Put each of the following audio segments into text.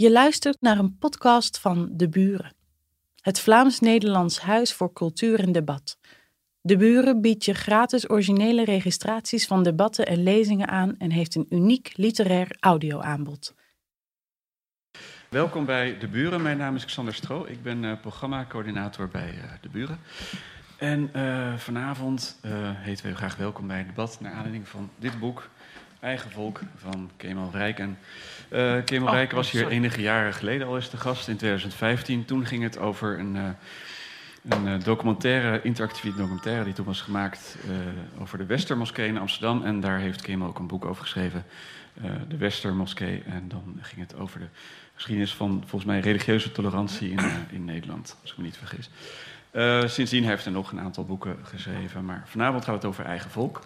Je luistert naar een podcast van De Buren, het Vlaams-Nederlands Huis voor Cultuur en Debat. De Buren biedt je gratis originele registraties van debatten en lezingen aan en heeft een uniek literair audioaanbod. Welkom bij De Buren. Mijn naam is Xander Stro. Ik ben uh, programmacoördinator bij uh, De Buren. En uh, vanavond heten we u graag welkom bij een debat naar aanleiding van dit boek, Eigen Volk van Kemal Rijken. Uh, Kemal oh, Rijken was hier sorry. enige jaren geleden al eens de gast, in 2015. Toen ging het over een, uh, een uh, documentaire, interactieve documentaire... die toen was gemaakt over de Westermoskee in Amsterdam. En daar heeft Kemal ook een boek over geschreven, de Westermoskee. En dan ging het over de geschiedenis van, volgens mij, religieuze tolerantie in, in Nederland, als ik me niet vergis. sindsdien heeft hij nog een aantal boeken geschreven. Maar vanavond gaat het over eigen volk...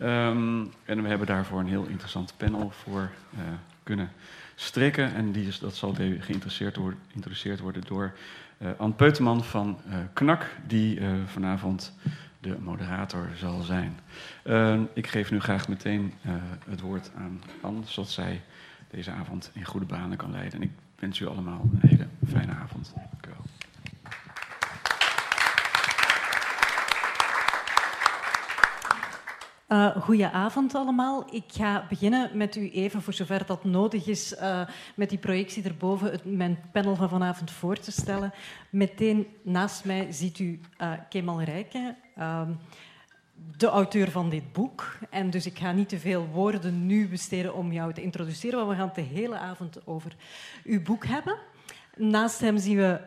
Um, en we hebben daarvoor een heel interessant panel voor uh, kunnen strikken. En die is, dat zal geïnteresseerd worden, geïntroduceerd worden door uh, Anne Peuteman van uh, KNAK, die vanavond de moderator zal zijn. Ehm, ik geef nu graag meteen het woord aan Anne, zodat zij deze avond in goede banen kan leiden. En ik wens u allemaal een hele fijne avond. Dank u wel. Uh, goedenavond allemaal. Ik ga beginnen met u even, voor zover dat nodig is, uh, met die projectie erboven het, mijn panel van vanavond voor te stellen. Meteen naast mij ziet u uh, Kemal Rijken, de auteur van dit boek. En dus ik ga niet te veel woorden nu besteden om jou te introduceren, want we gaan het de hele avond over uw boek hebben. Naast hem zien we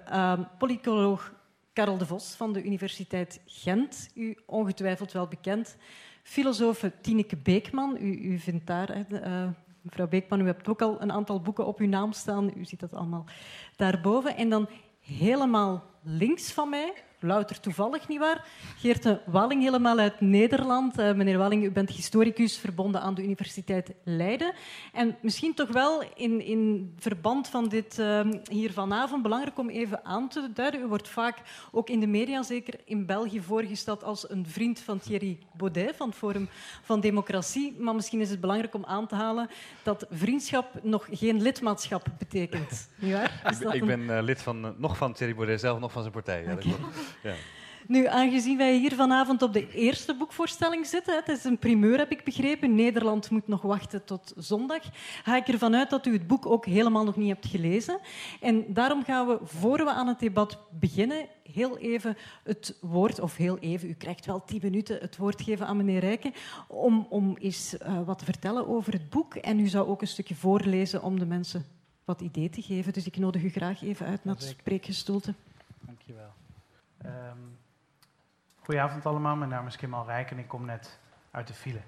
politicoloog Karel de Vos van de Universiteit Gent, u ongetwijfeld wel bekend filosoof Tineke Beekman. U, u vindt daar, uh, mevrouw Beekman, u hebt ook al een aantal boeken op uw naam staan. U ziet dat allemaal daarboven. En dan helemaal links van mij, louter toevallig, nietwaar? Geerte Walling, helemaal uit Nederland. Uh, meneer Walling, u bent historicus verbonden aan de Universiteit Leiden. En misschien toch wel in, in verband van dit uh, hier vanavond belangrijk om even aan te duiden. U wordt vaak ook in de media, zeker in België, voorgesteld als een vriend van Thierry Baudet van het Forum van Democratie. Maar misschien is het belangrijk om aan te halen dat vriendschap nog geen lidmaatschap betekent. ik, ik ben uh, lid van, nog van Thierry Baudet zelf, nog van zijn partij. Ja, okay. Ja. Nu, aangezien wij hier vanavond op de eerste boekvoorstelling zitten, het is een primeur, heb ik begrepen, Nederland moet nog wachten tot zondag, ga ik ervan uit dat u het boek ook helemaal nog niet hebt gelezen. En daarom gaan we, voor we aan het debat beginnen, heel even het woord, of heel even, u krijgt wel tien minuten, het woord geven aan meneer Rijken, om, om eens uh, wat te vertellen over het boek. En u zou ook een stukje voorlezen om de mensen wat idee te geven. Dus ik nodig u graag even uit naar het spreekgestoelte. Dank je wel. Um, goedenavond allemaal, mijn naam is Kemal Rijk en ik kom net uit de file.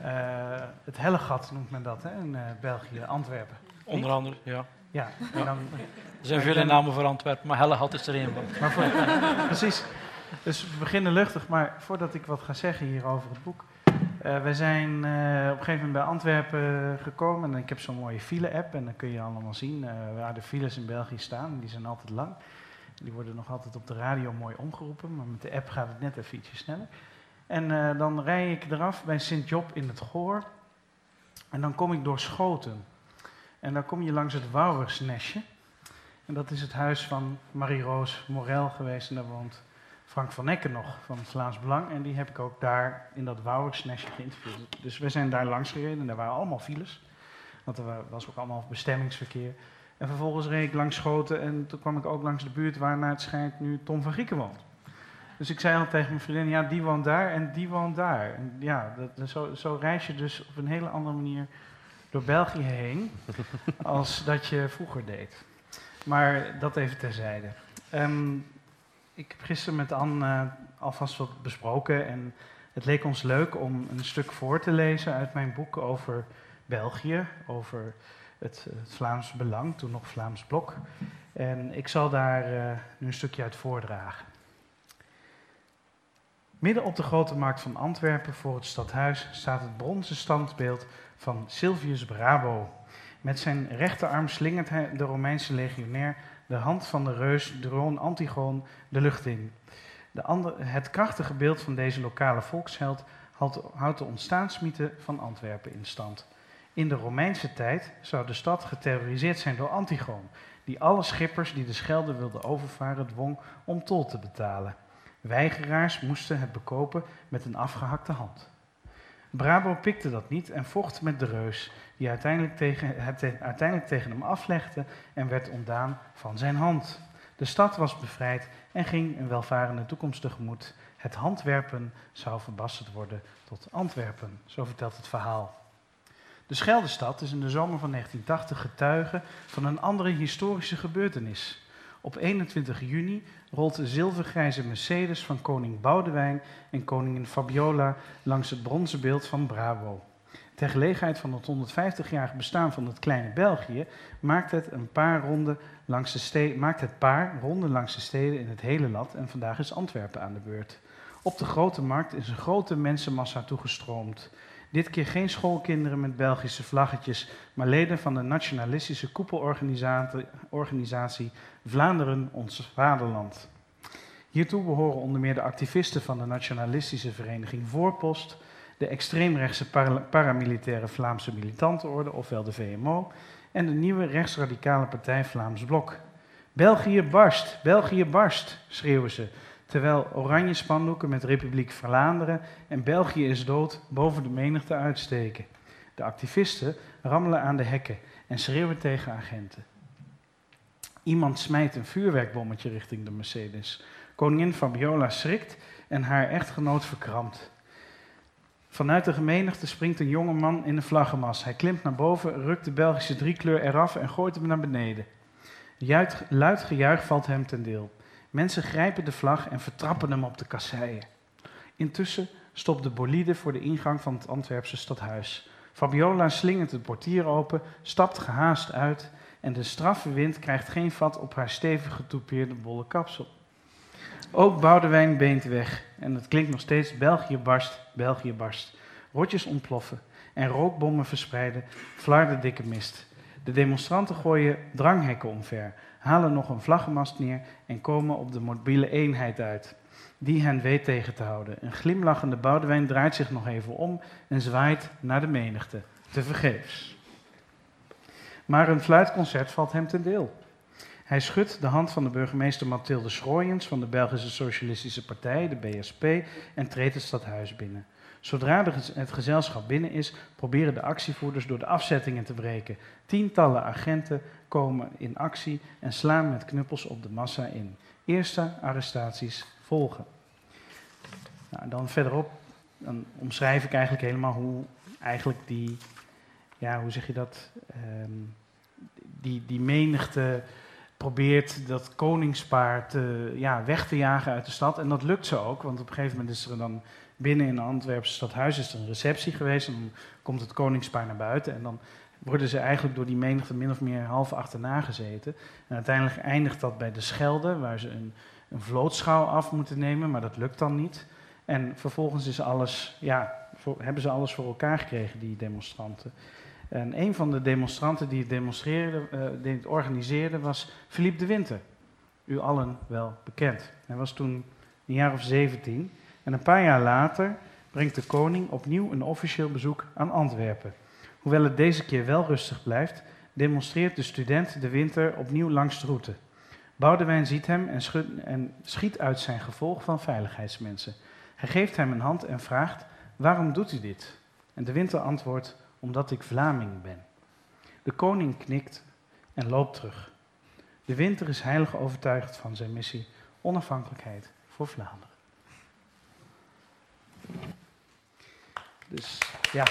uh, het Hellegat noemt men dat hè, in uh, België, Antwerpen. Onder andere, ja. Ja, en dan, er zijn vele namen voor Antwerpen, maar Hellegat is er één van. Maar voor, precies. Dus we beginnen luchtig, maar voordat ik wat ga zeggen hier over het boek. Uh, wij zijn uh, op een gegeven moment bij Antwerpen gekomen en ik heb zo'n mooie file-app en dan kun je allemaal zien uh, waar de files in België staan. Die zijn altijd lang. Die worden nog altijd op de radio mooi omgeroepen, maar met de app gaat het net even ietsje sneller. En uh, dan rij ik eraf bij Sint-Job in het Goor. En dan kom ik door Schoten. En dan kom je langs het Wouwersnestje. En dat is het huis van Marie-Roos Morel geweest. En daar woont Frank van Ecken nog van het Vlaams Belang. En die heb ik ook daar in dat Wouwersnestje geïnterviewd. Dus we zijn daar langs gereden en daar waren allemaal files. Want er was ook allemaal bestemmingsverkeer. En vervolgens reed ik langs Schoten en toen kwam ik ook langs de buurt waar naar het schijnt nu Tom van Grieken woont. Dus ik zei al tegen mijn vriendin, ja, die woont daar en die woont daar. En ja, dat, zo, zo reis je dus op een hele andere manier door België heen als dat je vroeger deed. Maar dat even terzijde. Um, ik heb gisteren met Anne uh, alvast wat besproken en het leek ons leuk om een stuk voor te lezen uit mijn boek over België, over het, het Vlaams Belang, toen nog Vlaams Blok. En ik zal daar uh, nu een stukje uit voordragen. Midden op de grote markt van Antwerpen voor het stadhuis staat het bronzen standbeeld van Silvius Brabo. Met zijn rechterarm slingert hij de Romeinse legionair de hand van de reus Droon Antigoon de lucht in. De andere, het krachtige beeld van deze lokale volksheld houdt de ontstaansmythe van Antwerpen in stand. In de Romeinse tijd zou de stad geterroriseerd zijn door Antigoon, die alle schippers die de Schelde wilden overvaren dwong om tol te betalen. Weigeraars moesten het bekopen met een afgehakte hand. Brabo pikte dat niet en vocht met de reus, die uiteindelijk tegen, het uiteindelijk tegen hem aflegde en werd ontdaan van zijn hand. De stad was bevrijd en ging een welvarende toekomst tegemoet. Het handwerpen zou verbasterd worden tot Antwerpen, zo vertelt het verhaal. De Scheldestad is in de zomer van 1980 getuige van een andere historische gebeurtenis. Op 21 juni rolt de zilvergrijze Mercedes van koning Boudewijn en koningin Fabiola langs het bronzen beeld van Bravo. Ter gelegenheid van het 150-jarig bestaan van het kleine België maakt het een paar ronden langs de maakt het paar ronden langs de steden in het hele land en vandaag is Antwerpen aan de beurt. Op de grote markt is een grote mensenmassa toegestroomd. Dit keer geen schoolkinderen met Belgische vlaggetjes, maar leden van de nationalistische koepelorganisatie Vlaanderen, ons vaderland. Hiertoe behoren onder meer de activisten van de nationalistische vereniging Voorpost, de extreemrechtse paramilitaire Vlaamse militantenorde, ofwel de VMO, en de nieuwe rechtsradicale partij Vlaams Blok. België barst, België barst, schreeuwen ze, terwijl oranje spandoeken met Republiek Vlaanderen en België is dood boven de menigte uitsteken. De activisten rammelen aan de hekken en schreeuwen tegen agenten. Iemand smijt een vuurwerkbommetje richting de Mercedes. Koningin Fabiola schrikt en haar echtgenoot verkrampt. Vanuit de gemenigte springt een jonge man in een vlaggenmas. Hij klimt naar boven, rukt de Belgische driekleur eraf en gooit hem naar beneden. Luid gejuich valt hem ten deel. Mensen grijpen de vlag en vertrappen hem op de kasseien. Intussen stopt de bolide voor de ingang van het Antwerpse stadhuis. Fabiola slingert het portier open, stapt gehaast uit en de straffe wind krijgt geen vat op haar stevig getoupeerde bolle kapsel. Ook Boudewijn beent weg en het klinkt nog steeds België barst, België barst. Rotjes ontploffen en rookbommen verspreiden flarde dikke mist. De demonstranten gooien dranghekken omver, halen nog een vlaggenmast neer en komen op de mobiele eenheid uit, die hen weet tegen te houden. Een glimlachende Boudewijn draait zich nog even om en zwaait naar de menigte, tevergeefs. Maar een fluitconcert valt hem ten deel. Hij schudt de hand van de burgemeester Mathilde Schrooyens van de Belgische Socialistische Partij, de BSP, en treedt het stadhuis binnen. Zodra het gezelschap binnen is, proberen de actievoerders door de afzettingen te breken. Tientallen agenten komen in actie en slaan met knuppels op de massa in. Eerste arrestaties volgen. Nou, dan verderop dan omschrijf ik eigenlijk helemaal hoe eigenlijk die, ja, hoe zeg je dat, um, die, die menigte probeert dat koningspaar te, ja, weg te jagen uit de stad. En dat lukt ze ook, want op een gegeven moment is er dan binnen in het Antwerpse stadhuis is er een receptie geweest. En dan komt het koningspaar naar buiten. En dan worden ze eigenlijk door die menigte min of meer half achterna gezeten. En uiteindelijk eindigt dat bij de Schelde, waar ze een, een vlootschouw af moeten nemen, maar dat lukt dan niet. En vervolgens is alles, ja, hebben ze alles voor elkaar gekregen, die demonstranten. En een van de demonstranten die het, demonstreerde, uh, die het organiseerde was Philippe de Winter. U allen wel bekend. Hij was toen een jaar of 17. En een paar jaar later brengt de koning opnieuw een officieel bezoek aan Antwerpen. Hoewel het deze keer wel rustig blijft, demonstreert de student de winter opnieuw langs de route. Boudewijn ziet hem en, en schiet uit zijn gevolg van veiligheidsmensen. Hij geeft hem een hand en vraagt: Waarom doet u dit? En de winter antwoordt: Omdat ik Vlaming ben. De koning knikt en loopt terug. De winter is heilig overtuigd van zijn missie onafhankelijkheid voor Vlaanderen. Dus ja.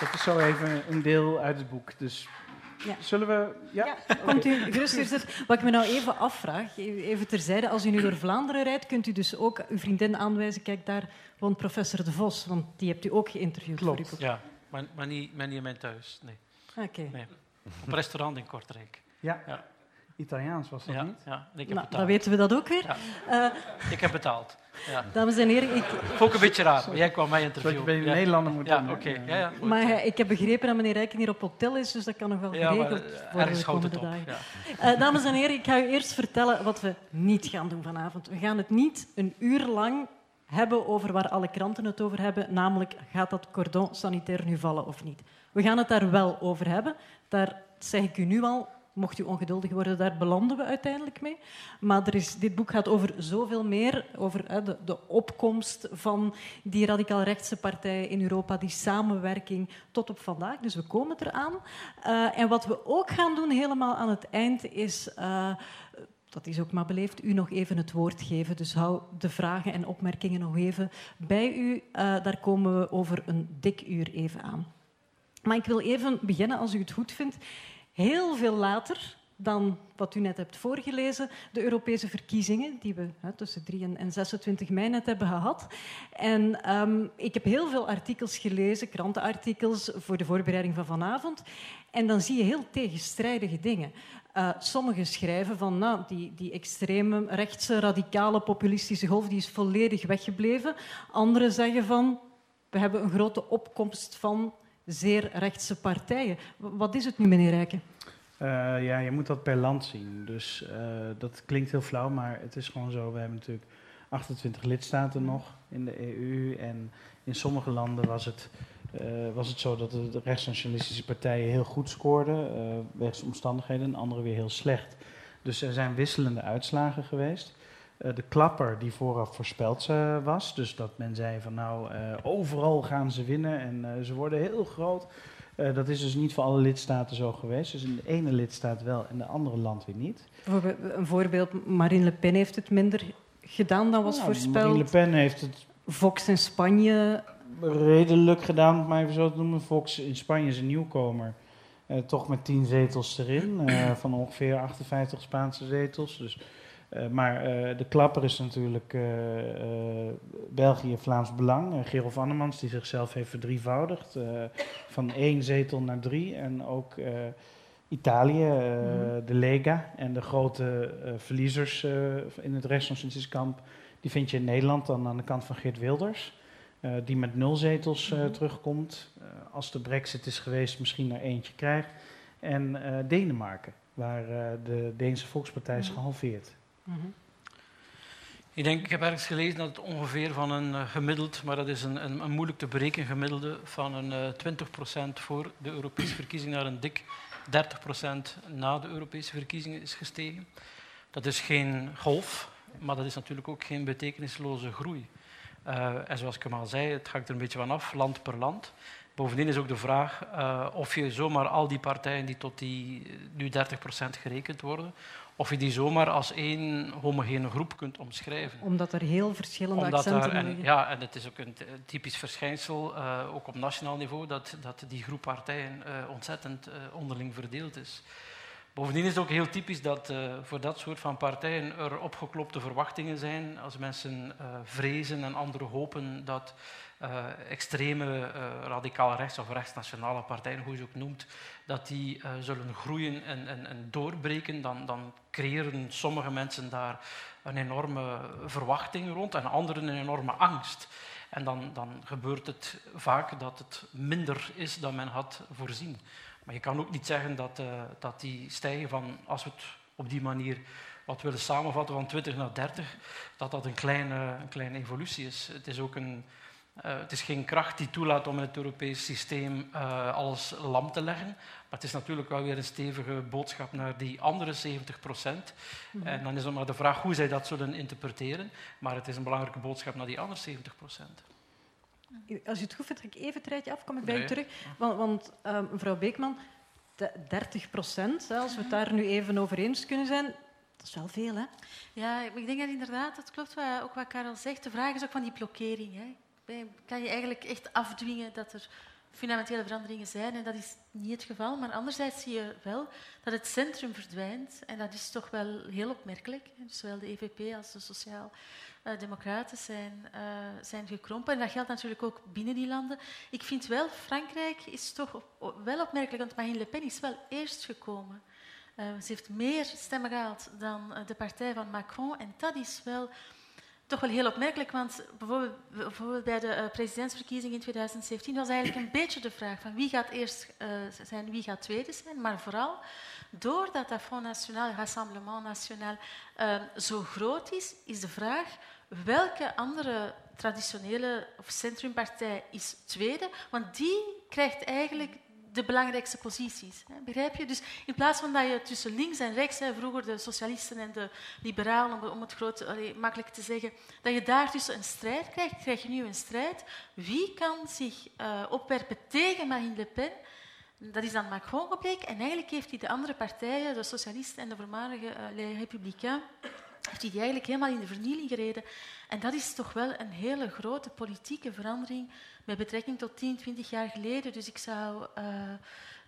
Dat is zo even een deel uit het boek. Dus ja. zullen we. Ja? ja komt u gerust. Wat ik me nou even afvraag, even terzijde, als u nu door Vlaanderen rijdt, kunt u dus ook uw vriendin aanwijzen. Kijk, daar woont professor De Vos, want die hebt u ook geïnterviewd. Klopt. Voor uw ja, maar, maar, niet, maar niet in mijn thuis. Nee. Oké. Nee. Op restaurant in Kortrijk. Ja. ja. Italiaans was dat ja, niet? Ja, ik heb nou, dan weten we dat ook weer. Ja. Uh, ik heb betaald. Ja. Dames en heren, ik... Ook een beetje raar, jij kwam mij interviewen. Dat je bij de Nederlander moet ja, oké. Ja, ja, maar uh, ik heb begrepen dat meneer Rijken hier op hotel is, dus dat kan nog wel geregeld maar, worden de komende dagen. Uh, dames en heren, ik ga u eerst vertellen wat we niet gaan doen vanavond. We gaan het niet een uur lang hebben over waar alle kranten het over hebben, namelijk gaat dat cordon sanitair nu vallen of niet. We gaan het daar wel over hebben. Daar zeg ik u nu al, mocht u ongeduldig worden, daar belanden we uiteindelijk mee. Maar er is, dit boek gaat over zoveel meer, over de, de, opkomst van die radicaal-rechtse partijen in Europa, die samenwerking tot op vandaag. Dus we komen eraan. Uh, en wat we ook gaan doen helemaal aan het eind is... Uh, dat is ook maar beleefd, u nog even het woord geven. Dus hou de vragen en opmerkingen nog even bij u. Uh, daar komen we over een dik uur even aan. Maar ik wil even beginnen, als u het goed vindt, heel veel later dan wat u net hebt voorgelezen, de Europese verkiezingen, die we hè, tussen 3 en 26 mei net hebben gehad. En um, ik heb heel veel artikels gelezen, krantenartikels, voor de voorbereiding van vanavond. En dan zie je heel tegenstrijdige dingen. Uh, sommigen schrijven van nou, die, die extreme rechtse, radicale, populistische golf die is volledig weggebleven. Anderen zeggen van we hebben een grote opkomst van zeer rechtse partijen. Wat is het nu, meneer Rijken? Uh, ja, je moet dat per land zien. Dus uh, dat klinkt heel flauw, maar het is gewoon zo. We hebben natuurlijk 28 lidstaten nog in de EU. En in sommige landen was het, uh, was het zo dat de rechtsnationalistische partijen heel goed scoorden, wegens omstandigheden, en andere weer heel slecht. Dus er zijn wisselende uitslagen geweest. De klapper die vooraf voorspeld was, dus dat men zei van nou, overal gaan ze winnen en ze worden heel groot. Dat is dus niet voor alle lidstaten zo geweest. Dus in de ene lidstaat wel en de andere land weer niet. Een voorbeeld, Marine Le Pen heeft het minder gedaan dan was voorspeld. Marine Le Pen heeft het... Vox in Spanje... Redelijk gedaan, om het maar even zo te noemen. Vox in Spanje is een nieuwkomer. Toch met tien zetels erin, van ongeveer 58 Spaanse zetels. Dus uh, maar uh, de klapper is natuurlijk uh, België Vlaams Belang. Gerolf Annemans, die zichzelf heeft verdrievoudigd. van één zetel naar drie. En ook Italië, mm -hmm. de Lega. En de grote verliezers in het rechtsnationalistische die vind je in Nederland dan aan de kant van Geert Wilders. die met nul zetels -hmm. terugkomt. als de brexit is geweest, misschien er eentje krijgt. En Denemarken, waar de Deense Volkspartij is gehalveerd. -hmm. Ik denk, ik heb ergens gelezen dat het ongeveer van een uh, gemiddeld, maar dat is een, een, moeilijk te berekenen gemiddelde, van een uh, 20% voor de Europese verkiezingen naar een dik 30% na de Europese verkiezingen is gestegen. Dat is geen golf, maar dat is natuurlijk ook geen betekenisloze groei. Uh, en zoals ik hem al zei, het hangt er een beetje van af, land per land. Bovendien is ook de vraag uh, of je zomaar al die partijen die tot die nu 30% gerekend worden, of je die zomaar als één homogene groep kunt omschrijven. Omdat er heel verschillende Omdat accenten en, Ja, en het is ook een typisch verschijnsel, uh, ook op nationaal niveau, dat, dat die groep partijen uh, ontzettend uh, onderling verdeeld is. Bovendien is het ook heel typisch dat voor dat soort van partijen er opgeklopte verwachtingen zijn. Als mensen vrezen en anderen hopen dat uh, extreme uh, radicaal rechts of rechtsnationale partijen, hoe je ze ook noemt, dat die uh, zullen groeien en, en, en, doorbreken, dan, dan creëren sommige mensen daar een enorme verwachting rond en anderen een enorme angst. En dan, dan gebeurt het vaak dat het minder is dan men had voorzien. Maar je kan ook niet zeggen dat, dat die stijgen van, als we het op die manier wat willen samenvatten, van 20 naar 30, dat dat een kleine, een kleine evolutie is. Het is ook een, uh, het is geen kracht die toelaat om in het Europees systeem uh, alles lam te leggen. Maar het is natuurlijk wel weer een stevige boodschap naar die andere 70 procent. Mm -hmm. En dan is het maar de vraag hoe zij dat zullen interpreteren. Maar het is een belangrijke boodschap naar die andere 70 procent. Als u het goed vindt, ga ik even het rijtje af, kom ik bij nee. u terug. Want, want uh, mevrouw Beekman, 30 procent, als we het daar nu even over eens kunnen zijn, dat is wel veel, hè? Ja, ik denk dat inderdaad, dat klopt wat, ook wat Karel zegt. De vraag is ook van die blokkering. Hè kan je eigenlijk echt afdwingen dat er fundamentele veranderingen zijn. En dat is niet het geval. Maar anderzijds zie je wel dat het centrum verdwijnt. En dat is toch wel heel opmerkelijk. Zowel de EVP als de Sociaal-Democraten zijn, uh, zijn gekrompen. En dat geldt natuurlijk ook binnen die landen. Ik vind wel, Frankrijk is toch wel opmerkelijk, want Marine Le Pen is wel eerst gekomen. Uh, ze heeft meer stemmen gehaald dan de partij van Macron. En dat is wel toch wel heel opmerkelijk, want bijvoorbeeld, bij de uh, presidentsverkiezingen in 2017 was eigenlijk een beetje de vraag van wie gaat eerst uh, zijn, wie gaat tweede zijn, maar vooral doordat dat Front National, Rassemblement National, uh, zo groot is, is de vraag welke andere traditionele of centrumpartij is tweede, want die krijgt eigenlijk de belangrijkste posities. Hè, begrijp je? Dus in plaats van dat je tussen links en rechts, hè, vroeger de socialisten en de liberalen, om, het makkelijk te zeggen, dat je daar tussen een strijd krijgt, krijg je nu een strijd. Wie kan zich uh, opwerpen tegen Marine Le Pen? Dat is dan Macron gebleken. En eigenlijk heeft hij de andere partijen, de socialisten en de voormalige uh, Les Républicains, heeft hij die eigenlijk helemaal in de vernieling gereden. En dat is toch wel een hele grote politieke verandering met betrekking tot 10, 20 jaar geleden. Dus ik zou uh,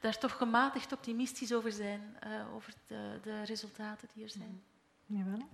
daar toch gematigd optimistisch over zijn, uh, over de, de, resultaten die er zijn. Jawel.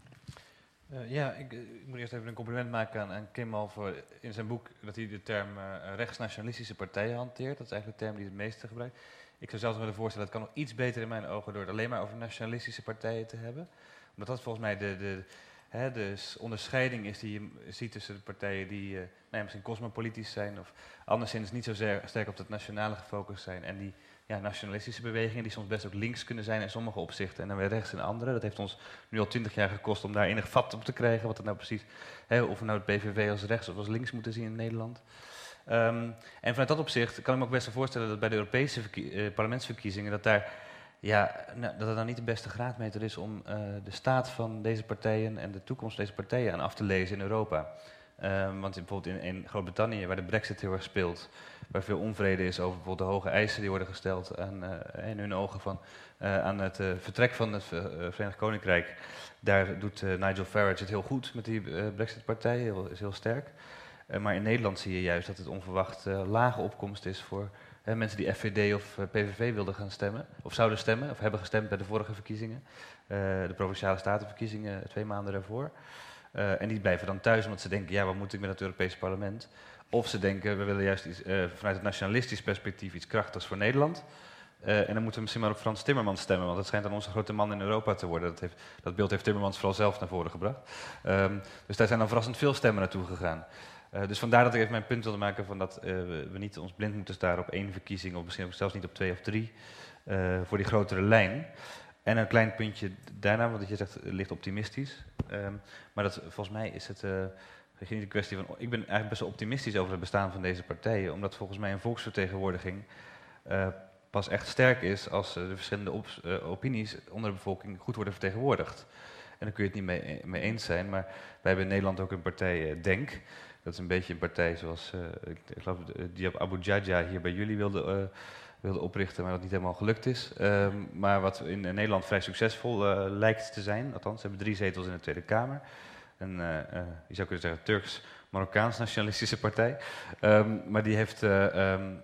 Uh, ja, ik, ik, moet eerst even een compliment maken aan, aan Kim al voor in zijn boek dat hij de term rechtsnationalistische partijen hanteert. Dat is eigenlijk de term die het meeste gebruikt. Ik zou zelfs willen voorstellen, dat kan nog iets beter in mijn ogen door het alleen maar over nationalistische partijen te hebben. Omdat dat volgens mij de, de, hè, de onderscheiding is die je ziet tussen de partijen die uh, nou ja, misschien cosmopolitisch zijn of anderszins niet zo sterk op het nationale gefocust zijn. En die ja, nationalistische bewegingen die soms best ook links kunnen zijn in sommige opzichten en dan weer rechts in andere. Dat heeft ons nu al twintig jaar gekost om daar enig vat op te krijgen. Wat het nou precies, hè, of we nou het PVV als rechts of als links moeten zien in Nederland. Um, en vanuit dat opzicht kan ik me ook best wel voorstellen dat bij de Europese uh, parlementsverkiezingen dat daar ja, nou, dat het dan niet de beste graadmeter is om uh, de staat van deze partijen en de toekomst van deze partijen aan af te lezen in Europa. Um, want bijvoorbeeld in, in Groot-Brittannië, waar de brexit heel erg speelt, waar veel onvrede is over bijvoorbeeld de hoge eisen die worden gesteld aan, uh, in hun ogen van, uh, aan het vertrek van het Verenigd Koninkrijk, daar doet Nigel Farage het heel goed met die brexit-partij, is heel sterk. maar in Nederland zie je juist dat het onverwacht lage opkomst is voor mensen die FVD of eh, PVV wilden gaan stemmen, of zouden stemmen, of hebben gestemd bij de vorige verkiezingen, uh, de provinciale statenverkiezingen twee maanden daarvoor. En die blijven dan thuis omdat ze denken, ja, wat moet ik met het Europese parlement? Of ze denken, we willen juist vanuit het nationalistisch perspectief iets krachtigs voor Nederland. en dan moeten we misschien maar op Frans Timmermans stemmen, want dat schijnt dan onze grote man in Europa te worden. Dat, heeft, dat beeld heeft Timmermans vooral zelf naar voren gebracht. Um, dus daar zijn dan verrassend veel stemmen naartoe gegaan. Uh, dus vandaar dat ik even mijn punt wilde maken van dat uh, we, niet ons blind moeten staren op één verkiezing, of misschien zelfs niet op twee of drie, uh, voor die grotere lijn. En een klein puntje daarna, want je zegt ligt optimistisch. Um, maar dat, volgens mij is het niet een kwestie van. Ik ben eigenlijk best wel optimistisch over het bestaan van deze partijen, omdat volgens mij een volksvertegenwoordiging pas echt sterk is als de verschillende op, opinies onder de bevolking goed worden vertegenwoordigd. En dan kun je het niet mee, mee eens zijn, maar wij hebben in Nederland ook een partij Denk. Dat is een beetje een partij zoals, uh, ik, ik geloof, Diab Abu Jaja hier bij jullie wilde, uh, wilde oprichten, maar dat niet helemaal gelukt is. Um, maar wat in, Nederland vrij succesvol lijkt te zijn, althans, ze hebben drie zetels in de Tweede Kamer. Een, je zou kunnen zeggen, Turks-Marokkaans nationalistische partij. Um, maar die heeft um,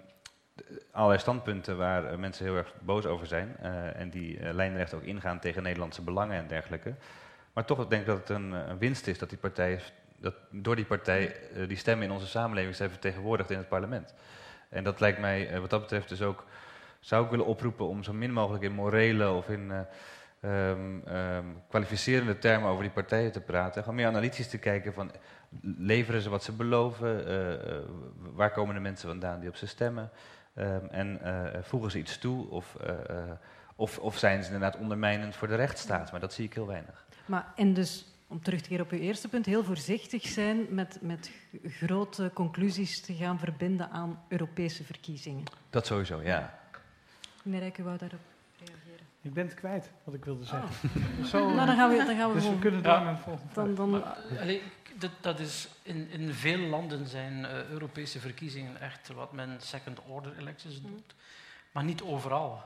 allerlei standpunten waar mensen heel erg boos over zijn. en die lijnrecht ook ingaan tegen Nederlandse belangen en dergelijke. Maar toch denk ik dat het een, een winst is dat die partij dat door die partij uh, die stemmen in onze samenleving zijn vertegenwoordigd in het parlement. En dat lijkt mij uh, wat dat betreft dus ook, zou ik willen oproepen om zo min mogelijk in morele of in uh, um, um, kwalificerende termen over die partijen te praten. Gewoon meer analytisch te kijken van, leveren ze wat ze beloven? waar komen de mensen vandaan die op ze stemmen? Um, en voegen ze iets toe? Of, of, of zijn ze inderdaad ondermijnend voor de rechtsstaat? Maar dat zie ik heel weinig. Maar, en dus om terug te keren op uw eerste punt, heel voorzichtig zijn met, met grote conclusies te gaan verbinden aan Europese verkiezingen. Dat sowieso, ja. Meneer Rijk, u wou daarop reageren? Ik ben het kwijt wat ik wilde zeggen. Oh. Zo, nou, dan gaan we, dan gaan we dus gewoon... we kunnen ja. naar volgende. Dan, dan, maar, allee, dat, dat, is in, in veel landen zijn uh, Europese verkiezingen echt wat men second order elections noemt. Mm. Maar niet overal.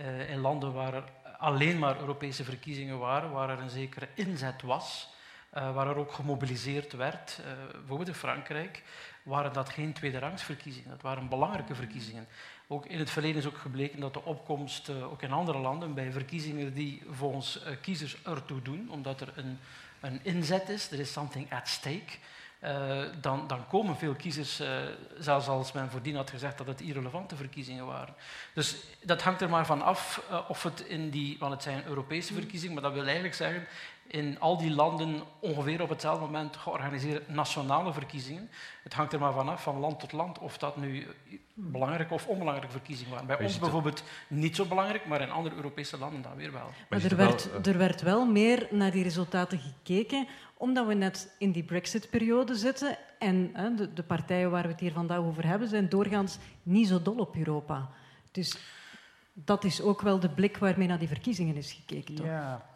Uh, in landen waar er alleen maar Europese verkiezingen waren, waar er een zekere inzet was, uh, waar er ook gemobiliseerd werd, uh, bijvoorbeeld in Frankrijk, waren dat geen tweederangsverkiezingen. Dat waren belangrijke verkiezingen. Ook in het verleden is ook gebleken dat de opkomst, uh, ook in andere landen, bij verkiezingen die volgens kiezers ertoe doen, omdat er een, een inzet is, er is something at stake, uh, dan, dan, komen veel kiezers, uh, zelfs als men voordien had gezegd dat het irrelevante verkiezingen waren. Dus dat hangt er maar van af uh, of het in die, want het zijn Europese verkiezingen, maar dat wil eigenlijk zeggen, in al die landen ongeveer op hetzelfde moment georganiseerde nationale verkiezingen. Het hangt er maar vanaf van land tot land of dat nu belangrijke of onbelangrijke verkiezingen waren. Bij ons bijvoorbeeld niet zo belangrijk, maar in andere Europese landen dan weer wel. Maar er, werd, eh, er werd wel meer naar die resultaten gekeken, omdat we net in die Brexit-periode zitten. En hè, de, de partijen waar we het hier vandaag over hebben, zijn doorgaans niet zo dol op Europa. Dus dat is ook wel de blik waarmee naar die verkiezingen is gekeken. Toch? Ja,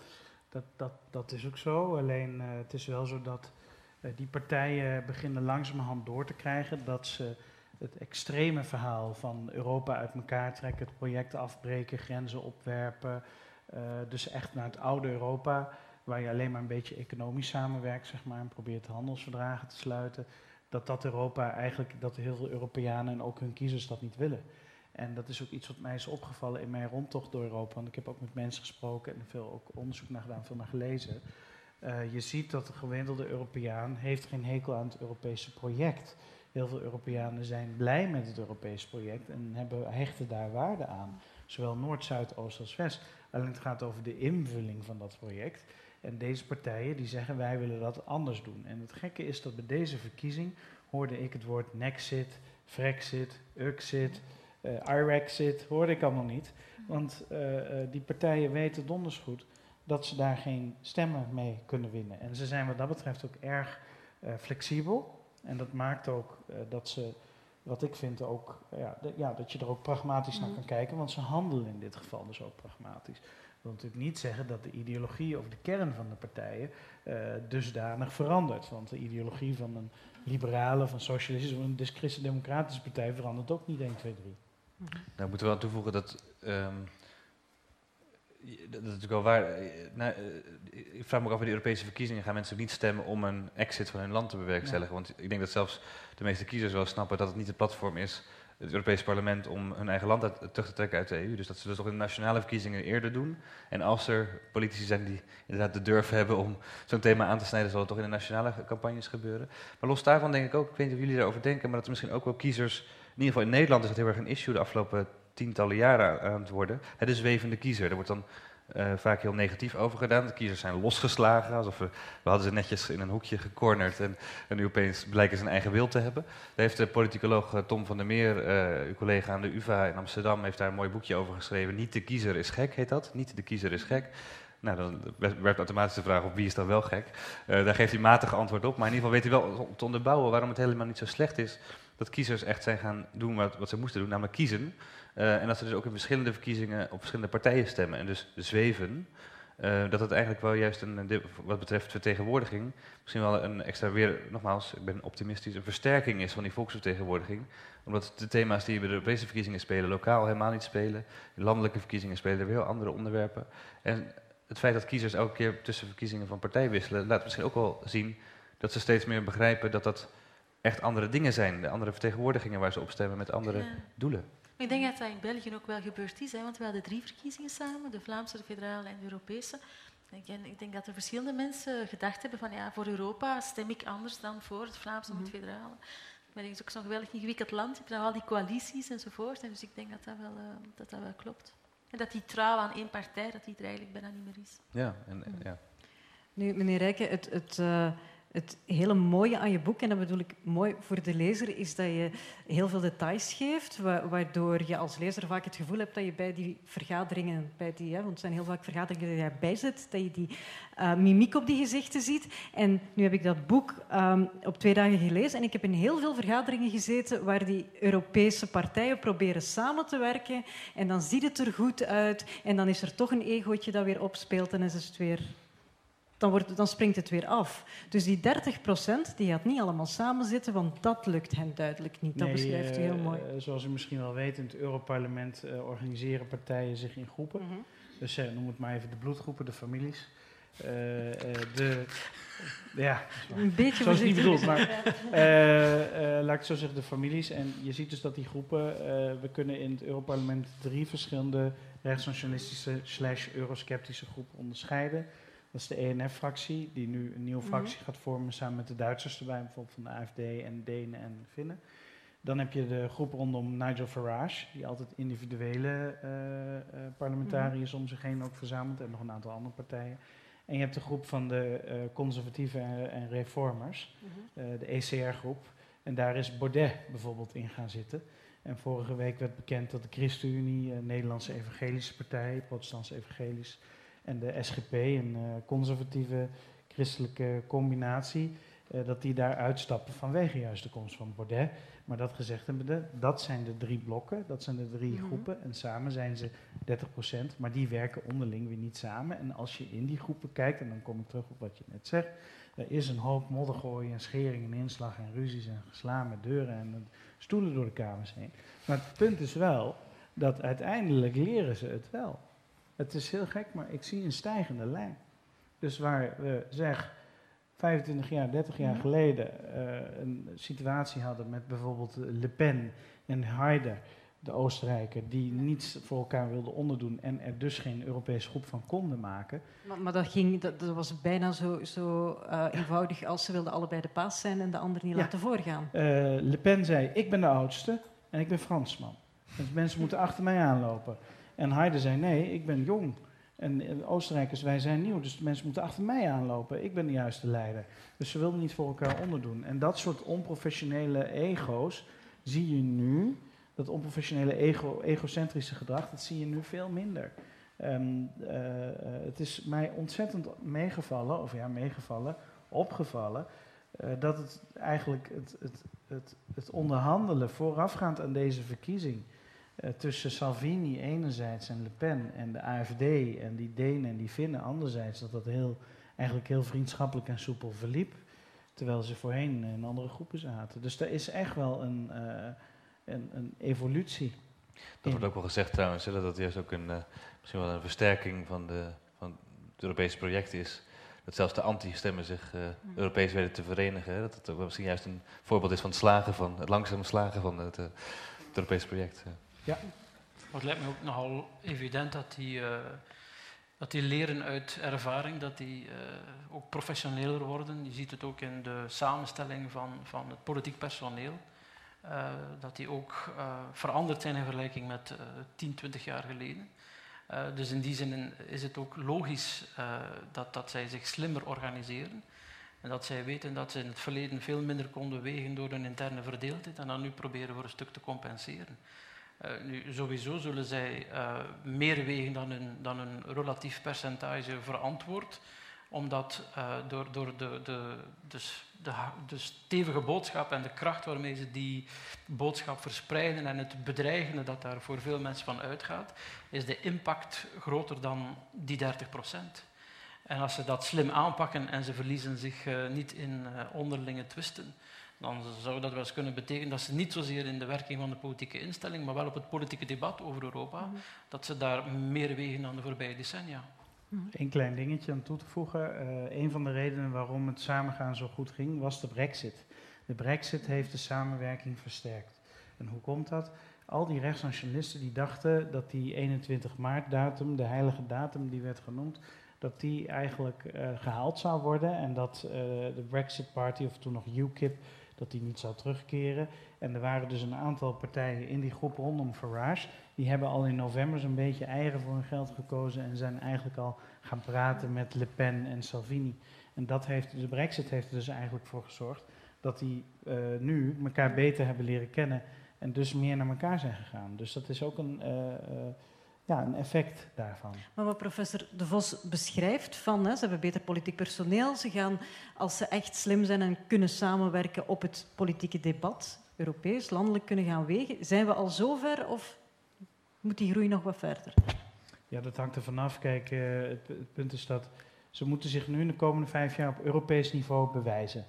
dat, dat, dat is ook zo. Alleen eh, het is wel zo dat eh, die partijen beginnen langzamerhand door te krijgen dat ze het extreme verhaal van Europa uit elkaar trekken, het project afbreken, grenzen opwerpen. eh, dus echt naar het oude Europa, waar je alleen maar een beetje economisch samenwerkt, zeg maar, en probeert handelsverdragen te sluiten. Dat dat Europa eigenlijk, dat heel veel Europeanen en ook hun kiezers dat niet willen. En dat is ook iets wat mij is opgevallen in mijn rondtocht door Europa. Want ik heb ook met mensen gesproken en veel ook onderzoek naar gedaan, veel naar gelezen. Eh, je ziet dat de gemiddelde Europeaan heeft geen hekel aan het Europese project. Heel veel Europeanen zijn blij met het Europese project en hebben, hechten daar waarde aan. Zowel Noord, Zuid, Oost als West. Alleen het gaat over de invulling van dat project. En deze partijen die zeggen wij willen dat anders doen. En het gekke is dat bij deze verkiezing hoorde ik het woord Nexit, Frexit, Uxit, eh Irexit, hoorde ik allemaal niet. Want eh, eh, die partijen weten donders goed dat ze daar geen stemmen mee kunnen winnen. En ze zijn wat dat betreft ook erg flexibel. En dat maakt ook dat ze, wat ik vind ook, ja, ja, dat je er ook pragmatisch naar kan kijken. Want ze handelen in dit geval dus ook pragmatisch. Wil natuurlijk niet zeggen dat de ideologie of de kern van de partijen eh, dusdanig verandert. Want de ideologie van een liberale, van socialistische of een christendemocratische partij verandert ook niet 1, 2, 3. Nou, moeten we aan toevoegen dat. ehm, dat is natuurlijk wel waar. eh, nou, eh, ik vraag me ook af bij de Europese verkiezingen gaan mensen niet stemmen om een exit van hun land te bewerkstelligen. Want ik denk dat zelfs de meeste kiezers wel snappen dat het niet het platform is, het Europese parlement, om hun eigen land uit- terug te trekken uit de EU. Dus dat ze dus toch in de nationale verkiezingen eerder doen. En als er politici zijn die inderdaad de durf hebben om zo'n thema aan te snijden, zal het toch in de nationale campagnes gebeuren. Maar los daarvan denk ik ook, ik weet niet of jullie daarover denken, maar dat er misschien ook wel kiezers in ieder geval in Nederland is dat heel erg een issue de afgelopen tientallen jaren aan het worden. Het is zwevende kiezer. Er wordt dan eh, vaak heel negatief over gedaan. De kiezers zijn losgeslagen, alsof we, hadden ze netjes in een hoekje gecornerd en, en nu opeens blijken ze een eigen wil te hebben. Daar heeft de politicoloog eh, Tom van der Meer, eh, uw collega aan de UvA in Amsterdam, heeft daar een mooi boekje over geschreven. Niet de kiezer is gek, heet dat. Niet de kiezer is gek. Nou, dan werpt automatisch de vraag op wie is dan wel gek. Daar geeft hij matig antwoord op. Maar in ieder geval weet hij wel te onderbouwen waarom het helemaal niet zo slecht is dat kiezers echt zijn gaan doen wat, wat ze moesten doen, namelijk kiezen. Eh, en dat ze dus ook in verschillende verkiezingen op verschillende partijen stemmen en dus zweven. Eh, dat het eigenlijk wel juist een, een- wat betreft vertegenwoordiging, misschien wel een extra weer, nogmaals, ik ben optimistisch, een versterking is van die volksvertegenwoordiging. Omdat de thema's die bij de Europese verkiezingen spelen, lokaal helemaal niet spelen. In landelijke verkiezingen spelen er weer heel andere onderwerpen. En het feit dat kiezers elke keer tussen verkiezingen van partij wisselen, laat misschien ook wel zien dat ze steeds meer begrijpen dat dat echt andere dingen zijn. De andere vertegenwoordigingen waar ze op stemmen met andere Ja. doelen. Maar ik denk dat dat in België ook wel gebeurd is, hè, want we hadden drie verkiezingen samen, de Vlaamse, de federale en de Europese. Ik denk, ik denk dat er verschillende mensen gedacht hebben van ja, voor Europa stem ik anders dan voor het Vlaamse of het federale. Maar het is ook zo'n geweldig ingewikkeld land, je hebt dan al die coalities enzovoort. En dus ik denk dat dat wel, eh, dat dat wel klopt. En dat die trouw aan één partij, dat die er eigenlijk bijna niet meer is. Ja, en, en- ja. Nu, meneer Rijken, het, het, eh, het hele mooie aan je boek, en dat bedoel ik mooi voor de lezer, is dat je heel veel details geeft, wa- waardoor je als lezer vaak het gevoel hebt dat je bij die vergaderingen, bij die, hè, want het zijn heel vaak vergaderingen die daarbij zit, dat je die eh, mimiek op die gezichten ziet. En nu heb ik dat boek ehm, op twee dagen gelezen en ik heb in heel veel vergaderingen gezeten waar die Europese partijen proberen samen te werken en dan ziet het er goed uit en dan is er toch een egootje dat weer opspeelt en is het weer dan, wordt, dan springt het weer af. Dus die 30 procent, die gaat niet allemaal samen zitten, want dat lukt hen duidelijk niet. Dat Nee, beschrijft u heel eh, mooi. eh, zoals u misschien wel weet, in het Europarlement eh, organiseren partijen zich in groepen. Mhm. Dus noem het maar even de bloedgroepen, de families. Eh, eh, de, ja. Een beetje Zo is het niet bedoeld, maar laat ik zo zeggen, de families. En je ziet dus dat die groepen, we kunnen in het Europarlement drie verschillende rechtsnationalistische slash eurosceptische groepen onderscheiden. Dat is de ENF-fractie, die nu een nieuwe Mhm. fractie gaat vormen samen met de Duitsers erbij, bijvoorbeeld van de AFD en Denen en Finnen. Dan heb je de groep rondom Nigel Farage, die altijd individuele eh, eh, parlementariërs om zich heen ook verzamelt en nog een aantal andere partijen. En je hebt de groep van de eh, conservatieven en, en reformers, Mhm. de ECR-groep. En daar is Baudet bijvoorbeeld in gaan zitten. En vorige week werd bekend dat de ChristenUnie, Nederlandse Evangelische Partij, Protestantse Evangelisch, en de SGP, een eh, conservatieve christelijke combinatie, eh, dat die daar uitstappen vanwege juist de komst van Baudet. Maar dat gezegd hebbende, dat zijn de drie blokken, dat zijn de drie Mhm. groepen. En samen zijn ze 30%, maar die werken onderling weer niet samen. En als je in die groepen kijkt, en dan kom ik terug op wat je net zegt, er is een hoop moddergooien en schering en inslag en ruzies en geslaan met deuren en stoelen door de kamers heen. Maar het punt is wel dat uiteindelijk leren ze het wel. Het is heel gek, maar ik zie een stijgende lijn. Dus waar we zeg 25 jaar, 30 jaar Mhm. geleden eh, een situatie hadden met bijvoorbeeld Le Pen en Haider, de Oostenrijker, die niets voor elkaar wilden onderdoen en er dus geen Europese groep van konden maken. Maar, maar dat, ging, dat, dat was bijna zo, zo eh, eenvoudig als ze wilden allebei de paas zijn en de ander niet Ja. laten voorgaan. Eh, Le Pen zei, ik ben de oudste en ik ben Fransman. Dus mensen moeten achter mij aanlopen. En Haider zei, nee, ik ben jong. En eh, Oostenrijkers, wij zijn nieuw, dus de mensen moeten achter mij aanlopen. Ik ben de juiste leider. Dus ze wilden niet voor elkaar onderdoen. En dat soort onprofessionele ego's zie je nu, dat onprofessionele ego, egocentrische gedrag, dat zie je nu veel minder. Ehm, eh, eh, het is mij ontzettend meegevallen, of ja, meegevallen, opgevallen, dat het eigenlijk het, het, het, het onderhandelen voorafgaand aan deze verkiezing tussen Salvini enerzijds en Le Pen en de AFD en die Denen en die Finnen anderzijds, dat dat heel, eigenlijk heel vriendschappelijk en soepel verliep, terwijl ze voorheen in andere groepen zaten. Dus er is echt wel een, eh, een, een evolutie. Dat wordt ook wel gezegd trouwens, hè, dat dat juist ook een, eh, misschien wel een versterking van, de, van het Europese project is. Dat zelfs de anti-stemmen zich eh, Europees weten te verenigen. hè. Dat het ook misschien juist een voorbeeld is van het, slagen van, het langzame slagen van het, eh, het Europese project. Maar het lijkt me ook nogal evident dat die, eh, dat die leren uit ervaring, dat die eh, ook professioneler worden. Je ziet het ook in de samenstelling van, van het politiek personeel. eh, dat die ook veranderd zijn in vergelijking met eh 10, 20 jaar geleden. Dus in die zin is het ook logisch dat, dat zij zich slimmer organiseren. En dat zij weten dat ze in het verleden veel minder konden wegen door hun interne verdeeldheid en dan nu proberen voor een stuk te compenseren. Eh, nu, sowieso zullen zij eh, meer wegen dan hun, dan hun relatief percentage verantwoord, omdat eh, door, door de, de, de, de stevige boodschap en de kracht waarmee ze die boodschap verspreiden en het bedreigende dat daar voor veel mensen van uitgaat, is de impact groter dan die 30 procent. En als ze dat slim aanpakken en ze verliezen zich niet in onderlinge twisten, dan zou dat wel eens kunnen betekenen dat ze niet zozeer in de werking van de politieke instelling, maar wel op het politieke debat over Europa, dat ze daar meer wegen dan de voorbije decennia. Een klein dingetje aan toe te voegen. Eh, een van de redenen waarom het samengaan zo goed ging, was de brexit. De brexit heeft de samenwerking versterkt. En hoe komt dat? Al die rechtsnationalisten die dachten dat die 21 maart datum, de heilige datum die werd genoemd, dat die eigenlijk eh, gehaald zou worden en dat eh, de Brexit Party, of toen nog UKIP, dat die niet zou terugkeren. En er waren dus een aantal partijen in die groep rondom Farage, die hebben al in november zo'n beetje eieren voor hun geld gekozen en zijn eigenlijk al gaan praten met Le Pen en Salvini. En dat heeft, de Brexit heeft er dus eigenlijk voor gezorgd dat die eh, nu elkaar beter hebben leren kennen en dus meer naar elkaar zijn gegaan. Dus dat is ook een, eh, eh, ja, een effect daarvan. Maar wat professor De Vos beschrijft van, hè, ze hebben beter politiek personeel, ze gaan, als ze echt slim zijn en kunnen samenwerken op het politieke debat, Europees, landelijk kunnen gaan wegen, zijn we al zover of moet die groei nog wat verder? Ja, dat hangt er vanaf. Kijk, eh, het, het punt is dat ze moeten zich nu in de komende vijf jaar op Europees niveau bewijzen.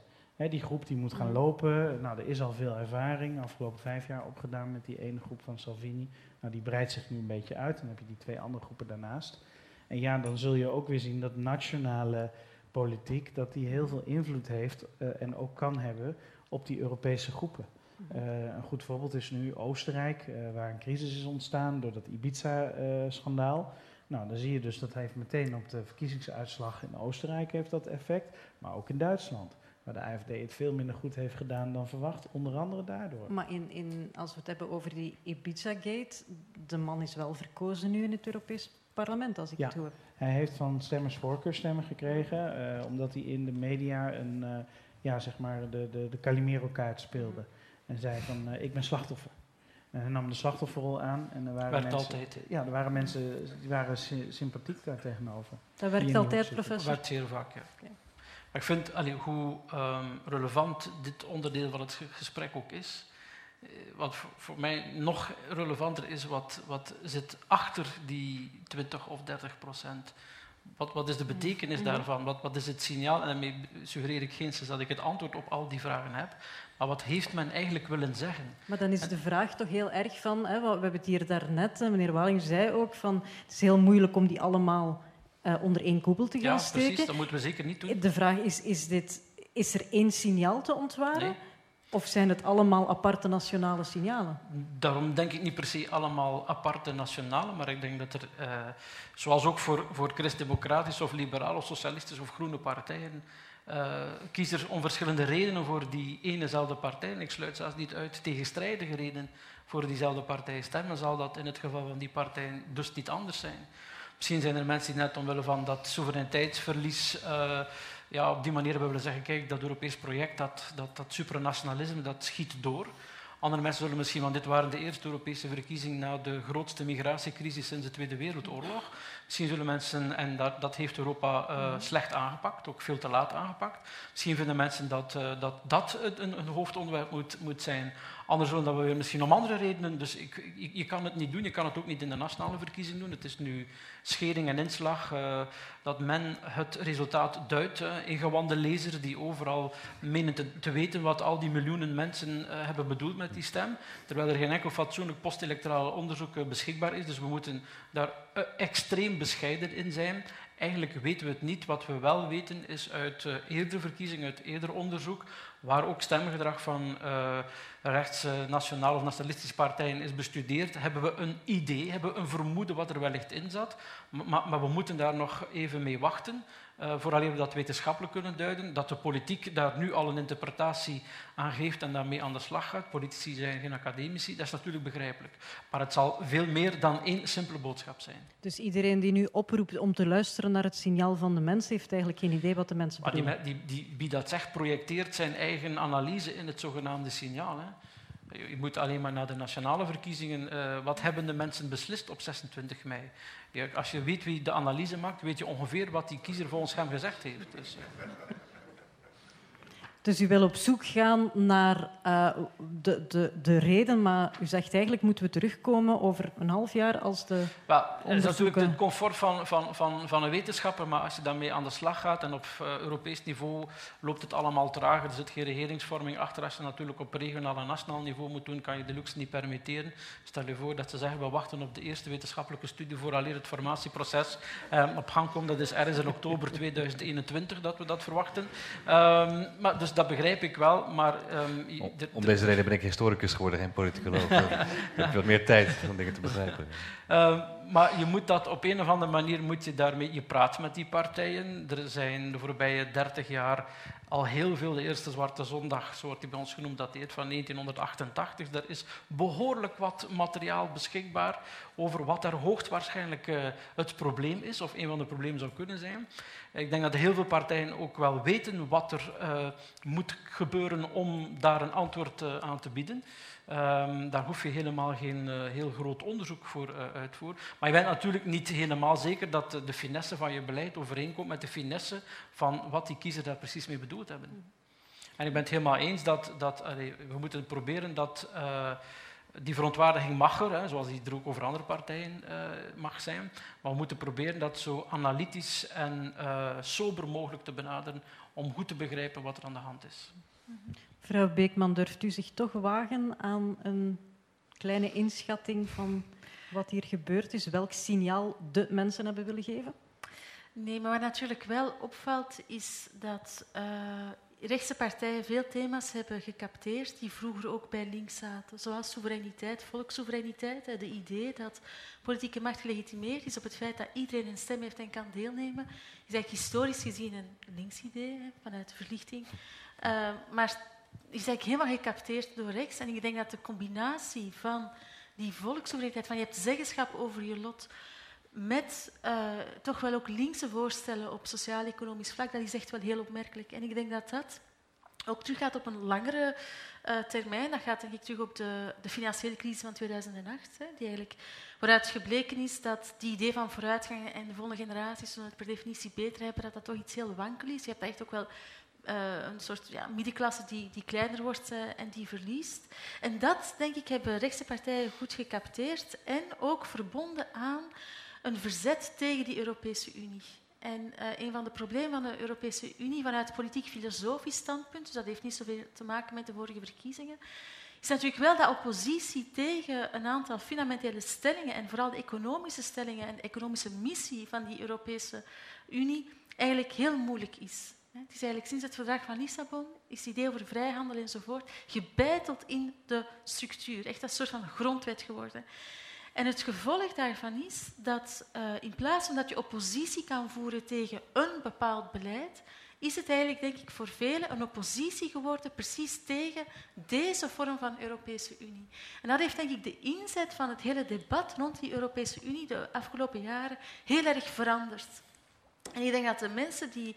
Die groep die moet gaan lopen. Nou, er is al veel ervaring, afgelopen vijf jaar opgedaan met die ene groep van Salvini. Nou, die breidt zich nu een beetje uit. Dan heb je die twee andere groepen daarnaast. En ja, dan zul je ook weer zien dat nationale politiek, dat die heel veel invloed heeft eh, en ook kan hebben op die Europese groepen. Eh, een goed voorbeeld is nu Oostenrijk, eh, waar een crisis is ontstaan door dat Ibiza-schandaal. nou, dan zie je dus dat heeft meteen op de verkiezingsuitslag in Oostenrijk heeft dat effect, maar ook in Duitsland. Waar de AFD het veel minder goed heeft gedaan dan verwacht, onder andere daardoor. Maar in, in, als we het hebben over die Ibiza-gate, de man is wel verkozen nu in het Europees Parlement, als ik Ja. het hoor. Hij heeft van stemmers voorkeurstemmen gekregen, eh, omdat hij in de media een, eh, ja, zeg maar de, de, de Calimero-kaart speelde. En zei van, eh, ik ben slachtoffer. En hij nam de slachtofferrol aan en er waren Werkt mensen... altijd. Ja, er waren mensen die waren sy- sympathiek daar tegenover. Dat werkt altijd, professor. Werkt zeer vaak, ja. Maar ik vind allee, hoe ehm, relevant dit onderdeel van het ge- gesprek ook is. eh, Wat voor, mij nog relevanter is, wat, wat zit achter die 20 of 30 procent? Wat, wat is de betekenis Mhm. daarvan? Wat, wat is het signaal? En daarmee suggereer ik geen dat ik het antwoord op al die vragen heb. Maar wat heeft men eigenlijk willen zeggen? Maar dan is de vraag toch heel erg van, hè, we hebben het hier daarnet, eh, meneer Walling zei ook, van het is heel moeilijk om die allemaal eh, onder één koepel te gaan Ja, steken. precies, dat moeten we zeker niet doen. De vraag is, is, dit, is er één signaal te ontwaren? Nee. Of zijn het allemaal aparte nationale signalen? Daarom denk ik niet per se allemaal aparte nationale, maar ik denk dat er, eh, zoals ook voor, voor christdemocratische of liberale of socialistische of groene partijen, eh kiezers om verschillende redenen voor die enezelfde partij, en ik sluit zelfs niet uit tegenstrijdige redenen voor diezelfde partij stemmen, zal dat in het geval van die partijen dus niet anders zijn. Misschien zijn er mensen die net omwille van dat soevereiniteitsverlies eh, ja, op die manier hebben willen zeggen, kijk, dat Europees project, dat, dat, dat supranationalisme, dat schiet door. Andere mensen zullen misschien, want dit waren de eerste Europese verkiezingen na de grootste migratiecrisis sinds de Tweede Wereldoorlog. Misschien zullen mensen, en dat, dat heeft Europa eh, slecht aangepakt, ook veel te laat aangepakt. Misschien vinden mensen dat eh, dat, dat een, een hoofdonderwerp moet, moet zijn. Anderen zullen dat weer misschien om andere redenen. Dus ik, je, kan het niet doen, je kan het ook niet in de nationale verkiezing doen. Het is nu schering en inslag eh, dat men het resultaat duidt. eh, ingewande lezers die overal menen te, te weten wat al die miljoenen mensen eh, hebben bedoeld met die stem. Terwijl er geen enkel fatsoenlijk postelectoraal onderzoek eh, beschikbaar is. Dus we moeten daar extreem bescheiden in zijn. Eigenlijk weten we het niet. Wat we wel weten is uit eerdere verkiezingen, uit eerder onderzoek, waar ook stemgedrag van eh rechts, eh, of nationalistische partijen is bestudeerd, hebben we een idee, hebben we een vermoeden wat er wellicht in zat. Maar, maar we moeten daar nog even mee wachten, uh, vooraleer we dat wetenschappelijk kunnen duiden. Dat de politiek daar nu al een interpretatie aan geeft en daarmee aan de slag gaat. Politici zijn geen academici, dat is natuurlijk begrijpelijk. Maar het zal veel meer dan één simpele boodschap zijn. Dus iedereen die nu oproept om te luisteren naar het signaal van de mens, heeft eigenlijk geen idee wat de mensen Maar die, bedoelen. die, die, wie dat zegt, projecteert zijn eigen analyse in het zogenaamde signaal. Hè. Je- moet alleen maar naar de nationale verkiezingen. eh, wat hebben de mensen beslist op 26 mei? Ja, als je weet wie de analyse maakt, weet je ongeveer wat die kiezer volgens hem gezegd heeft. Dus, eh, Dus u wil op zoek gaan naar eh, de, de, de reden, maar u zegt eigenlijk moeten we terugkomen over een half jaar als de... Wel, het is natuurlijk het comfort van, van, van, van een wetenschapper, maar als je daarmee aan de slag gaat en op eh, Europees niveau loopt het allemaal trager, er zit geen regeringsvorming achter. Als je natuurlijk op regionaal en nationaal niveau moet doen, kan je de luxe niet permitteren. Stel je voor dat ze zeggen, we wachten op de eerste wetenschappelijke studie vooraleer het formatieproces eh, op gang komt. Dat is ergens in oktober 2021 dat we dat verwachten. Ehm, maar, dus dat begrijp ik wel, maar... ehm, Om, de- om de- deze reden ben ik historicus geworden, geen politicoloog. Dan heb wat meer tijd om dingen te begrijpen. Uh, maar je moet dat op een of andere manier moet je daarmee. Je praat met die partijen. Er zijn de voorbije 30 jaar al heel veel. De eerste Zwarte Zondag, zo die bij ons genoemd, dateert van 1988. Er is behoorlijk wat materiaal beschikbaar over wat er hoogstwaarschijnlijk uh, het probleem is, of een van de problemen zou kunnen zijn. Ik denk dat heel veel partijen ook wel weten wat er uh, moet gebeuren om daar een antwoord uh, aan te bieden. Um, daar hoef je helemaal geen uh, heel groot onderzoek voor uh, uitvoeren. Maar je bent natuurlijk niet helemaal zeker dat de, finesse van je beleid overeenkomt met de finesse van wat die kiezer daar precies mee bedoeld hebben. En ik ben het helemaal eens dat, dat allee, we moeten proberen dat uh, die verontwaardiging mag er, hè, zoals die er ook over andere partijen mag zijn. Maar we moeten proberen dat zo analytisch en sober mogelijk te benaderen om goed te begrijpen wat er aan de hand is. Mevrouw Beekman, durft u zich toch wagen aan een kleine inschatting van wat hier gebeurd is? Welk signaal de mensen hebben willen geven? Nee, maar wat natuurlijk wel opvalt is dat uh, rechtse partijen veel thema's hebben gecapteerd die vroeger ook bij links zaten, zoals soevereiniteit, volkssoevereiniteit, de idee dat politieke macht gelegitimeerd is op het feit dat iedereen een stem heeft en kan deelnemen, is eigenlijk historisch gezien een links idee vanuit de verlichting, uh, maar is eigenlijk helemaal gecapteerd door rechts. En ik denk dat de combinatie van die volkssoevereiniteit, van je hebt zeggenschap over je lot, met uh, toch wel ook linkse voorstellen op sociaal-economisch vlak, dat is echt wel heel opmerkelijk. En ik denk dat dat ook teruggaat op een langere uh, termijn. Dat gaat denk ik terug op de, de financiële crisis van 2008, hè, die eigenlijk, waaruit gebleken is dat die idee van vooruitgang en de volgende generaties zullen het per definitie beter hebben, dat dat toch iets heel wankel is. Je hebt echt ook wel uh, een soort ja, middenklasse die, die kleiner wordt uh, en die verliest. En dat, denk ik, hebben rechtse partijen goed gecapteerd en ook verbonden aan een verzet tegen die Europese Unie. En uh, een van de problemen van de Europese Unie vanuit politiek-filosofisch standpunt, dus dat heeft niet zoveel te maken met de vorige verkiezingen, is natuurlijk wel dat oppositie tegen een aantal fundamentele stellingen en vooral de economische stellingen en de economische missie van die Europese Unie eigenlijk heel moeilijk is. Het is eigenlijk sinds het verdrag van Lissabon, is het idee over vrijhandel enzovoort, gebeiteld in de structuur. Echt een soort van grondwet geworden. En het gevolg daarvan is dat uh, in plaats van dat je oppositie kan voeren tegen een bepaald beleid, is het eigenlijk, denk ik, voor velen een oppositie geworden precies tegen deze vorm van Europese Unie. En dat heeft, denk ik, de inzet van het hele debat rond die Europese Unie de afgelopen jaren heel erg veranderd. En ik denk dat de mensen die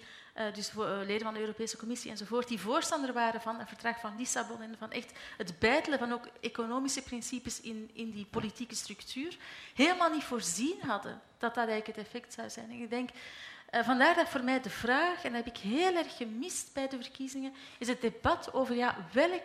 dus uh, leden van de Europese Commissie enzovoort, die voorstander waren van het verdrag van Lissabon en van echt het beitelen van ook economische principes in, in die politieke structuur, helemaal niet voorzien hadden dat dat eigenlijk het effect zou zijn. En ik denk, uh, vandaar dat voor mij de vraag, en dat heb ik heel erg gemist bij de verkiezingen, is het debat over ja, welk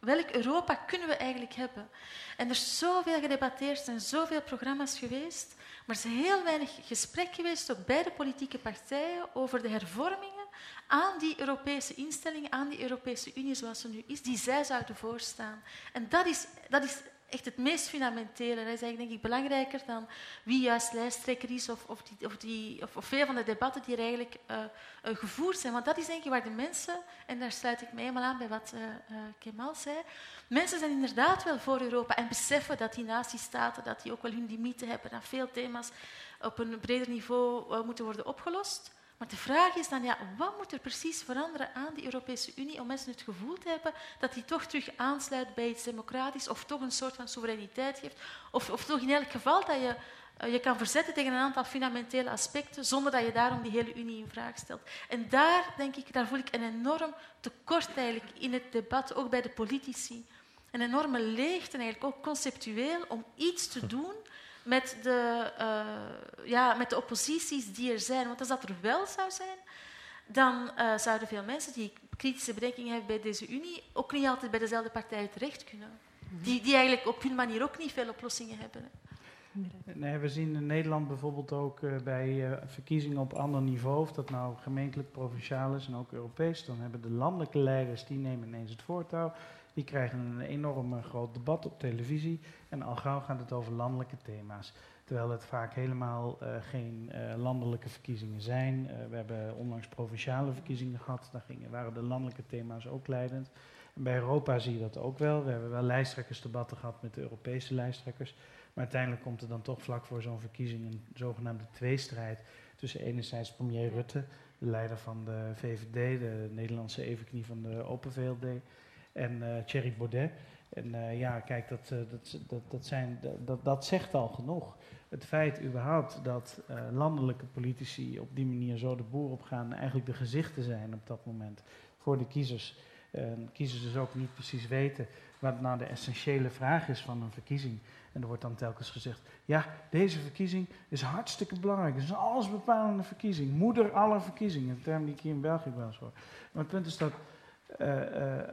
Welk Europa kunnen we eigenlijk hebben? En er is zoveel gedebatteerd en zoveel programma's geweest. Maar er is heel weinig gesprek geweest, ook bij de politieke partijen, over de hervormingen aan die Europese instellingen, aan die Europese Unie zoals ze nu is, die zij zouden voorstaan. En dat is, dat is echt het meest fundamentele. Dat is eigenlijk denk ik, belangrijker dan wie juist lijsttrekker is of, of, die, of, die, of, of veel van de debatten die er eigenlijk uh, uh, gevoerd zijn. Want dat is denk ik waar de mensen, en daar sluit ik me helemaal aan bij wat uh, Kemal zei, mensen zijn inderdaad wel voor Europa en beseffen dat die natiestaten dat die ook wel hun limieten hebben, dat veel thema's op een breder niveau moeten worden opgelost. Maar de vraag is dan, ja, wat moet er precies veranderen aan die Europese Unie om mensen het gevoel te hebben dat die toch terug aansluit bij iets democratisch of toch een soort van soevereiniteit geeft? Of, of toch in elk geval dat je uh, je kan verzetten tegen een aantal fundamentele aspecten zonder dat je daarom die hele Unie in vraag stelt. En daar, denk ik, daar voel ik een enorm tekort eigenlijk in het debat, ook bij de politici. Een enorme leegte eigenlijk, ook conceptueel, om iets te doen met de, uh, ja, met de opposities die er zijn. Want als dat er wel zou zijn, dan uh, zouden veel mensen die kritische bedenkingen hebben bij deze Unie ook niet altijd bij dezelfde partijen terecht kunnen. Die, die eigenlijk op hun manier ook niet veel oplossingen hebben. Nee, we zien in Nederland bijvoorbeeld ook uh, bij verkiezingen op ander niveau, of dat nou gemeentelijk, provinciaal is en ook Europees, dan hebben de landelijke leiders, die nemen ineens het voortouw. Die krijgen een enorm groot debat op televisie. En al gauw gaat het over landelijke thema's. Terwijl het vaak helemaal uh, geen uh, landelijke verkiezingen zijn. We hebben onlangs provinciale verkiezingen gehad. Daar gingen, waren de landelijke thema's ook leidend. En bij Europa zie je dat ook wel. We hebben wel lijsttrekkersdebatten gehad met de Europese lijsttrekkers. Maar uiteindelijk komt er dan toch vlak voor zo'n verkiezing een zogenaamde tweestrijd. Tussen enerzijds premier Rutte, de leider van de VVD, de Nederlandse evenknie van de Open VLD en uh, Thierry Baudet. En uh, ja, kijk, dat, uh, dat, dat, dat, zijn, dat, dat zegt al genoeg. Het feit überhaupt dat landelijke politici op die manier zo de boer op gaan, eigenlijk de gezichten zijn op dat moment voor de kiezers. kiezers dus ook niet precies weten wat nou de essentiële vraag is van een verkiezing. En er wordt dan telkens gezegd, ja, deze verkiezing is hartstikke belangrijk. Het is een allesbepalende verkiezing. Moeder aller verkiezingen, een term die ik hier in België wel eens hoor. Maar het punt is dat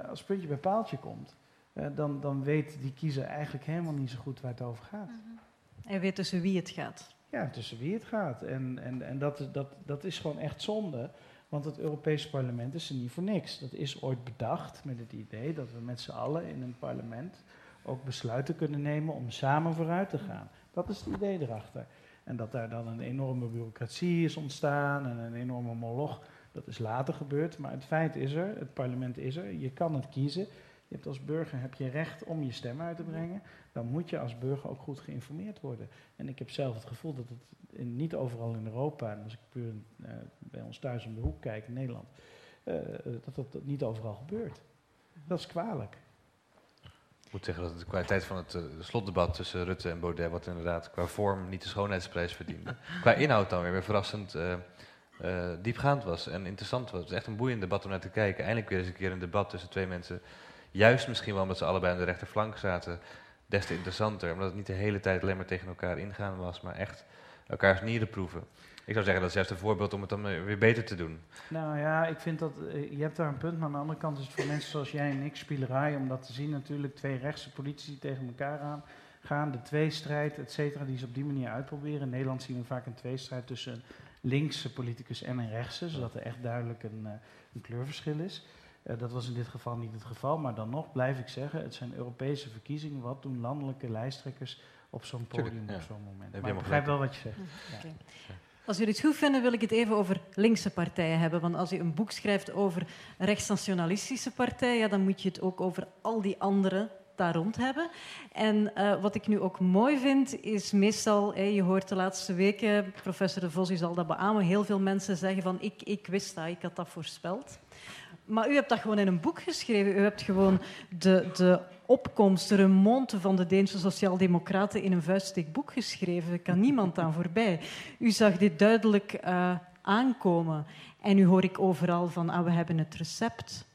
als puntje bij paaltje komt, uh, dan, dan weet die kiezer eigenlijk helemaal niet zo goed waar het over gaat. -hmm. Hij weet tussen wie het gaat. Ja, tussen wie het gaat. En, en, en dat, dat, dat is gewoon echt zonde, want het Europese parlement is er niet voor niks. Dat is ooit bedacht met het idee dat we met z'n allen in een parlement ook besluiten kunnen nemen om samen vooruit te gaan. Dat is het idee erachter. En dat daar dan een enorme bureaucratie is ontstaan en een enorme moloch Dat is later gebeurd, maar het feit is er, het parlement is er, je kan het kiezen. Je hebt als burger heb je recht om je stem uit te brengen. Dan moet je als burger ook goed geïnformeerd worden. En ik heb zelf het gevoel dat het in, niet overal in Europa, en als ik puur uh, bij ons thuis om de hoek kijk in Nederland, uh, dat dat niet overal gebeurt. Dat is kwalijk. Ik moet zeggen dat de kwaliteit van het uh, slotdebat tussen Rutte en Baudet, wat inderdaad qua vorm niet de schoonheidsprijs verdiende, qua inhoud dan weer, weer verrassend uh, diepgaand was en interessant was. Het is echt een boeiend debat om naar te kijken. Eindelijk weer eens een keer een debat tussen twee mensen, juist misschien wel omdat ze allebei aan de rechterflank zaten, des te interessanter. Omdat het niet de hele tijd alleen maar tegen elkaar ingaan was, maar echt elkaars nieren proeven. Ik zou zeggen, dat is juist een voorbeeld om het dan weer beter te doen. Nou ja, ik vind dat, je hebt daar een punt, maar aan de andere kant is het voor mensen zoals jij en ik spielerij om dat te zien natuurlijk. Twee rechtse politici tegen elkaar aan gaan, de tweestrijd, et cetera, die ze op die manier uitproberen. In Nederland zien we vaak een tweestrijd tussen linkse politicus en een rechtse, zodat er echt duidelijk een, uh, een kleurverschil is. Uh, dat was in dit geval niet het geval, maar dan nog blijf ik zeggen, het zijn Europese verkiezingen. Wat doen landelijke lijsttrekkers op zo'n podium Tuurlijk, ja. op zo'n moment? Maar ik begrijp wel wat je zegt. Oké. Ja. Als jullie het goed vinden, wil ik het even over linkse partijen hebben. Want als je een boek schrijft over rechtsnationalistische partijen, ja, dan moet je het ook over al die andere daar rond hebben. En uh, wat ik nu ook mooi vind, is meestal, je hoort de laatste weken, professor De Vos zal dat beamen, heel veel mensen zeggen van ik, ik wist dat, ik had dat voorspeld. Maar u hebt dat gewoon in een boek geschreven. U hebt gewoon de, de opkomst, de remonte van de Deense Sociaaldemocraten in een vuistdik boek geschreven. Daar kan niemand aan voorbij. U zag dit duidelijk uh, aankomen. En nu hoor ik overal van, ah, we hebben het recept.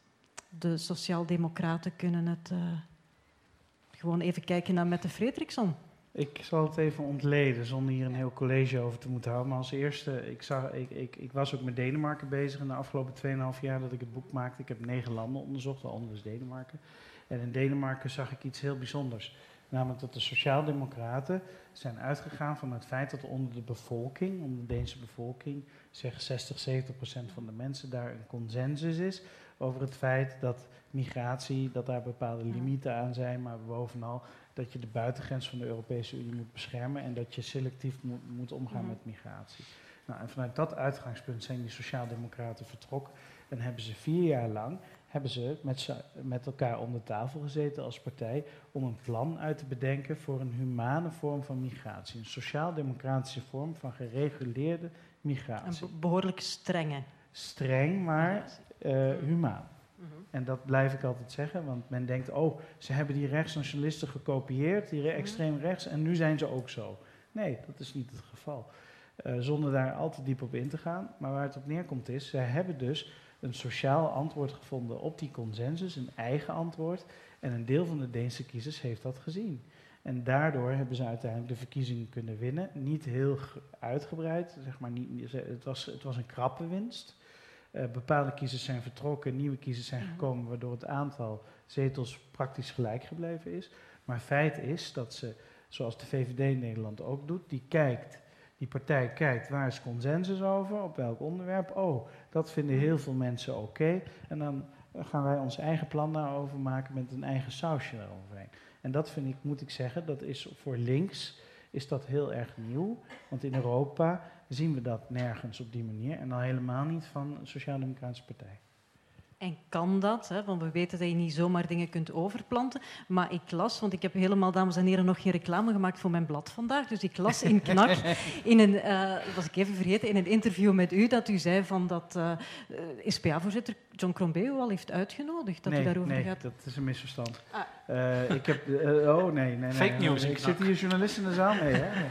De Sociaaldemocraten kunnen het uh, gewoon even kijken naar Mette Fredriksson. Ik zal het even ontleden zonder hier een heel college over te moeten houden. Maar als eerste, ik, zag, ik, ik, was ook met Denemarken bezig in de afgelopen 2,5 jaar dat ik het boek maakte. Ik heb negen landen onderzocht, waaronder dus Denemarken. En in Denemarken zag ik iets heel bijzonders. Namelijk dat de Sociaaldemocraten zijn uitgegaan van het feit dat onder de bevolking, onder de Deense bevolking, zeg 60, 70 procent van de mensen daar een consensus is over het feit dat migratie, dat daar bepaalde limieten aan zijn, maar bovenal dat je de buitengrens van de Europese Unie moet beschermen en dat je selectief moet, moet omgaan met migratie. Nou, en vanuit dat uitgangspunt zijn die Sociaaldemocraten vertrokken en hebben ze vier jaar lang hebben ze met, met elkaar om de tafel gezeten als partij om een plan uit te bedenken voor een humane vorm van migratie. Een sociaal-democratische vorm van gereguleerde migratie. Een behoorlijk strenge. Streng, maar uh, humaan. -hmm. En dat blijf ik altijd zeggen, want men denkt, oh, ze hebben die rechtsnationalisten gekopieerd, die re extreem rechts, en nu zijn ze ook zo. Nee, dat is niet het geval. Uh, zonder daar al te diep op in te gaan. Maar waar het op neerkomt is, zij hebben dus een sociaal antwoord gevonden op die consensus, een eigen antwoord. En een deel van de Deense kiezers heeft dat gezien. En daardoor hebben ze uiteindelijk de verkiezingen kunnen winnen. Niet heel uitgebreid, zeg maar niet, het, was, het was een krappe winst. Uh, bepaalde kiezers zijn vertrokken, nieuwe kiezers zijn gekomen, waardoor het aantal zetels praktisch gelijk gebleven is. Maar feit is dat ze, zoals de VVD in Nederland ook doet, die kijkt die partij kijkt waar is consensus over, op welk onderwerp. Oh, dat vinden heel veel mensen oké. Okay. En dan gaan wij ons eigen plan daarover maken met een eigen sausje eroverheen. En dat vind ik, moet ik zeggen, dat is voor links is dat heel erg nieuw. Want in Europa zien we dat nergens op die manier. En al helemaal niet van een Sociaal-Democratische Partij. En kan dat? Hè? Want we weten dat je niet zomaar dingen kunt overplanten. Maar ik las, want ik heb helemaal, dames en heren, nog geen reclame gemaakt voor mijn blad vandaag. Dus ik las in Knak, in een, uh, was ik even vergeten, in een interview met u, dat u zei van dat uh, SPA-voorzitter John Crombie u al heeft uitgenodigd. Dat nee, u daarover nee, gaat. dat is een misverstand. Ah. Uh, ik heb, oh nee, nee, nee. Fake news. Ik zit hier journalist in de zaal mee, hè?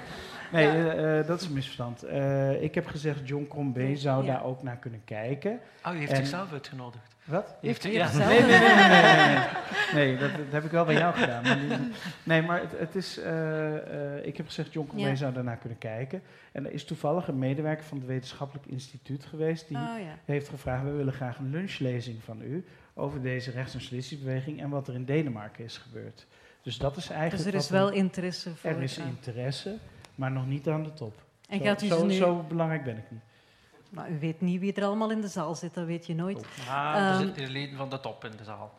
Nee, ja. uh, dat is een misverstand. Uh, ik heb gezegd, John Crombie zou ja. daar ook naar kunnen kijken. Oh, u heeft en... zichzelf uitgenodigd? Wat? Heeft u ja. zelf? Nee, nee, nee, nee, nee, nee. nee dat, dat, heb ik wel bij jou gedaan. Maar die, nee, maar het, het is, uh, ik heb gezegd, John Crombie zou daarnaar kunnen kijken. En er is toevallig een medewerker van het Wetenschappelijk Instituut geweest... die oh, heeft gevraagd, we willen graag een lunchlezing van u... over deze rechtsnationalistische beweging en wat er in Denemarken is gebeurd. Dus dat is eigenlijk... Dus er is wel interesse voor... Er is interesse maar nog niet aan de top. En zo, gaat u zo, nu... zo belangrijk ben ik niet. Maar u weet niet wie er allemaal in de zaal zit, dat weet je nooit. Ah, er um, zitten leden van de top in de zaal.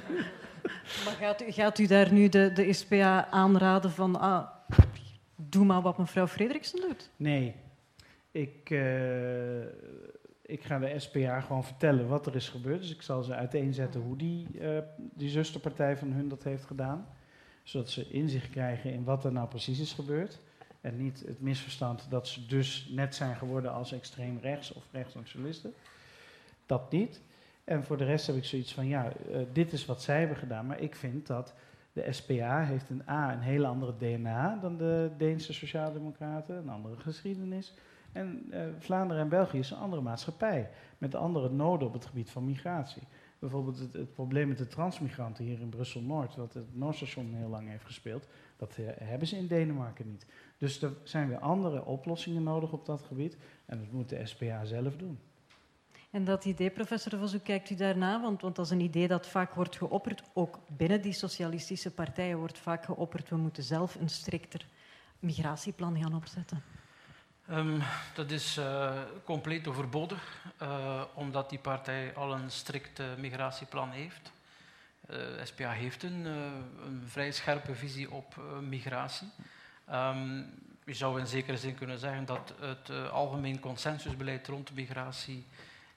maar gaat u, gaat u daar nu de, de SPA aanraden van... Ah, doe maar wat mevrouw Frederiksen doet? Nee. Ik, uh, ik ga de SPA gewoon vertellen wat er is gebeurd. Dus ik zal ze uiteenzetten hoe die, uh, die zusterpartij van hun dat heeft gedaan. Zodat ze inzicht krijgen in wat er nou precies is gebeurd. En niet het misverstand dat ze dus net zijn geworden als extreem rechts of rechtssocialisten. Dat niet. En voor de rest heb ik zoiets van, ja, uh, dit is wat zij hebben gedaan. Maar ik vind dat de SPA heeft een A, een hele andere DNA dan de Deense Sociaaldemocraten, een andere geschiedenis. En uh, Vlaanderen en België is een andere maatschappij, met andere noden op het gebied van migratie. Bijvoorbeeld het, het probleem met de transmigranten hier in Brussel-Noord, wat het Noordstation heel lang heeft gespeeld, dat uh, hebben ze in Denemarken niet. Dus er zijn weer andere oplossingen nodig op dat gebied en dat moet de SPA zelf doen. En dat idee, professor Vos, hoe kijkt u daarna? Want, want dat is een idee dat vaak wordt geopperd, ook binnen die socialistische partijen wordt vaak geopperd, we moeten zelf een strikter migratieplan gaan opzetten. Um, dat is uh, compleet overbodig, uh, omdat die partij al een strikt uh, migratieplan heeft. SPA heeft een, een, vrij scherpe visie op migratie. Um, je zou in zekere zin kunnen zeggen dat het algemeen consensusbeleid rond migratie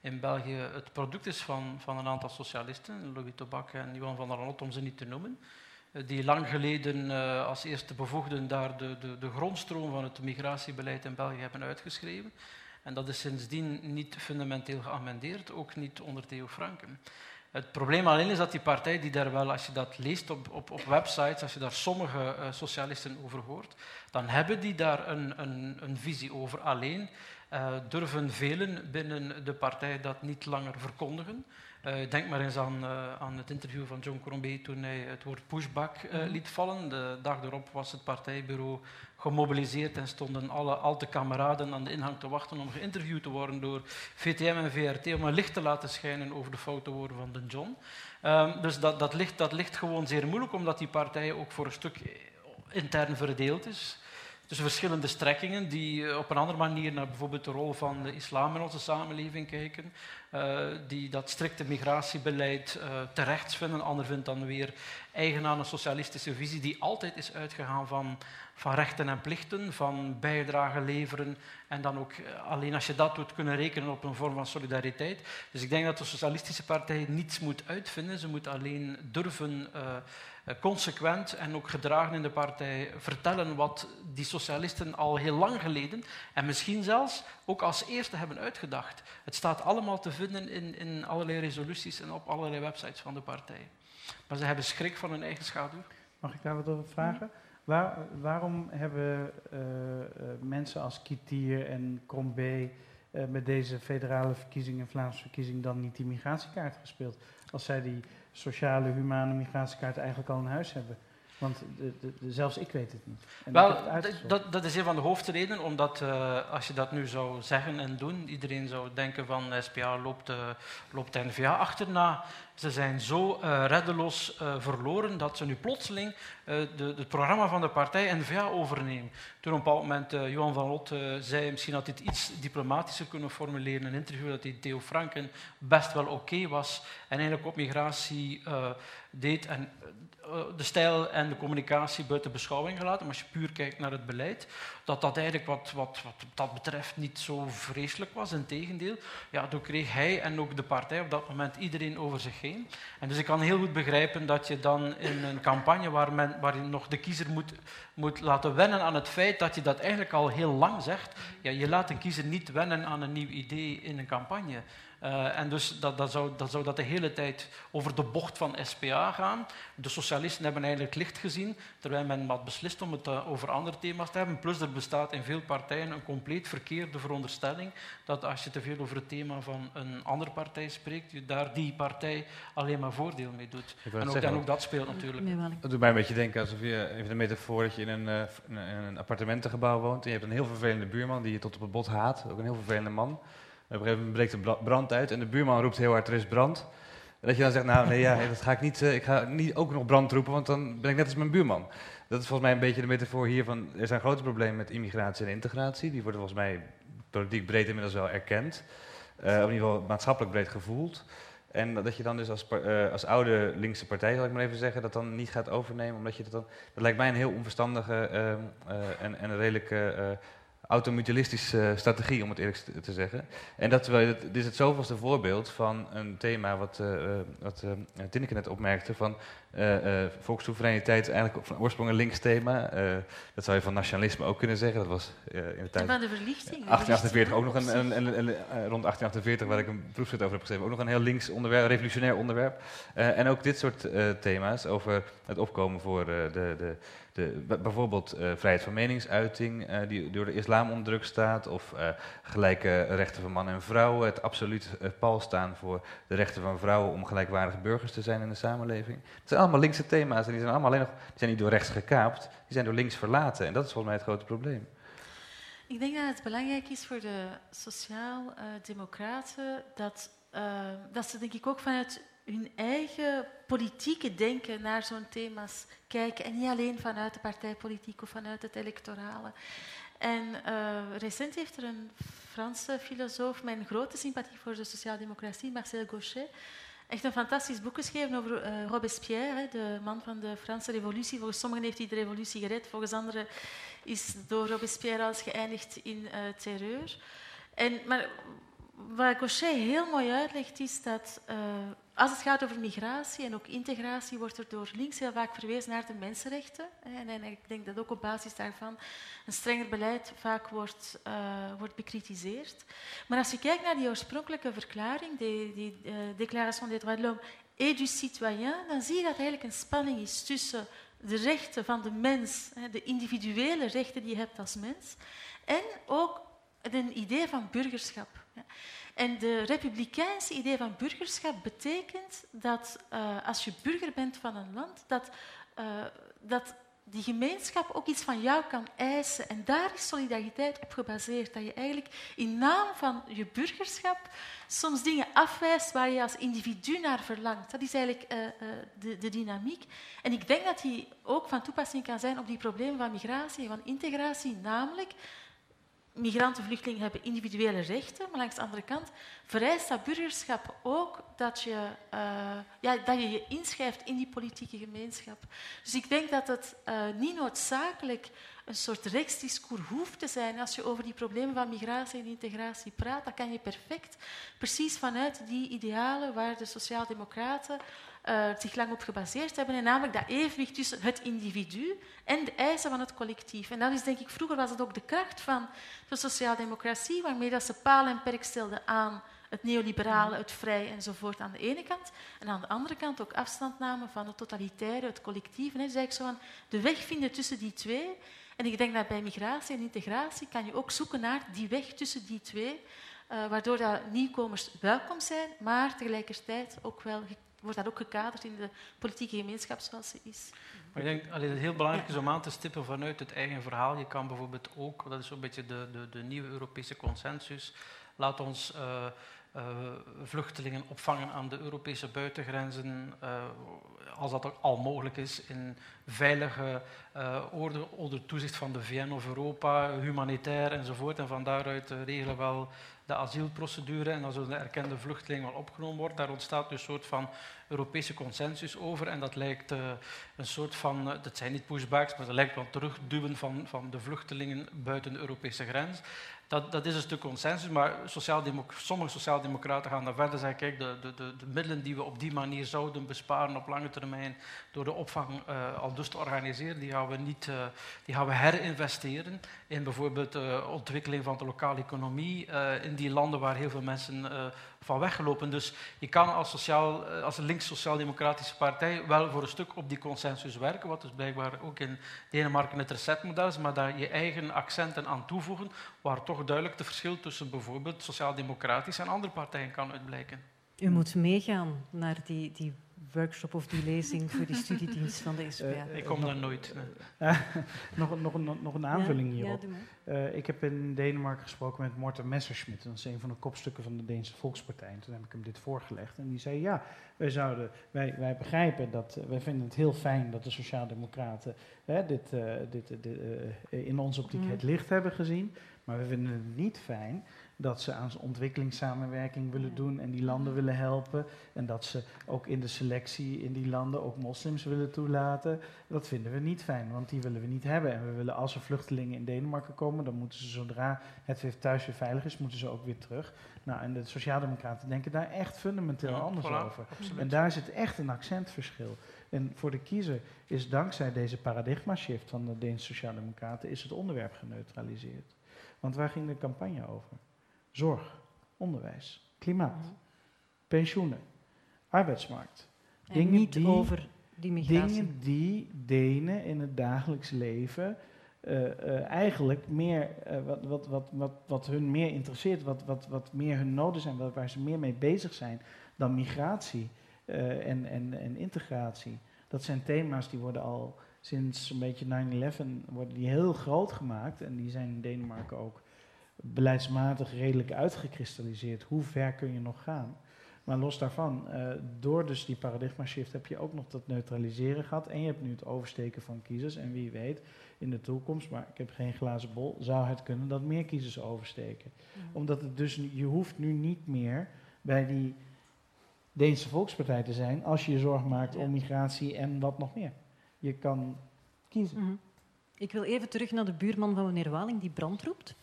in België het product is van, van een aantal socialisten, Louis Tobak en Johan van der Lot, om ze niet te noemen, eh, die lang geleden uh, als eerste bevoegden daar de, de, de grondstroom van het migratiebeleid in België hebben uitgeschreven. En dat is sindsdien niet fundamenteel geamendeerd, ook niet onder Theo Franken. Het probleem alleen is dat die partij, die daar wel, als je dat leest op, op, op websites, als je daar sommige uh, socialisten over hoort, dan hebben die daar een, een, een visie over. Alleen uh, durven velen binnen de partij dat niet langer verkondigen. Uh, denk maar eens aan, uh, aan, het interview van John Crombie toen hij het woord pushback uh, liet vallen. De dag erop was het partijbureau gemobiliseerd en stonden alle alte kameraden aan de ingang te wachten om geïnterviewd te worden door VTM en VRT om een licht te laten schijnen over de foute woorden van de John. Um, dus dat, dat, ligt, dat ligt gewoon zeer moeilijk, omdat die partij ook voor een stuk intern verdeeld is tussen verschillende strekkingen die eh, op een andere manier naar bijvoorbeeld de rol van de islam in onze samenleving kijken, uh, die dat strikte migratiebeleid uh, terecht vinden. Ander vindt dan weer eigen aan een socialistische visie die altijd is uitgegaan van, van rechten en plichten, van bijdrage leveren en dan ook alleen als je dat doet kunnen rekenen op een vorm van solidariteit. Dus ik denk dat de socialistische partij niets moet uitvinden, ze moet alleen durven eh, consequent en ook gedragen in de partij vertellen wat die socialisten al heel lang geleden en misschien zelfs ook als eerste hebben uitgedacht. Het staat allemaal te vinden in, in allerlei resoluties en op allerlei websites van de partij. Maar ze hebben schrik van hun eigen schaduw. Mag ik daar wat over vragen? Waar, waarom hebben uh, uh, mensen als Kitier en Crombé uh, met deze federale verkiezing en Vlaamse verkiezing dan niet die migratiekaart gespeeld? Als zij die sociale, humane migratiekaart eigenlijk al in huis hebben. Want de, de, de, zelfs ik weet het niet. En Wel, dat, dat, is een van de hoofdredenen, omdat uh, als je dat nu zou zeggen en doen, iedereen zou denken van SPA loopt, uh, loopt NVA achterna. Ze zijn zo uh, reddeloos verloren dat ze nu plotseling de, het programma van de partij NVA overnemen. Toen op een bepaald moment Johan van Lot zei, misschien had hij het iets diplomatischer kunnen formuleren, een interview dat hij Theo Franken best wel oké okay was en eigenlijk op migratie deed. En eh, de stijl en de communicatie buiten beschouwing gelaten. Maar als je puur kijkt naar het beleid, dat dat eigenlijk wat, wat, wat dat betreft niet zo vreselijk was. Integendeel, ja, toen kreeg hij en ook de partij op dat moment iedereen over zich heen. En dus ik kan heel goed begrijpen dat je dan in een campagne waar, men, waar je nog de kiezer moet, moet laten wennen aan het feit dat je dat eigenlijk al heel lang zegt. Ja, je laat een kiezer niet wennen aan een nieuw idee in een campagne. Uh, en dus dat, dat, zou, dat zou dat de hele tijd over de bocht van SPA gaan. De socialisten hebben eigenlijk licht gezien, terwijl men had beslist om het uh, over andere thema's te hebben. Plus er bestaat in veel partijen een compleet verkeerde veronderstelling dat als je te veel over het thema van een andere partij spreekt, je daar die partij alleen maar voordeel mee doet. En ook, zeggen, en ook, dat speelt natuurlijk. Dat doet mij een beetje denken alsof je, even de metafoor, dat je in een, uh, in een appartementengebouw woont en je hebt een heel vervelende buurman die je tot op het bot haat, ook een heel vervelende man. Op een gegeven moment breekt er brand uit en de buurman roept heel hard, er is brand. En dat je dan zegt, nou nee, ja, dat ga ik niet, uh, ik ga niet ook nog brand roepen, want dan ben ik net als mijn buurman. Dat is volgens mij een beetje de metafoor hier van, er zijn grote problemen met immigratie en integratie. Die worden volgens mij politiek breed inmiddels wel erkend. Uh, of in ieder geval maatschappelijk breed gevoeld. En dat je dan dus als, uh, als oude linkse partij, zal ik maar even zeggen, dat dan niet gaat overnemen. Omdat je dat dan. Dat lijkt mij een heel onverstandige uh, en, en een redelijk automutualistische strategie, om het eerlijk te zeggen. En dat, we, dit is het zoveelste voorbeeld van een thema wat, uh, wat uh, Tinneke net opmerkte, van uh, volkssoevereiniteit is eigenlijk van oorsprong een links thema. dat zou je van nationalisme ook kunnen zeggen. Dat was in de tijd... van de verlichting. 1848 ook nog een, een, een, een, rond 1848, waar ik een proefschrift over heb geschreven, ook nog een heel links onderwerp, revolutionair onderwerp. en ook dit soort thema's over het opkomen voor de, de bijvoorbeeld uh, vrijheid van meningsuiting, uh, die door de islam onder druk staat, of uh, gelijke rechten van mannen en vrouwen, het absoluut pal staan voor de rechten van vrouwen om gelijkwaardige burgers te zijn in de samenleving. Het zijn allemaal linkse thema's en die zijn allemaal alleen nog, die zijn niet door rechts gekaapt, die zijn door links verlaten. En dat is volgens mij het grote probleem. Ik denk dat het belangrijk is voor de sociaal-democraten dat, dat ze denk ik ook vanuit hun eigen politieke denken naar zo'n thema's kijken. En niet alleen vanuit de partijpolitiek of vanuit het electorale. En uh, recent heeft er een Franse filosoof een grote sympathie voor de sociaaldemocratie, Marcel Gauchet, echt een fantastisch boek geschreven over uh, Robespierre, de man van de Franse revolutie. Volgens sommigen heeft hij de revolutie gered, volgens anderen is door Robespierre als geëindigd in uh, terreur. En, maar wat Gauchet heel mooi uitlegt, is dat als het gaat over migratie en ook integratie, wordt er door links heel vaak verwezen naar de mensenrechten. En, ik denk dat ook op basis daarvan een strenger beleid vaak wordt, uh, wordt bekritiseerd. Maar als je kijkt naar die oorspronkelijke verklaring, die, die uh, Déclaration des droits de l'homme et du citoyen, dan zie je dat eigenlijk een spanning is tussen de rechten van de mens, de individuele rechten die je hebt als mens, en ook een idee van burgerschap. En de republikeinse idee van burgerschap betekent dat uh, als je burger bent van een land, dat, uh, dat die gemeenschap ook iets van jou kan eisen. En daar is solidariteit op gebaseerd. Dat je eigenlijk in naam van je burgerschap soms dingen afwijst waar je als individu naar verlangt. Dat is eigenlijk uh, de, de, dynamiek. En ik denk dat die ook van toepassing kan zijn op die problemen van migratie en van integratie, namelijk migranten, vluchtelingen hebben individuele rechten, maar langs de andere kant vereist dat burgerschap ook dat je, uh, ja, dat je je inschrijft in die politieke gemeenschap. Dus ik denk dat het uh, niet noodzakelijk een soort rechtsdiscours hoeft te zijn als je over die problemen van migratie en integratie praat. Dat kan je perfect, precies vanuit die idealen waar de sociaaldemocraten uh, zich lang op gebaseerd hebben. En namelijk dat evenwicht tussen het individu en de eisen van het collectief. En dat is denk ik, vroeger was het ook de kracht van de sociaaldemocratie, waarmee dat ze paal en perk stelden aan het neoliberale, het vrij enzovoort aan de ene kant. En aan de andere kant ook afstand namen van het totalitaire, het collectieve. Dus eigenlijk zo van de weg vinden tussen die twee. En ik denk dat bij migratie en integratie kan je ook zoeken naar die weg tussen die twee, uh, waardoor dat nieuwkomers welkom zijn, maar tegelijkertijd ook wel wordt dat ook gekaderd in de politieke gemeenschap zoals ze is. Maar ik denk dat het heel belangrijk is om aan te stippen vanuit het eigen verhaal. Je kan bijvoorbeeld ook, dat is zo'n beetje de, de, de, nieuwe Europese consensus, laat ons uh, uh, vluchtelingen opvangen aan de Europese buitengrenzen, uh, als dat al mogelijk is, in veilige orde onder toezicht van de VN of Europa, humanitair enzovoort. En van daaruit regelen wel de asielprocedure en zullen de erkende vluchtelingen wel opgenomen worden. Daar ontstaat dus een soort van Europese consensus over en dat lijkt uh, een soort van, uh, dat zijn niet pushbacks, maar dat lijkt wel terugduwen van, van de vluchtelingen buiten de Europese grens. Dat, dat is een stuk consensus, maar sociaal sommige sociaaldemocraten gaan daar verder en zeggen, kijk, de, de, de, de, middelen die we op die manier zouden besparen op lange termijn door de opvang uh, al dus te organiseren, die gaan we, niet, uh, die gaan we herinvesteren in bijvoorbeeld de uh, ontwikkeling van de lokale economie in die landen waar heel veel mensen van weggelopen. Dus je kan als, sociaal, als een links-sociaal-democratische partij wel voor een stuk op die consensus werken, wat dus blijkbaar ook in Denemarken het receptmodel is, maar daar je eigen accenten aan toevoegen, waar toch duidelijk het verschil tussen bijvoorbeeld sociaal-democratische en andere partijen kan uitblijken. U moet meegaan naar die, die workshop of die lezing voor die studiedienst van de SPA. Uh, ik kom daar nooit. nog, nog, nog, nog, een aanvulling hierop. Ja, uh, ik heb in Denemarken gesproken met Morten Messerschmidt. Dat is een van de kopstukken van de Deense Volkspartij. En toen heb ik hem dit voorgelegd. En die zei, ja, wij, zouden, wij, wij begrijpen dat... Uh, wij vinden het heel fijn dat de Sociaaldemocraten dit, dit, dit in onze optiek mm. het licht hebben gezien. Maar we vinden het niet fijn dat ze aan ontwikkelingssamenwerking willen Ja. doen en die landen willen helpen. En dat ze ook in de selectie in die landen ook moslims willen toelaten. Dat vinden we niet fijn, want die willen we niet hebben. En we willen als er vluchtelingen in Denemarken komen, dan moeten ze zodra het weer thuis weer veilig is, moeten ze ook weer terug. Nou, en de Sociaaldemocraten denken daar echt fundamenteel Ja, anders voilà, over. absoluut. En daar zit echt een accentverschil. En voor de kiezer is dankzij deze paradigma-shift van de Deense Sociaaldemocraten is het onderwerp geneutraliseerd. Want waar ging de campagne over? Zorg, onderwijs, klimaat, pensioenen, arbeidsmarkt. En Dingen niet die- over die migratie. Dingen die Denen in het dagelijks leven eh, eh, eigenlijk meer, eh, wat, wat, wat, wat, wat hun meer interesseert, wat, wat, wat meer hun noden zijn, wat, waar ze meer mee bezig zijn dan migratie en, en, en integratie. Dat zijn thema's die worden al sinds een beetje 9-11 worden die heel groot gemaakt en die zijn in Denemarken ook beleidsmatig redelijk uitgekristalliseerd. Hoe ver kun je nog gaan? Maar los daarvan, eh, door dus die paradigma shift heb je ook nog dat neutraliseren gehad. En je hebt nu het oversteken van kiezers. En wie weet, in de toekomst, maar ik heb geen glazen bol, zou het kunnen dat meer kiezers oversteken. Omdat het dus, je hoeft nu niet meer bij die Deense Volkspartij te zijn als je je zorg maakt Ja. om migratie en wat nog meer. Je kan kiezen. Mhm. Ik wil even terug naar de buurman van meneer Waling die brand roept.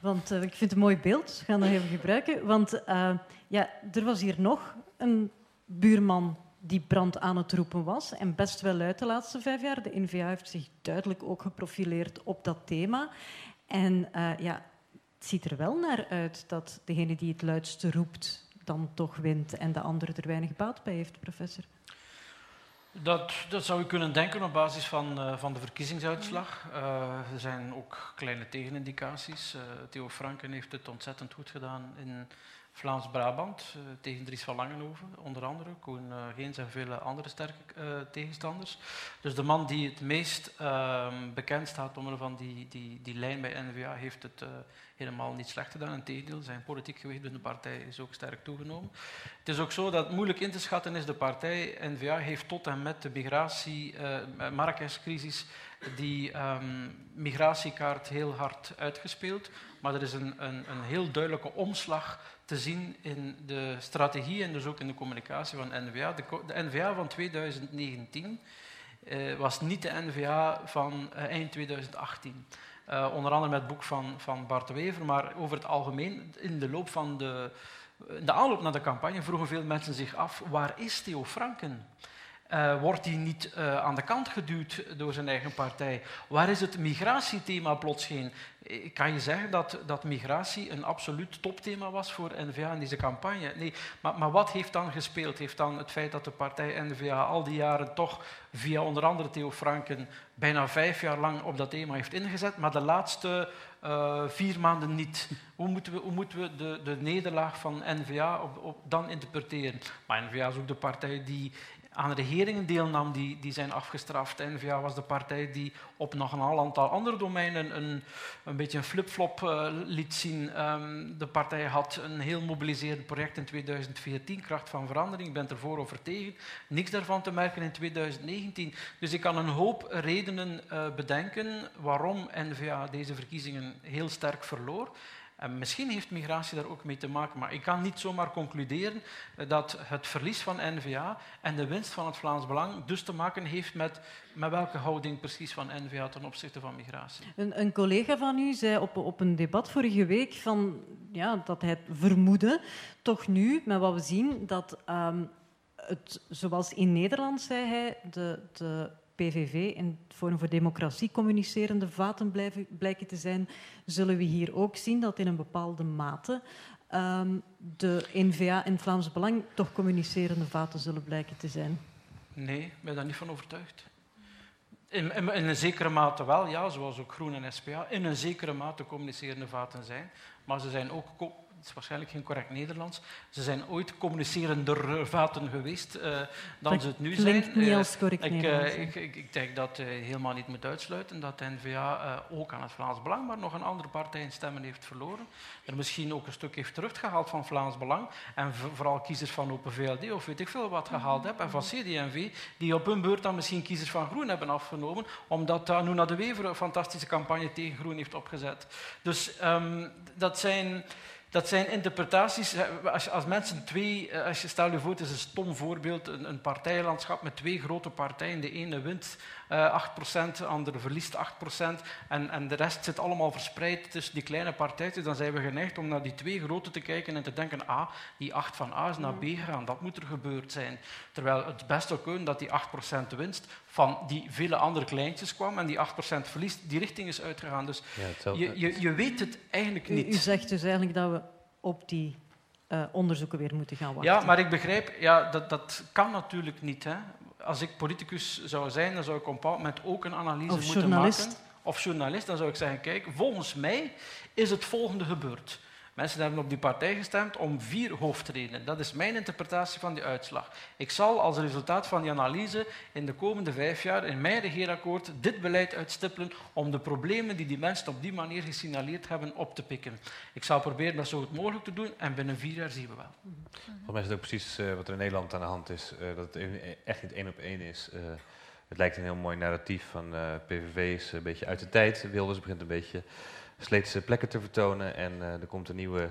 Want eh, ik vind het een mooi beeld. We gaan dat even gebruiken. Want eh, ja, er was hier nog een buurman die brand aan het roepen was. En best wel uit de laatste vijf jaar. De NVA heeft zich duidelijk ook geprofileerd op dat thema. En eh, ja, het ziet er wel naar uit dat degene die het luidste roept dan toch wint en de andere er weinig baat bij heeft, professor. Dat, dat zou je kunnen denken op basis van, eh, van de verkiezingsuitslag. Eh, er zijn ook kleine tegenindicaties. Eh, Theo Franken heeft het ontzettend goed gedaan in Vlaams-Brabant tegen Dries van Langenhoven, onder andere. Koen Geens en vele andere sterke tegenstanders. Dus de man die het meest ehm, bekend staat omwille van die, die, die lijn bij N-VA heeft het helemaal niet slecht gedaan. Integendeel, zijn politiek gewicht binnen de partij is ook sterk toegenomen. Het is ook zo dat moeilijk in te schatten is. De partij N-VA heeft tot en met de migratie, eh Marrakesh-crisis, die ehm, migratiekaart heel hard uitgespeeld. Maar er is een, een, een heel duidelijke omslag te zien in de strategie en dus ook in de communicatie van NVA. De, de NVA van 2019 eh, was niet de NVA van eind 2018. Eh, onder andere met het boek van, van Bart Wever, maar over het algemeen in de loop van de, in de aanloop naar de campagne vroegen veel mensen zich af, waar is Theo Franken? Eh, wordt hij niet eh, aan de kant geduwd door zijn eigen partij? Waar is het migratiethema plots heen? Kan je zeggen dat, dat migratie een absoluut topthema was voor N-VA in deze campagne? Nee, maar, maar wat heeft dan gespeeld? Heeft dan het feit dat de partij N-VA al die jaren toch via onder andere Theo Franken bijna vijf jaar lang op dat thema heeft ingezet, maar de laatste eh, vier maanden niet? Hoe moeten we, hoe moeten we de, de nederlaag van N-VA op, op, dan interpreteren? Maar N-VA is ook de partij die aan regeringen deelnam die, die zijn afgestraft. N-VA was de partij die op nog een aantal andere domeinen een, een beetje een flipflop uh, liet zien. Um, de partij had een heel mobiliserend project in 2014, Kracht van Verandering. Ik ben er voor of er tegen. Niks daarvan te merken in 2019. Dus ik kan een hoop redenen uh, bedenken waarom N-VA deze verkiezingen heel sterk verloor. En misschien heeft migratie daar ook mee te maken, maar ik kan niet zomaar concluderen dat het verlies van N-VA en de winst van het Vlaams Belang dus te maken heeft met, met welke houding precies van N-VA ten opzichte van migratie. Een, een collega van u zei op, op een debat vorige week van, ja, dat hij vermoedde, toch nu, met wat we zien, dat um, het, zoals in Nederland, zei hij, de, de PVV en het Forum voor Democratie communicerende vaten blijken te zijn, zullen we hier ook zien dat in een bepaalde mate um, de N-VA en Vlaams Belang toch communicerende vaten zullen blijken te zijn. Nee, ik ben daar niet van overtuigd. In, in, in, een zekere mate wel, ja, zoals ook Groen en SPA, in een zekere mate communicerende vaten zijn. Maar ze zijn ook Het is waarschijnlijk geen correct Nederlands. Ze zijn ooit communicerender vaten geweest uh, dan dat ze het nu klinkt zijn. niet als correct ik, Nederlands. ik, ik, ik, denk dat helemaal niet moet uitsluiten dat de N-VA ook aan het Vlaams Belang, maar nog een andere partij in stemmen heeft verloren. Er misschien ook een stuk heeft teruggehaald van Vlaams Belang. En vooral kiezers van Open VLD of weet ik veel wat gehaald hebben. En van CD&V, die op hun beurt dan misschien kiezers van Groen hebben afgenomen, omdat Anouna de Wever een fantastische campagne tegen Groen heeft opgezet. Dus um, dat zijn dat zijn interpretaties. Als, als mensen twee, eh, als je stel je voor, het is een stom voorbeeld, een, een partijlandschap met twee grote partijen. De ene wint 8%, de andere verliest 8%. En, en de rest zit allemaal verspreid tussen die kleine partijtjes. Dan zijn we geneigd om naar die twee grote te kijken en te denken, ah, die 8 van A is naar B gegaan, dat moet er gebeurd zijn. Terwijl het best zou kunnen dat die 8% winst van die vele andere kleintjes kwam en die 8% verlies die richting is uitgegaan. Dus ja, je, je, je weet het eigenlijk niet. U, u zegt dus eigenlijk dat we op die uh, onderzoeken weer moeten gaan wachten. Ja, maar ik begrijp, ja, dat, dat kan natuurlijk niet. Hè. Als ik politicus zou zijn, dan zou ik op een bepaald moment ook een analyse of moeten journalist. maken. Of journalist. Dan zou ik zeggen, kijk, volgens mij is het volgende gebeurd. Mensen hebben op die partij gestemd om vier hoofdredenen. Dat is mijn interpretatie van die uitslag. Ik zal als resultaat van die analyse in de komende vijf jaar in mijn regeerakkoord dit beleid uitstippelen om de problemen die die mensen op die manier gesignaleerd hebben op te pikken. Ik zal proberen dat zo goed mogelijk te doen en binnen vier jaar zien we wel. Volgens mij is het ook precies uh, wat er in Nederland aan de hand is. Uh, dat het echt niet één op één is. Uh, het lijkt een heel mooi narratief van PVV is een beetje uit de tijd. Wilders begint een beetje sleetse plekken te vertonen en uh, er komt een nieuwe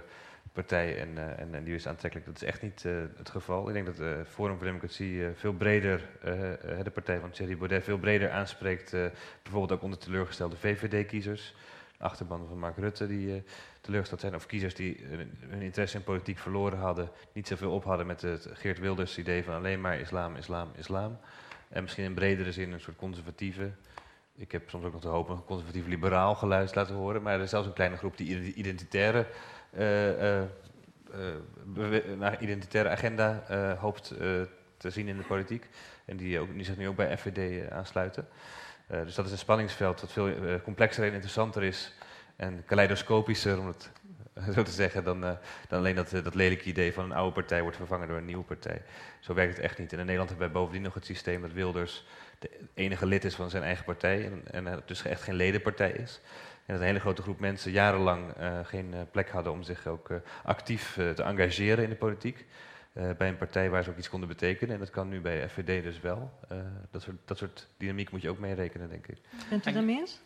partij en, uh, en, en, die is aantrekkelijk. Dat is echt niet uh, het geval. Ik denk dat Forum voor Democratie veel breder, de partij van Thierry Baudet, veel breder aanspreekt. bijvoorbeeld ook onder teleurgestelde VVD-kiezers. Achterban van Mark Rutte die teleurgesteld zijn. Of kiezers die hun interesse in politiek verloren hadden. Niet zoveel op hadden met het Geert Wilders idee van alleen maar islam, islam, islam. En misschien in bredere zin een soort conservatieve ik heb soms ook nog de hoop een conservatief-liberaal geluid laten horen. Maar er is zelfs een kleine groep die identitaire, uh, uh, identitaire agenda hoopt te zien in de politiek. En die, ook, zich nu ook bij FVD aansluiten. dus dat is een spanningsveld dat veel complexer en interessanter is. En kaleidoscopischer, om het zo te zeggen, dan, dan alleen dat, dat lelijke idee van een oude partij wordt vervangen door een nieuwe partij. Zo werkt het echt niet. En in Nederland hebben wij bovendien nog het systeem dat Wilders de enige lid is van zijn eigen partij en, en dus echt geen ledenpartij is. En dat een hele grote groep mensen jarenlang uh, geen uh, plek hadden om zich ook uh, actief te engageren in de politiek. bij een partij waar ze ook iets konden betekenen. En dat kan nu bij FVD dus wel. dat, soort, dat soort dynamiek moet je ook meerekenen, denk ik. Bent u daarmee eens?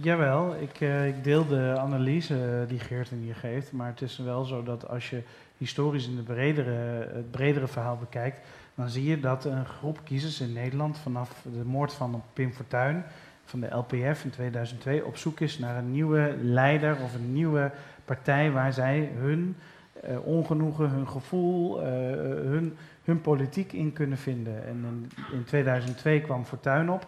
jawel, ik, ik deel de analyse die Geert hier geeft. Maar het is wel zo dat als je historisch in de bredere, het bredere verhaal bekijkt dan zie je dat een groep kiezers in Nederland vanaf de moord van Pim Fortuyn van de LPF in 2002 op zoek is naar een nieuwe leider of een nieuwe partij waar zij hun uh, ongenoegen, hun gevoel, uh, hun, hun politiek in kunnen vinden. En in, in 2002 kwam Fortuyn op.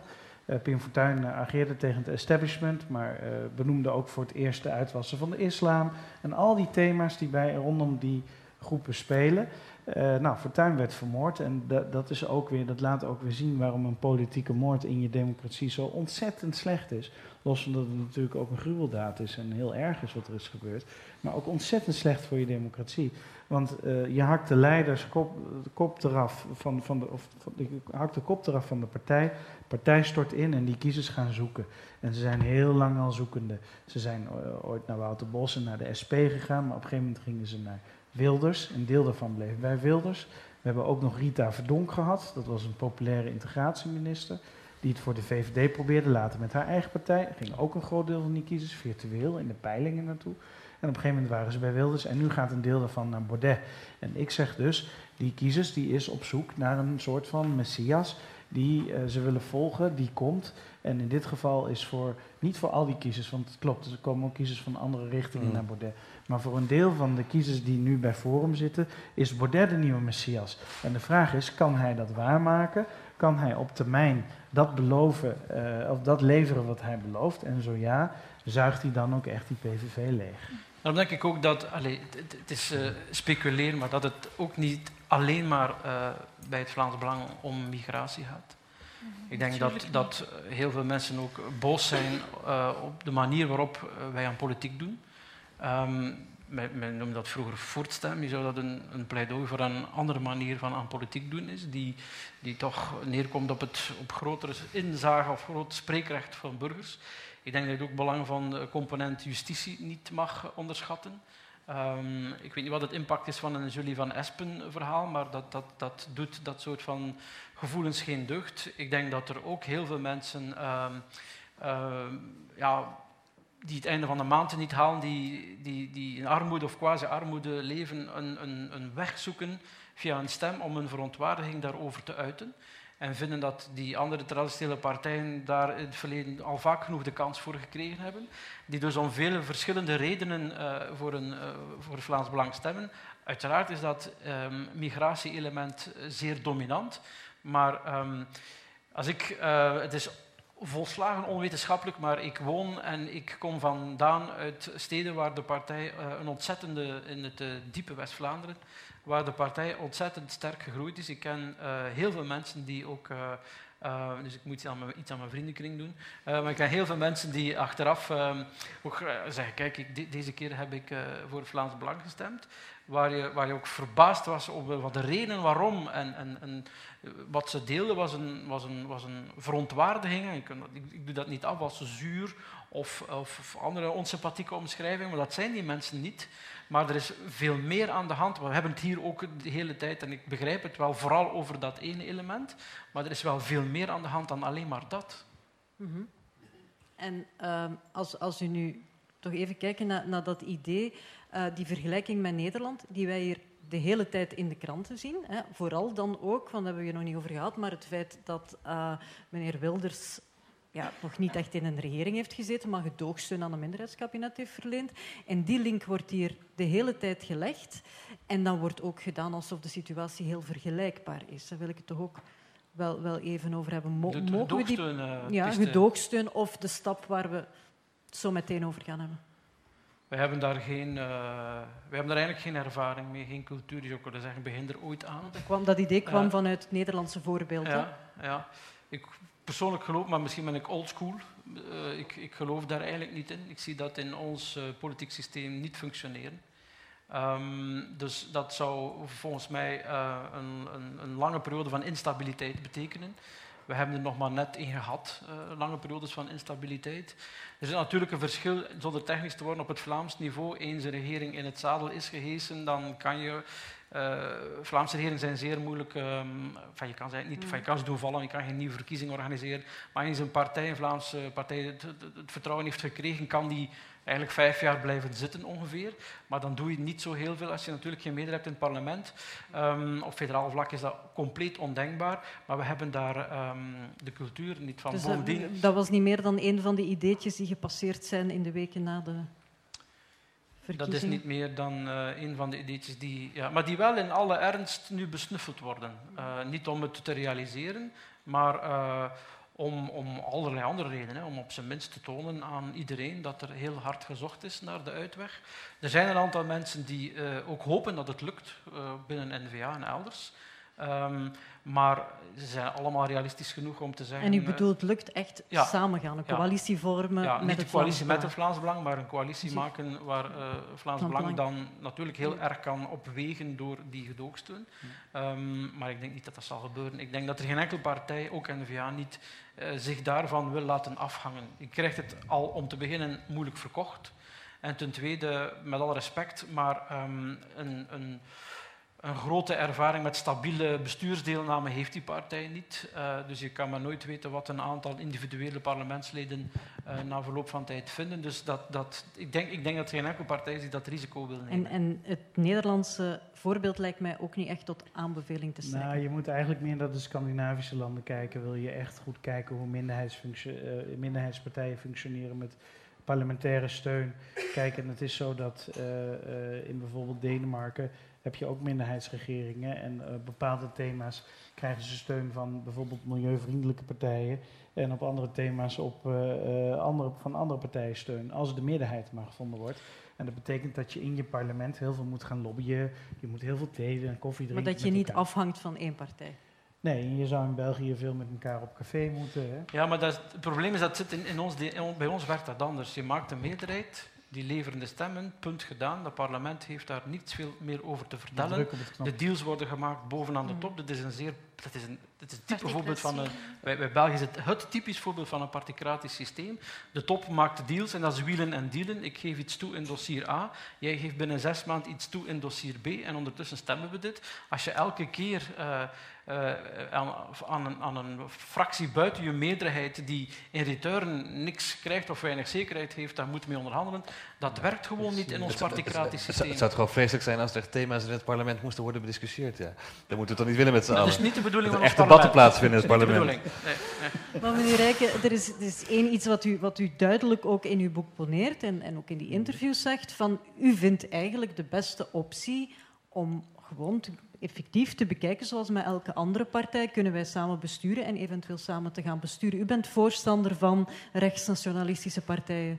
Pim Fortuyn ageerde tegen het establishment, maar benoemde ook voor het eerst de uitwassen van de islam. En al die thema's die bij rondom die groepen spelen. Uh, nou, Fortuyn werd vermoord en dat, is ook weer, dat laat ook weer zien waarom een politieke moord in je democratie zo ontzettend slecht is. Los van dat het natuurlijk ook een gruweldaad is en heel erg is wat er is gebeurd. Maar ook ontzettend slecht voor je democratie. Want uh, je hakt de leiders kop, de kop eraf van, van de, of de kop eraf van de partij. De partij stort in en die kiezers gaan zoeken. En ze zijn heel lang al zoekende. Ze zijn uh, ooit naar Wouter Bos en naar de SP gegaan, maar op een gegeven moment gingen ze naar Wilders. Een deel daarvan bleef bij Wilders. We hebben ook nog Rita Verdonk gehad. Dat was een populaire integratieminister. Die het voor de VVD probeerde, later met haar eigen partij. Er ging ook een groot deel van die kiezers virtueel in de peilingen naartoe. En op een gegeven moment waren ze bij Wilders. En nu gaat een deel daarvan naar Baudet. En ik zeg dus, die kiezers die is op zoek naar een soort van messias. Die uh, ze willen volgen, die komt. En in dit geval is voor, niet voor al die kiezers, want het klopt, er komen ook kiezers van andere richtingen mm. naar Baudet. Maar voor een deel van de kiezers die nu bij Forum zitten, is Baudet de nieuwe Messias. En de vraag is, kan hij dat waarmaken? Kan hij op termijn dat beloven, uh, of dat leveren wat hij belooft? En zo ja, zuigt hij dan ook echt die PVV leeg? Dan denk ik ook dat, allez, het, is uh, speculeren, maar dat het ook niet alleen maar uh, bij het Vlaams Belang om migratie gaat. Ik denk dat, dat heel veel mensen ook boos zijn uh, op de manier waarop wij aan politiek doen. Ehm, men, noemde dat vroeger voortstem. Je zou dat een, een pleidooi voor een andere manier van aan politiek doen is, die, die toch neerkomt op het op grotere inzage of groot spreekrecht van burgers. Ik denk dat je ook het belang van de component justitie niet mag onderschatten. Um, ik weet niet wat het impact is van een Julie van Espen verhaal, maar dat, dat, dat doet dat soort van gevoelens geen deugd. Ik denk dat er ook heel veel mensen um, uh, ja, die het einde van de maand niet halen, die, die, die in armoede of quasi-armoede leven, een, een, een weg zoeken via een stem om hun verontwaardiging daarover te uiten. En vinden dat die andere traditionele partijen daar in het verleden al vaak genoeg de kans voor gekregen hebben. Die dus om vele verschillende redenen uh, voor, een, uh, voor Vlaams Belang stemmen. Uiteraard is dat um, migratie-element zeer dominant. Maar um, als ik, het is volslagen onwetenschappelijk, maar ik woon en ik kom vandaan uit steden waar de partij een ontzettende, in het diepe West-Vlaanderen, waar de partij ontzettend sterk gegroeid is. Ik ken uh, heel veel mensen die ook. Dus ik moet iets aan, mijn, aan mijn vriendenkring doen. maar ik ken heel veel mensen die achteraf ook zeggen: Kijk, ik, de, deze keer heb ik voor Vlaams Belang gestemd. Waar je, waar je ook verbaasd was over wat de redenen waarom. En, en, en wat ze deelden was een, was een, was een verontwaardiging. Ik, ik, ik doe dat niet af als zuur of, of, andere onsympathieke omschrijvingen, maar dat zijn die mensen niet. Maar er is veel meer aan de hand. We hebben het hier ook de hele tijd, en ik begrijp het wel, vooral over dat ene element. Maar er is wel veel meer aan de hand dan alleen maar dat. -hmm. En uh, als, als u nu toch even kijken naar, naar dat idee, uh, die vergelijking met Nederland, die wij hier de hele tijd in de kranten zien. Hè. Vooral dan ook, want daar hebben we hier nog niet over gehad, maar het feit dat uh, meneer Wilders ja, nog niet echt in een regering heeft gezeten, maar gedoogsteun aan een minderheidskabinet heeft verleend. En die link wordt hier de hele tijd gelegd. En dan wordt ook gedaan alsof de situatie heel vergelijkbaar is. Daar wil ik het toch ook wel, wel even over hebben. Mo mogen we die, uh, ja, gedoogsteun of de stap waar we het zo meteen over gaan hebben? We hebben daar, geen, uh, we hebben daar eigenlijk geen ervaring mee, geen cultuur. Je zou zeggen, begin er ooit aan. Dat, kwam, dat idee kwam uh, vanuit het Nederlandse voorbeeld. Ja, ja. Ik persoonlijk geloof, maar misschien ben ik oldschool. Uh, ik, ik geloof daar eigenlijk niet in. Ik zie dat in ons uh, politiek systeem niet functioneren. Um, dus dat zou volgens mij een, een, een, lange periode van instabiliteit betekenen. We hebben er nog maar net in gehad, lange periodes van instabiliteit. Er is natuurlijk een verschil, zonder technisch te worden, op het Vlaams niveau. Eens een regering in het zadel is gehesen, dan kan je uh, Vlaamse regeringen zijn zeer moeilijk. Um, enfin, je, kan ze niet, enfin, je kan doen vallen, je kan geen nieuwe verkiezingen organiseren. Maar eens een partij, een Vlaamse partij, het, het, vertrouwen heeft gekregen, kan die eigenlijk vijf jaar blijven zitten ongeveer. Maar dan doe je niet zo heel veel als je natuurlijk geen meerderheid hebt in het parlement. Um, op federaal vlak is dat compleet ondenkbaar. Maar we hebben daar um, de cultuur niet van. Dus Bovendien... dat, was niet meer dan een van de ideetjes die gepasseerd zijn in de weken na de dat is niet meer dan uh, een van de ideetjes die... Ja, maar die wel in alle ernst nu besnuffeld worden. Uh, niet om het te realiseren, maar uh, om, om allerlei andere redenen. Om op zijn minst te tonen aan iedereen dat er heel hard gezocht is naar de uitweg. Er zijn een aantal mensen die ook hopen dat het lukt binnen NVA en elders. Um, maar ze zijn allemaal realistisch genoeg om te zeggen... En u bedoelt, het lukt echt ja, samengaan, een coalitie vormen ja, met niet een coalitie Vlaams met het Vlaams Belang, maar een coalitie maken waar uh, Vlaams Belang Belang. dan natuurlijk heel erg kan opwegen door die gedoogsteun. Um, maar ik denk niet dat dat zal gebeuren. Ik denk dat er geen enkele partij, ook N-VA niet, uh, zich daarvan wil laten afhangen. Je krijgt het al om te beginnen moeilijk verkocht. En ten tweede, met alle respect, maar um, een... een een grote ervaring met stabiele bestuursdeelname heeft die partij niet. Uh, dus je kan maar nooit weten wat een aantal individuele parlementsleden uh, na verloop van tijd vinden. Dus dat, dat, ik, denk, ik denk dat er geen enkele partij is die dat risico wil nemen. En, en het Nederlandse voorbeeld lijkt mij ook niet echt tot aanbeveling te strekken. Nou, je moet eigenlijk meer naar de Scandinavische landen kijken. Wil je echt goed kijken hoe uh, minderheidspartijen functioneren met parlementaire steun. Kijk, en het is zo dat in bijvoorbeeld Denemarken heb je ook minderheidsregeringen en uh, bepaalde thema's krijgen ze steun van bijvoorbeeld milieuvriendelijke partijen en op andere thema's op, uh, uh, andere, van andere partijen steun, als de meerderheid maar gevonden wordt. En dat betekent dat je in je parlement heel veel moet gaan lobbyen, je moet heel veel thee en koffie drinken. Maar dat je niet elkaar. afhangt van één partij. Nee, je zou in België veel met elkaar op café moeten. Hè? Ja, maar dat het probleem is dat zit in, in ons, in, bij ons werkt dat anders. Je maakt een meerderheid die leveren de stemmen, punt gedaan. Het parlement heeft daar niets veel meer over te vertellen. De deals worden gemaakt bovenaan de top. Dit is een zeer... Dat is een, het is een type voorbeeld van een... Bij België is het het typisch voorbeeld van een particratisch systeem. De top maakt de deals en dat is wielen en dealen. Ik geef iets toe in dossier A, jij geeft binnen zes maanden iets toe in dossier B en ondertussen stemmen we dit. Als je elke keer eh, eh, aan, aan, een, aan een fractie buiten je meerderheid die in return niks krijgt of weinig zekerheid heeft, daar moet mee onderhandelen. Dat werkt gewoon niet in ons Het zou- particratisch het, zou- systeem. het zou toch gewoon vreselijk zijn als er thema's in het parlement moesten worden bediscussieerd. Ja. Dat moeten we toch niet willen met z'n Dat allen. is niet de bedoeling Dat van er ons echt debatten plaatsvinden in het Dat parlement. Nee, nee. Maar meneer Rijken, er is, er is één iets wat u, wat u duidelijk ook in uw boek poneert en, en ook in die interviews zegt, van u vindt eigenlijk de beste optie om gewoon te- effectief te bekijken, zoals met elke andere partij, kunnen wij samen besturen en eventueel samen te gaan besturen. U bent voorstander van rechtsnationalistische partijen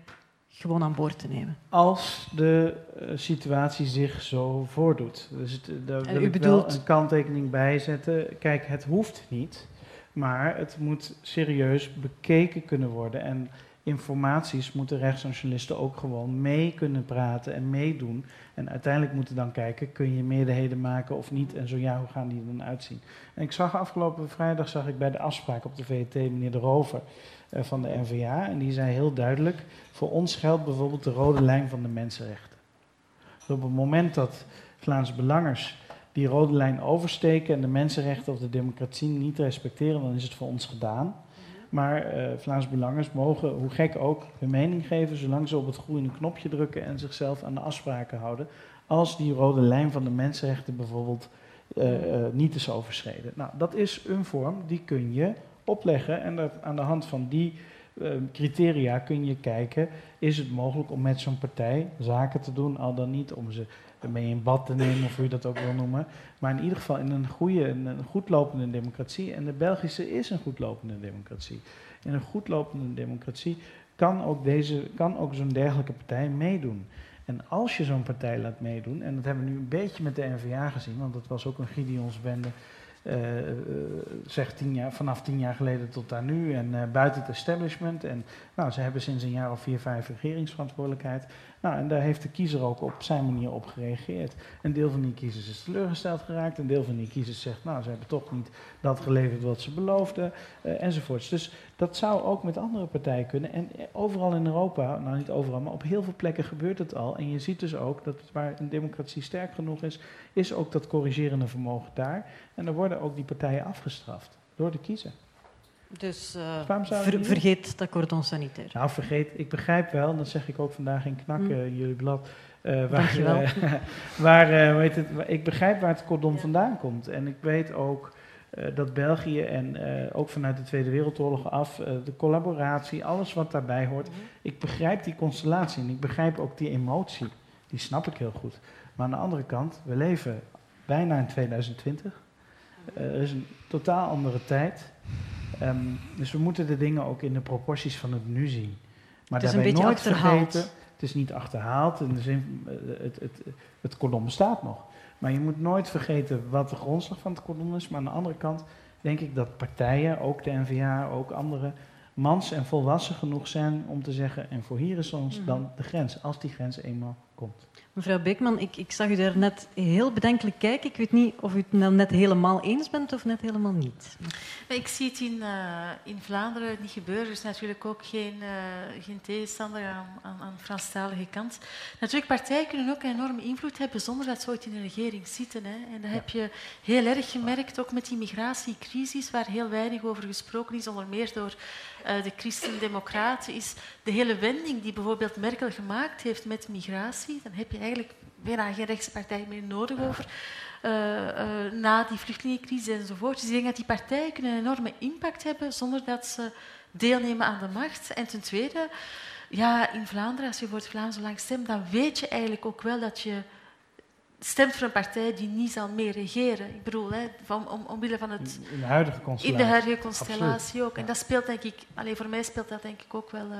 gewoon aan boord te nemen. Als de eh, situatie zich zo voordoet. Dus het, eh, daar wil u ik bedoelt- wel een kanttekening bij zetten. Kijk, het hoeft niet, maar het moet serieus bekeken kunnen worden. En informaties moeten rechtsnationalisten ook gewoon mee kunnen praten en meedoen. En uiteindelijk moeten dan kijken, kun je meerderheden maken of niet? En zo ja, hoe gaan die er dan uitzien? En ik zag afgelopen vrijdag zag ik bij de afspraak op de VT meneer De Rover eh, van de NVA. En die zei heel duidelijk, voor ons geldt bijvoorbeeld de rode lijn van de mensenrechten. Dus op het moment dat Vlaamse belangers die rode lijn oversteken en de mensenrechten of de democratie niet respecteren, dan is het voor ons gedaan. Maar eh Vlaamse belangers mogen, hoe gek ook, hun mening geven, zolang ze op het groene knopje drukken en zichzelf aan de afspraken houden. Als die rode lijn van de mensenrechten bijvoorbeeld eh, eh, niet is overschreden. Nou, dat is een vorm die kun je opleggen en dat, aan de hand van die criteria kun je kijken, is het mogelijk om met zo'n partij zaken te doen, al dan niet om ze mee in bad te nemen of hoe je dat ook wil noemen. Maar in ieder geval in een goede, een, een goedlopende democratie. En de Belgische is een goedlopende democratie. In een goedlopende democratie kan ook, deze, kan ook zo'n dergelijke partij meedoen. En als je zo'n partij laat meedoen, en dat hebben we nu een beetje met de NVA gezien, want dat was ook een Gideonsbende, eh eh, zeg tien jaar, vanaf tien jaar geleden tot aan nu, en eh, buiten het establishment. En nou, ze hebben sinds een jaar of vier, vijf regeringsverantwoordelijkheid. Nou, en daar heeft de kiezer ook op zijn manier op gereageerd. Een deel van die kiezers is teleurgesteld geraakt, een deel van die kiezers zegt, nou, ze hebben toch niet dat geleverd wat ze beloofden, eh, enzovoorts. Dus dat zou ook met andere partijen kunnen. En eh, overal in Europa, nou niet overal, maar op heel veel plekken gebeurt het al. En je ziet dus ook dat waar een democratie sterk genoeg is, is ook dat corrigerende vermogen daar. En dan worden ook die partijen afgestraft door de kiezer. Dus eh, ver- vergeet dat cordon sanitair. Nou, vergeet, ik begrijp wel, dat zeg ik ook vandaag in Knak, Hm. eh, jullie blad. eh, waar, Dankjewel. waar, heet het, ik begrijp waar het cordon vandaan komt. En ik weet ook dat België en ook vanuit de Tweede Wereldoorlog af, de collaboratie, alles wat daarbij hoort. Ik begrijp die constellatie en ik begrijp ook die emotie. Die snap ik heel goed. Maar aan de andere kant, we leven bijna in 2020. Eh, er is een totaal andere tijd. Ehm, dus we moeten de dingen ook in de proporties van het nu zien. Maar Het is een daarbij beetje nooit achterhaald. vergeten, het is niet achterhaald, in de zin, eh, het, het, het cordon bestaat nog. Maar je moet nooit vergeten wat de grondslag van het cordon is. Maar aan de andere kant denk ik dat partijen, ook de NVA, ook andere, mans en volwassen genoeg zijn om te zeggen, en voor hier is ons Mhm. dan de grens, als die grens eenmaal komt. Mevrouw Beekman, ik, ik zag u daar net heel bedenkelijk kijken. Ik weet niet of u het nou net helemaal eens bent of net helemaal niet. Ik zie het in, eh, in Vlaanderen niet gebeuren. Er is natuurlijk ook geen, eh, geen tegenstander aan, aan, aan de Franstalige kant. Natuurlijk, partijen kunnen ook een enorme invloed hebben zonder dat ze ooit in een regering zitten. Hè. En dat heb je heel erg gemerkt, ook met die migratiecrisis, waar heel weinig over gesproken is, onder meer door de Christen-Democraten, is de hele wending die bijvoorbeeld Merkel gemaakt heeft met migratie. Dan heb je eigenlijk bijna geen rechtse partij meer nodig over. eh, eh, na die vluchtelingencrisis enzovoort. Dus ik dat die partijen kunnen een enorme impact hebben zonder dat ze deelnemen aan de macht. En ten tweede, ja, in Vlaanderen, als je voor het Vlaams Belang stemt, dan weet je eigenlijk ook wel dat je stemt voor een partij die niet zal meer regeren. Ik bedoel, hè, van, om, omwille van het In de huidige in constellatie. de huidige constellatie Absoluut. ook. En dat speelt denk ik, alleen voor mij speelt dat denk ik ook wel, eh,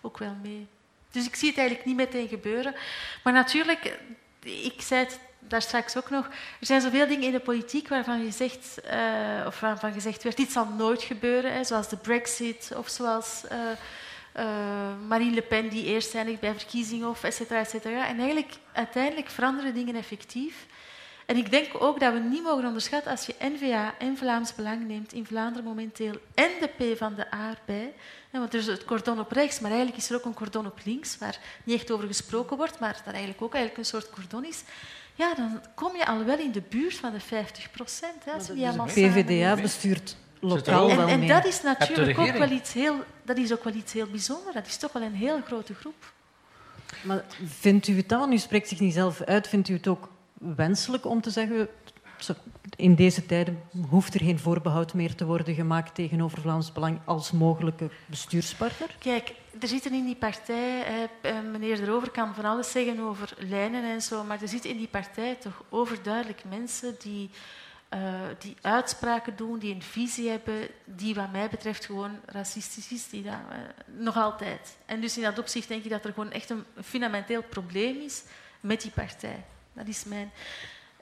ook wel mee. Dus ik zie het eigenlijk niet meteen gebeuren. Maar natuurlijk, ik zei het daar straks ook nog, er zijn zoveel dingen in de politiek waarvan je zegt, eh, of waarvan gezegd werd, dit zal nooit gebeuren, hè, zoals de brexit of zoals... eh, Marine Le Pen die eerst eindigt bij verkiezingen of et cetera, et cetera. En eigenlijk, uiteindelijk veranderen dingen effectief. En ik denk ook dat we niet mogen onderschatten als je N-VA en Vlaams Belang neemt in Vlaanderen momenteel en de P van de A erbij. Want er is het cordon op rechts, maar eigenlijk is er ook een cordon op links, waar niet echt over gesproken wordt, maar dat eigenlijk ook eigenlijk een soort cordon is. Ja, dan kom je al wel in de buurt van de 50 procent. PVDA bestuurt lokaal en, dat is natuurlijk ook wel iets heel, dat is ook wel iets heel bijzonders. Dat is toch wel een heel grote groep. Maar vindt u het dan, u spreekt zich niet zelf uit, vindt u het ook wenselijk om te zeggen, in deze tijden hoeft er geen voorbehoud meer te worden gemaakt tegenover Vlaams Belang als mogelijke bestuurspartner? Kijk, er zitten in die partij, eh, meneer Erover kan van alles zeggen over lijnen en zo, maar er zitten in die partij toch overduidelijk mensen die, eh, die uitspraken doen, die een visie hebben, die wat mij betreft gewoon racistisch is, die dat, eh, nog altijd. En dus in dat opzicht denk ik dat er gewoon echt een fundamenteel probleem is met die partij. Dat is mijn...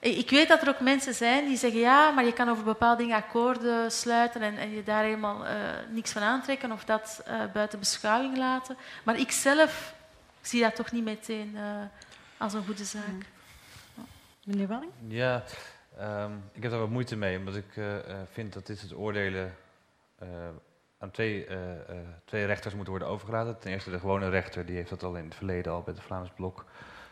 Ik weet dat er ook mensen zijn die zeggen ja, maar je kan over bepaalde dingen akkoorden sluiten en, en je daar helemaal eh, niks van aantrekken of dat eh, buiten beschouwing laten. Maar ik zelf zie dat toch niet meteen eh, als een goede zaak. Meneer Walling? Ja, ehm, ik heb daar wat moeite mee, omdat ik eh, eh, vind dat dit soort oordelen eh, aan twee, twee rechters moeten worden overgelaten. Ten eerste de gewone rechter, die heeft dat al in het verleden al bij het Vlaams Blok,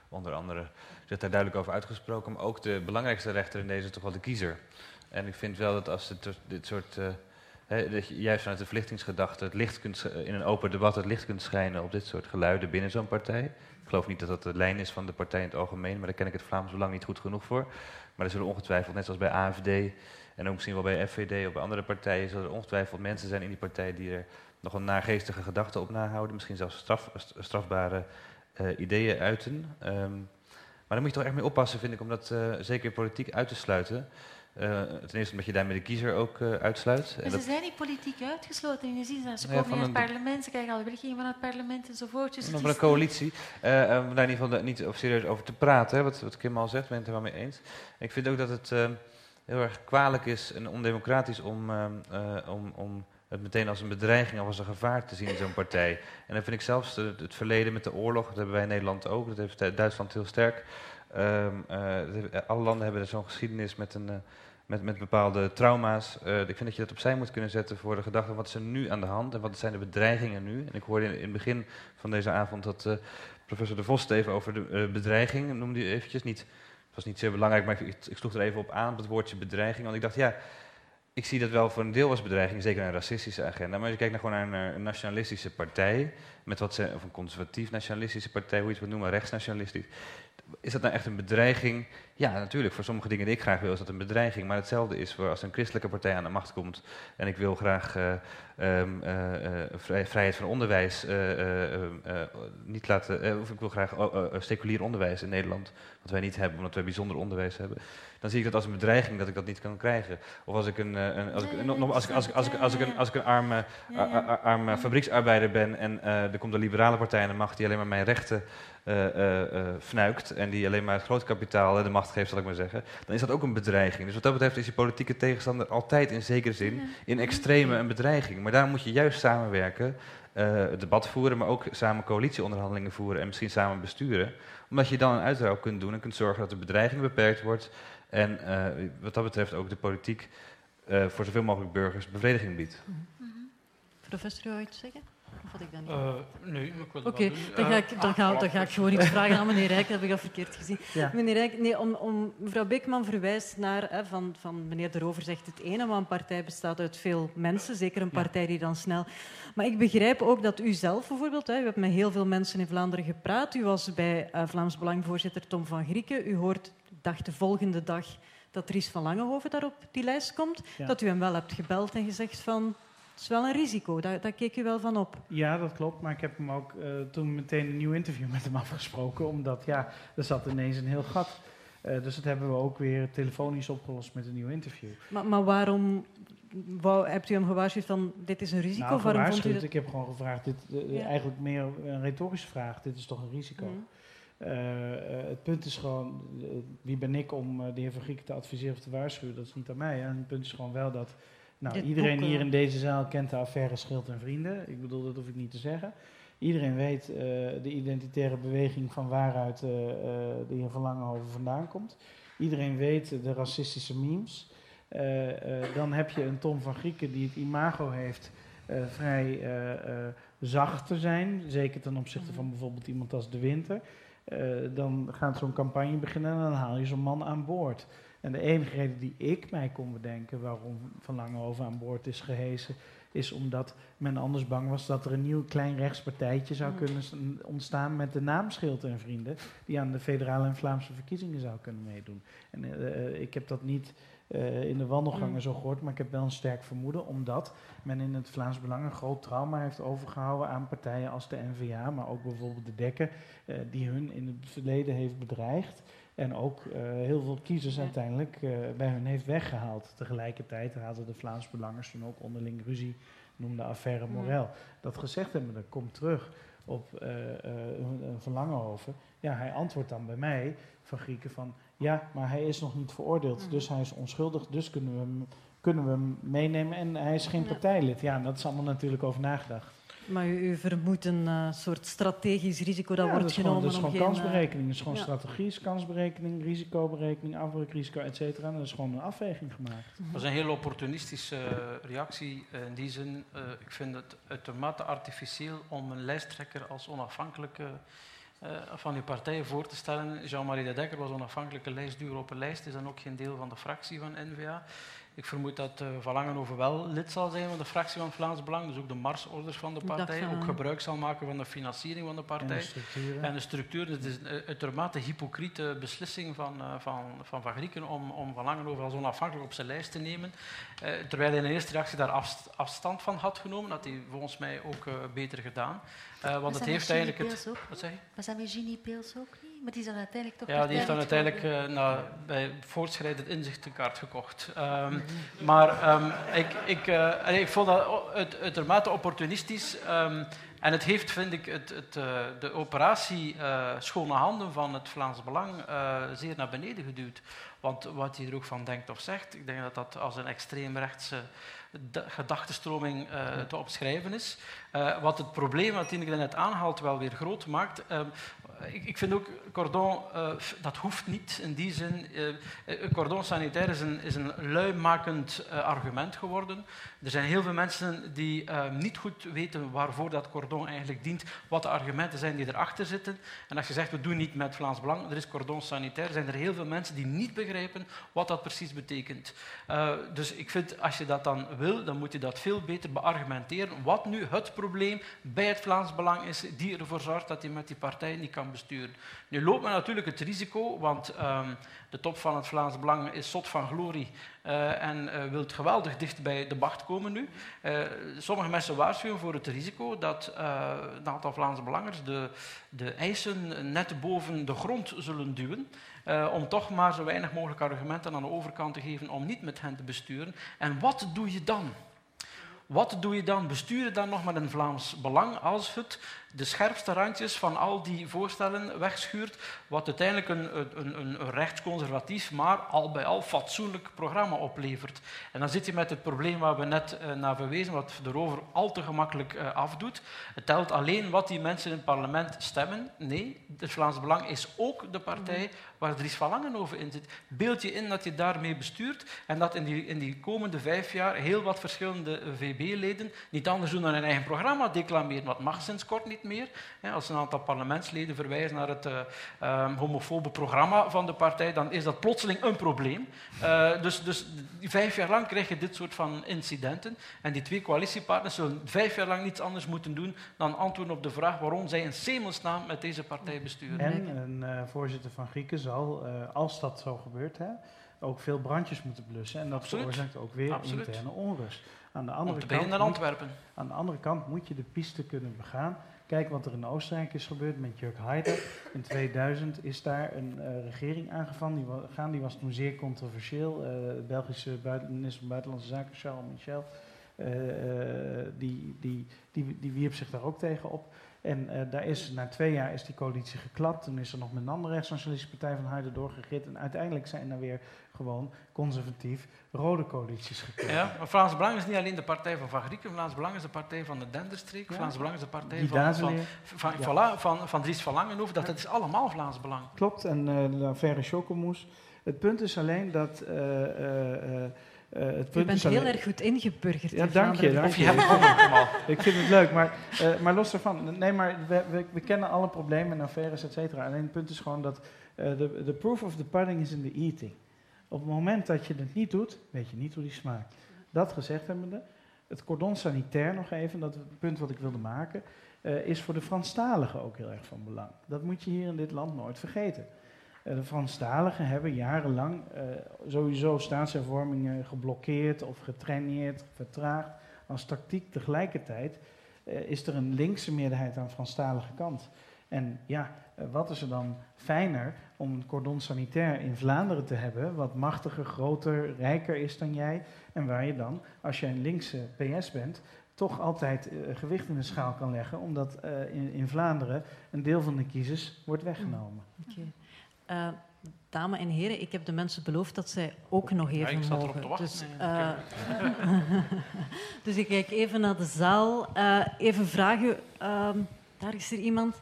onder andere, zich daar duidelijk over uitgesproken. Maar ook de belangrijkste rechter in deze toch wel de kiezer. En ik vind wel dat als het dus dit soort, dat je juist vanuit de verlichtingsgedachte het licht kunt, in een open debat het licht kunt schijnen op dit soort geluiden binnen zo'n partij. Ik geloof niet dat dat de lijn is van de partij in het algemeen, maar daar ken ik het Vlaams Belang niet goed genoeg voor. Maar er zullen ongetwijfeld, net zoals bij AFD en ook misschien wel bij FVD of bij andere partijen, zullen er ongetwijfeld mensen zijn in die partij die er nog een naargeestige gedachte op nahouden. Misschien zelfs straf, st- strafbare eh, ideeën uiten. Ehm, maar daar moet je toch echt mee oppassen, vind ik, om dat eh, zeker politiek uit te sluiten. Eh, ten eerste omdat je daarmee de kiezer ook eh, uitsluit. En dat- ze zijn niet politiek uitgesloten. En je ziet dat ze ja, komen in het een- parlement, ze krijgen alle werking van het parlement enzovoort. Dus van een coalitie. eh, om daar in ieder geval niet serieus over te praten, hè, wat, wat Kim al zegt, ben ik het er wel mee eens. Ik vind ook dat het heel erg kwalijk is en ondemocratisch om, om, om het meteen als een bedreiging of als een gevaar te zien in zo'n partij. En dan vind ik zelfs het, het verleden met de oorlog, dat hebben wij in Nederland ook, dat heeft Du- Duitsland heel sterk. Ehm, eh, heeft- alle landen hebben zo'n geschiedenis met een. eh, met, met bepaalde trauma's. Eh, ik vind dat je dat opzij moet kunnen zetten voor de gedachte... wat is er nu aan de hand en wat zijn de bedreigingen nu? En ik hoorde in, het begin van deze avond dat eh, professor De Vos even over de eh, bedreiging noemde u eventjes. Niet, het was niet zeer belangrijk, maar ik, ik sloeg er even op aan, het woordje bedreiging. Want ik dacht, ja, ik zie dat wel voor een deel als bedreiging, zeker een racistische agenda. Maar als je kijkt naar gewoon naar een, een nationalistische partij... met wat ze, of een conservatief nationalistische partij, hoe je het wilt noemen, rechtsnationalistisch... Is dat nou echt een bedreiging? Ja, natuurlijk. Voor sommige dingen die ik graag wil, is dat een bedreiging. Maar hetzelfde is voor als een christelijke partij aan de macht komt. en ik wil graag eh, ehm, eh, eh, vrij- vrijheid van onderwijs eh, eh, eh, eh, niet laten. of ik wil graag oh, seculier onderwijs in Nederland. wat wij niet hebben, omdat wij bijzonder onderwijs hebben. Dan zie ik dat als een bedreiging dat ik dat niet kan krijgen. Of als ik een, een, als ik, Nee, nog- nog- als ik, als ik, als ik, als ik een, als ik een arme, fabrieksarbeider ben en er komt een liberale partij aan de macht die alleen maar mijn rechten fnuikt en die alleen maar het groot kapitaal eh, de macht geeft, zal ik maar zeggen, dan is dat ook een bedreiging. Dus wat dat betreft is je politieke tegenstander altijd in zekere zin, in extreme een bedreiging. Maar daar moet je juist samenwerken, eh, het debat voeren, maar ook samen coalitieonderhandelingen voeren en misschien samen besturen. Omdat je dan een uitruil kunt doen en kunt zorgen dat de bedreiging beperkt wordt en eh, wat dat betreft ook de politiek eh, voor zoveel mogelijk burgers bevrediging biedt. Professor, wil je iets zeggen? Of had ik dat niet? Eh, nee, ik wil Oké, dan, ga Eh, ik, dan, ga, dan ga ik gewoon iets vragen aan meneer Rijk. Dat heb ik al verkeerd gezien. Ja. Meneer Rijk, nee, om, om, mevrouw Beekman verwijst naar, hè, van, van meneer De Rover zegt het ene, maar een partij bestaat uit veel mensen, zeker een partij die dan snel... Maar ik begrijp ook dat u zelf bijvoorbeeld, hè, u hebt met heel veel mensen in Vlaanderen gepraat, u was bij eh, Vlaams Belang-voorzitter Tom van Grieken, u hoort, ik dacht de volgende dag dat Dries van Langehoven daar op die lijst komt, Ja. dat u hem wel hebt gebeld en gezegd van... Is wel een risico, daar, daar keek u wel van op. Ja, dat klopt. Maar ik heb hem ook eh, toen meteen een nieuw interview met hem afgesproken. Omdat, ja, er zat ineens een heel gat. Eh, dus dat hebben we ook weer telefonisch opgelost met een nieuw interview. Maar, maar waarom wou, hebt u hem gewaarschuwd van dit is een risico? Nou, waarom vond u dat? Ik heb gewoon gevraagd, dit, eh, Ja. eigenlijk meer een retorische vraag. Dit is toch een risico? Mhm. Het punt is gewoon, wie ben ik om de heer Van Grieken te adviseren of te waarschuwen? Dat is niet aan mij. En het punt is gewoon wel dat Nou, Dit iedereen hier eh, in deze zaal kent de affaire Schild en Vrienden. Ik bedoel, dat hoef ik niet te zeggen. Iedereen weet eh, de identitaire beweging van waaruit eh, de heer Van Langenhoven vandaan komt. Iedereen weet de racistische memes. Dan heb je een Tom van Grieken die het imago heeft vrij zacht te zijn. Zeker ten opzichte van bijvoorbeeld iemand als De Winter. Dan gaat zo'n campagne beginnen en dan haal je zo'n man aan boord. En de enige reden die ik mij kon bedenken waarom Van Langenhoven aan boord is gehesen, is omdat men anders bang was dat er een nieuw klein rechtspartijtje zou kunnen ontstaan met de naam Schild en Vrienden, die aan de federale en Vlaamse verkiezingen zou kunnen meedoen. En eh, eh, ik heb dat niet eh, in de wandelgangen Mm. zo gehoord, maar ik heb wel een sterk vermoeden, omdat men in het Vlaams Belang een groot trauma heeft overgehouden aan partijen als de NVA, maar ook bijvoorbeeld de Dekken, eh, die hun in het verleden heeft bedreigd. En ook eh, heel veel kiezers Ja. uiteindelijk eh, bij hun heeft weggehaald. Tegelijkertijd hadden de Vlaams Belangers toen ook onderling ruzie, noemde affaire Mm. Morel. Dat gezegd hebben, dat komt terug op eh eh, een- een Van Langenhoven. Ja, hij antwoordt dan bij mij, van Grieken, van ja, maar hij is nog niet veroordeeld, Mm. dus hij is onschuldig, dus kunnen we hem, kunnen we hem meenemen en hij is geen partijlid. Ja, en dat is allemaal natuurlijk over nagedacht. Maar u, u vermoedt een eh, soort strategisch risico dat Ja, wordt dat is gewoon, genomen dat is gewoon eh, kansberekening. Dat is gewoon ja. strategie, is kansberekening, risicoberekening, afbreukrisico, et cetera. En dat is gewoon een afweging gemaakt. Dat is een heel opportunistische eh, reactie eh, in die zin. eh, ik vind het uitermate artificieel om een lijsttrekker als onafhankelijke eh, van uw partij voor te stellen. Jean-Marie de Dekker was onafhankelijke lijstduur op een lijst, is dan ook geen deel van de fractie van N-VA. Ik vermoed dat uh, Van Langenhoven wel lid zal zijn van de fractie van Vlaams Belang, dus ook de marsorders van de partij, van, ook eh, gebruik zal maken van de financiering van de En partij. de. En de structuur, het is een uitermate hypocriete beslissing van uh, Van, van, van Grieken om, om Van Langenhoven als onafhankelijk op zijn lijst te nemen. Uh, terwijl hij in de eerste reactie daar afst afstand van had genomen, dat hij volgens mij ook uh, beter gedaan. Uh, want het heeft eigenlijk het. Ook, wat zei je? Was dat met Ginny Peels ook? Maar die is dan uiteindelijk toch. Ja, die heeft dan uiteindelijk uh, nou, bij voortschrijdend inzicht een kaart gekocht. Um, maar um, ik, ik, uh, ik vond dat uit, uitermate opportunistisch. Um, en het heeft, vind ik, het, het, uh, de operatie uh, Schone Handen van het Vlaams Belang uh, zeer naar beneden geduwd. Want wat hij er ook van denkt of zegt, ik denk dat dat als een extreemrechtse gedachtenstroming uh, te opschrijven is. Wat het probleem, wat Tineke net aanhaalt, wel weer groot maakt. Uh, ik, vind ook, cordon, uh, dat hoeft niet in die zin. Uh, cordon sanitair is een, is een luimakend argument geworden. Er zijn heel veel mensen die niet goed weten waarvoor dat cordon eigenlijk dient, wat de argumenten zijn die erachter zitten. En als je zegt, we doen niet met Vlaams Belang, er is cordon sanitair, zijn er heel veel mensen die niet begrijpen wat dat precies betekent. dus ik vind, als je dat dan wil, dan moet je dat veel beter beargumenteren. Wat nu het probleem bij het Vlaams Belang is, die ervoor zorgt dat hij met die partij niet kan Nu loopt men natuurlijk het risico, want um, de top van het Vlaams Belang is zot van glorie uh, en uh, wil geweldig dicht bij de macht komen nu. Uh, sommige mensen waarschuwen voor het risico dat een aantal Vlaamse belangers de, de eisen net boven de grond zullen duwen. Om toch maar zo weinig mogelijk argumenten aan de overkant te geven om niet met hen te besturen. En wat doe je dan? Wat doe je dan? Besturen dan nog met een Vlaams belang als het de scherpste randjes van al die voorstellen wegschuurt, wat uiteindelijk een, een, een rechtsconservatief, maar al bij al fatsoenlijk programma oplevert. En dan zit je met het probleem waar we net uh, naar verwezen, wat erover al te gemakkelijk uh, afdoet. Het telt alleen wat die mensen in het parlement stemmen. Nee, het Vlaams Belang is ook de partij waar Dries van Langenhoven in zit. Beeld je in dat je daarmee bestuurt en dat in die, in die komende vijf jaar heel wat verschillende VB-leden niet anders doen dan hun eigen programma declameren. Wat mag sinds kort niet meer. Als een aantal parlementsleden verwijzen naar het uh, homofobe programma van de partij, dan is dat plotseling een probleem. Uh, dus, dus vijf jaar lang krijg je dit soort van incidenten. En die twee coalitiepartners zullen vijf jaar lang niets anders moeten doen dan antwoorden op de vraag waarom zij in Semelsnaam met deze partij besturen. En een uh, voorzitter van Grieken zal, als dat zo gebeurt, hè, ook veel brandjes moeten blussen. En dat veroorzaakt ook weer Absoluut. interne onrust. Aan de andere Om te kant beginnen in Antwerpen. Moet, aan de andere kant moet je de piste kunnen begaan. Kijk wat er in Oostenrijk is gebeurd met Jörg Haider. In 2000 is daar een uh, regering aangegaan. Die, wa die was toen zeer controversieel. De Belgische buiten, minister van Buitenlandse Zaken, Charles Michel, uh, die, die, die, die wierp zich daar ook tegen op. En uh, daar is, na twee jaar is die coalitie geklapt. Toen is er nog met een andere rechtssocialistische partij van Harder doorgegit. En uiteindelijk zijn er weer gewoon conservatief rode coalities gekomen. Ja, maar Vlaams Belang is niet alleen de partij van Van Grieken. Vlaams Belang is de partij van de Denderstreek. Ja. Vlaams Belang is de partij van, van, van, ja. van, van Dries van Langenhoef. Dat, dat is allemaal Vlaams Belang. Klopt, en uh, de affaire Chocomousse. Het punt is alleen dat... Uh, uh, het punt je bent heel erg goed ingeburgerd. Ja, dank je. Dank je. ik vind het leuk. Maar, uh, maar los daarvan, nee, maar we, we, we, kennen alle problemen en affaires, et cetera. Alleen het punt is gewoon dat de uh, proof of the pudding is in the eating. Op het moment dat je het niet doet, weet je niet hoe die smaakt. Dat gezegd hebbende, het cordon sanitair nog even, dat het punt wat ik wilde maken, is voor de Franstaligen ook heel erg van belang. Dat moet je hier in dit land nooit vergeten. Eh, de Franstaligen hebben jarenlang uh, sowieso staatshervormingen geblokkeerd of getraineerd, vertraagd. Als tactiek tegelijkertijd uh, is er een linkse meerderheid aan de Franstalige kant. En ja, wat is er dan fijner om een cordon sanitair in Vlaanderen te hebben, wat machtiger, groter, rijker is dan jij, en waar je dan, als je een linkse PS bent, toch altijd gewicht in de schaal kan leggen, omdat in, Vlaanderen een deel van de kiezers wordt weggenomen. Uh, dames en heren, ik heb de mensen beloofd dat zij ook nog even ja, ik mogen. Dus, uh, dus ik kijk even naar de zaal. Uh, even vragen, ehm, daar is er iemand.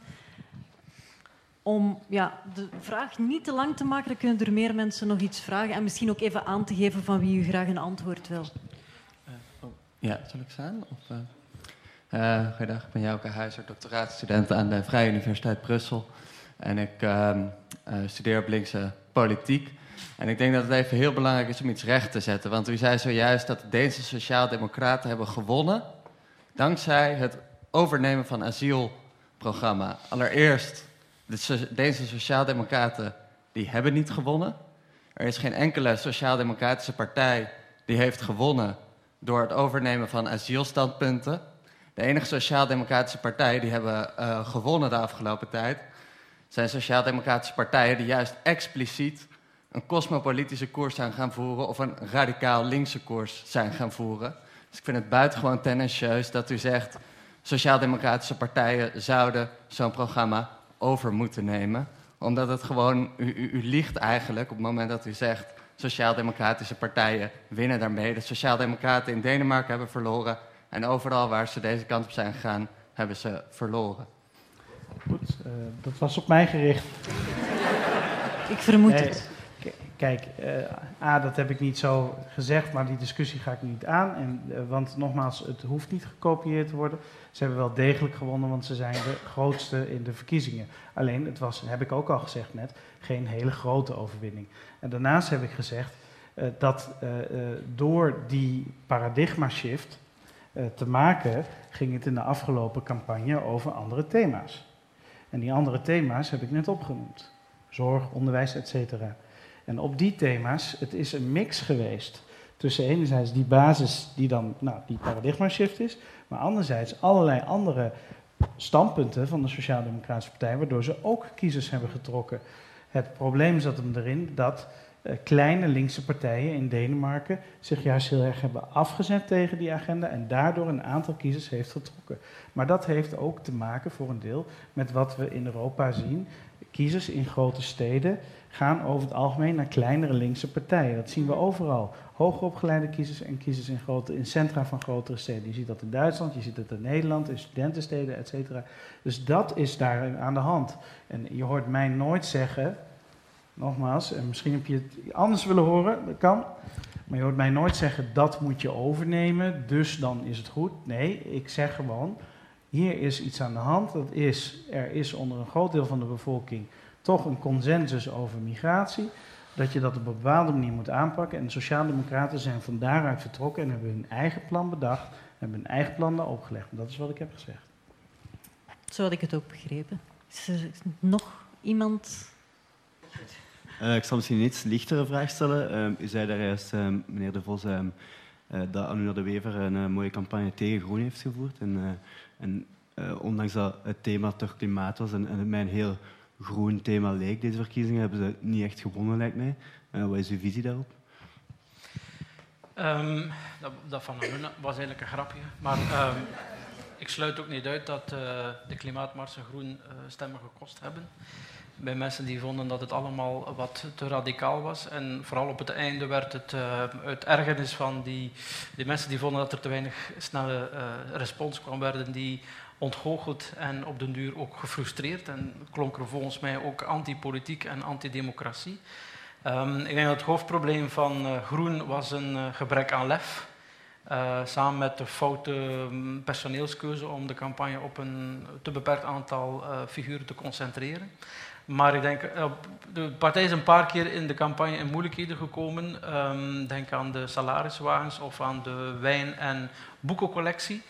Om ja, de vraag niet te lang te maken, dan kunnen er meer mensen nog iets vragen. En misschien ook even aan te geven van wie u graag een antwoord wil. Oh, ja, zal ik staan? Of, goedendag, ik ben Jouke Huizer, doctoraatstudent aan de Vrije Universiteit Brussel. En ik ehm, uh, studeer op linkse politiek. En ik denk dat het even heel belangrijk is om iets recht te zetten. Want u zei zojuist dat de Deense Sociaaldemocraten hebben gewonnen. dankzij het overnemen van asielprogramma. Allereerst, de Deense Sociaaldemocraten die hebben niet gewonnen. Er is geen enkele Sociaaldemocratische partij die heeft gewonnen door het overnemen van asielstandpunten. De enige Sociaaldemocratische partij die hebben uh, gewonnen de afgelopen tijd zijn sociaal-democratische partijen die juist expliciet een cosmopolitische koers zijn gaan voeren of een radicaal linkse koers zijn gaan voeren. Dus ik vind het buitengewoon tendentieus dat u zegt sociaal-democratische partijen zouden zo'n programma over moeten nemen. Omdat het gewoon, u, u, u liegt eigenlijk op het moment dat u zegt sociaal-democratische partijen winnen daarmee. De sociaal-democraten in Denemarken hebben verloren en overal waar ze deze kant op zijn gegaan hebben ze verloren. Uh, dat was op mij gericht. Ik vermoed het. Kijk, uh, A, dat heb ik niet zo gezegd, maar die discussie ga ik niet aan. En, uh, want nogmaals, het hoeft niet gekopieerd te worden. Ze hebben wel degelijk gewonnen, want ze zijn de grootste in de verkiezingen. Alleen, het was, heb ik ook al gezegd net, geen hele grote overwinning. En daarnaast heb ik gezegd dat door die paradigma shift te maken, ging het in de afgelopen campagne over andere thema's. En die andere thema's heb ik net opgenoemd. Zorg, onderwijs, etc. En op die thema's, het is een mix geweest tussen enerzijds die basis die dan nou, die paradigma shift is, maar anderzijds allerlei andere standpunten van de Sociaal-Democratische Partij, waardoor ze ook kiezers hebben getrokken. Het probleem zat hem erin dat kleine linkse partijen in Denemarken zich juist heel erg hebben afgezet tegen die agenda en daardoor een aantal kiezers heeft getrokken. Maar dat heeft ook te maken voor een deel met wat we in Europa zien. Kiezers in grote steden gaan over het algemeen naar kleinere linkse partijen. Dat zien we overal. Hoger opgeleide kiezers en kiezers in, grote, in centra van grotere steden. Je ziet dat in Duitsland, je ziet dat in Nederland, in studentensteden, et cetera. Dus dat is daar aan de hand. En je hoort mij nooit zeggen, nogmaals, en misschien heb je het anders willen horen, dat kan. Maar je hoort mij nooit zeggen, dat moet je overnemen, dus dan is het goed. Nee, ik zeg gewoon, hier is iets aan de hand. Dat is, er is onder een groot deel van de bevolking toch een consensus over migratie. Dat je dat op een bepaalde manier moet aanpakken. En de Sociaaldemocraten zijn van daaruit vertrokken en hebben hun eigen plan bedacht. Hebben hun eigen plan daar opgelegd. dat is wat ik heb gezegd. Zo had ik het ook begrepen. Is er nog iemand uh, ik zal misschien een iets lichtere vraag stellen. Uh, u zei daar juist, uh, meneer De Vos, uh, dat Anuna de Wever een mooie campagne tegen groen heeft gevoerd. En, en ondanks dat het thema toch klimaat was en, en het mij een heel groen thema leek, deze verkiezingen, hebben ze niet echt gewonnen, lijkt mij. wat is uw visie daarop? Dat, dat, van Anuna was eigenlijk een grapje. Maar ik sluit ook niet uit dat de klimaatmarsen groen stemmen gekost hebben. Bij mensen die vonden dat het allemaal wat te radicaal was. En vooral op het einde werd het uh, uit ergernis van die, die mensen die vonden dat er te weinig snelle respons kwam, werden die ontgoocheld en op den duur ook gefrustreerd. En klonk er volgens mij ook antipolitiek en antidemocratie. Um, ik denk dat het hoofdprobleem van groen was een gebrek aan lef samen met de foute mm, personeelskeuze om de campagne op een te beperkt aantal figuren te concentreren. Maar ik denk, uh, de partij is een paar keer in de campagne in moeilijkheden gekomen. Um, denk aan de salariswagens of aan de wijn- en boekencollectie.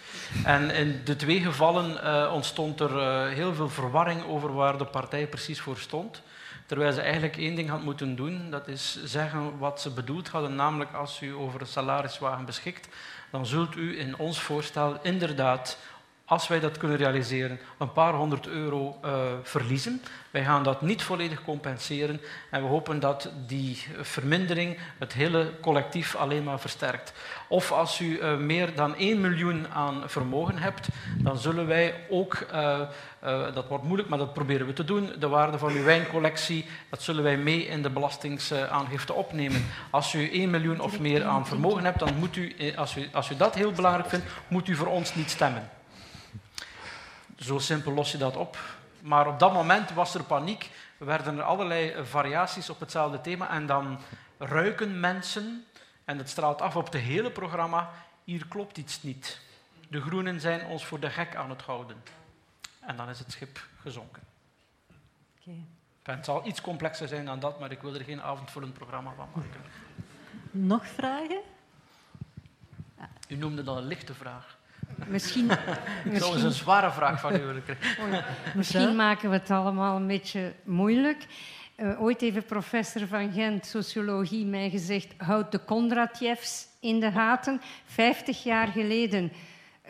En in de twee gevallen ontstond er heel veel verwarring over waar de partij precies voor stond. Terwijl ze eigenlijk één ding had moeten doen, dat is zeggen wat ze bedoeld hadden. Namelijk, als u over een salariswagen beschikt, dan zult u in ons voorstel inderdaad, als wij dat kunnen realiseren, een paar honderd euro uh, verliezen. Wij gaan dat niet volledig compenseren en we hopen dat die vermindering het hele collectief alleen maar versterkt. Of als u uh, meer dan 1 miljoen aan vermogen hebt, dan zullen wij ook, uh, dat wordt moeilijk, maar dat proberen we te doen, de waarde van uw wijncollectie, dat zullen wij mee in de belastingsaangifte opnemen. Als u 1 miljoen of meer aan vermogen hebt, dan moet u, als u, als u dat heel belangrijk vindt, moet u voor ons niet stemmen. Zo simpel los je dat op. Maar op dat moment was er paniek. Er werden er allerlei variaties op hetzelfde thema. En dan ruiken mensen, en het straalt af op het hele programma, hier klopt iets niet. De groenen zijn ons voor de gek aan het houden. En dan is het schip gezonken. Okay. Het zal iets complexer zijn dan dat, maar ik wil er geen avondvullend programma van maken. Nog vragen? U noemde dat een lichte vraag. Misschien, Dat is een zware vraag van u. misschien maken we het allemaal een beetje moeilijk. Uh, ooit heeft professor van Gent, sociologie, mij gezegd... houd de Kondratjevs in de gaten. Vijftig jaar geleden,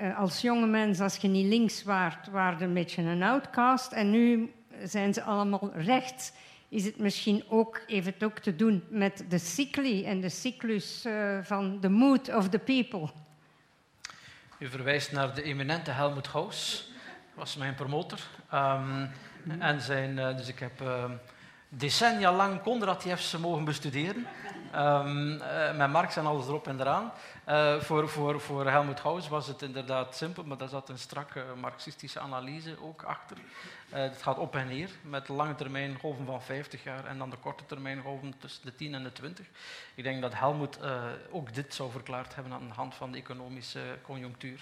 uh, als jonge mens, als je niet links waart... waren een beetje een outcast. En nu zijn ze allemaal rechts. Is het misschien ook, even het ook te doen met de cycli en de cyclus uh, van the mood of the people... U verwijst naar de eminente Helmut Gauss, was mijn promotor. Um, en zijn, uh, dus ik heb uh, decennia lang Kondratjevs mogen bestuderen. Um, met Marx en alles erop en eraan. voor, voor, voor Helmut Gauss was het inderdaad simpel, maar daar zat een strakke marxistische analyse ook achter. het gaat op en neer, met lange termijn golven van 50 jaar en dan de korte termijn golven tussen de 10 en de 20. Ik denk dat Helmut ook dit zou verklaard hebben aan de hand van de economische conjunctuur.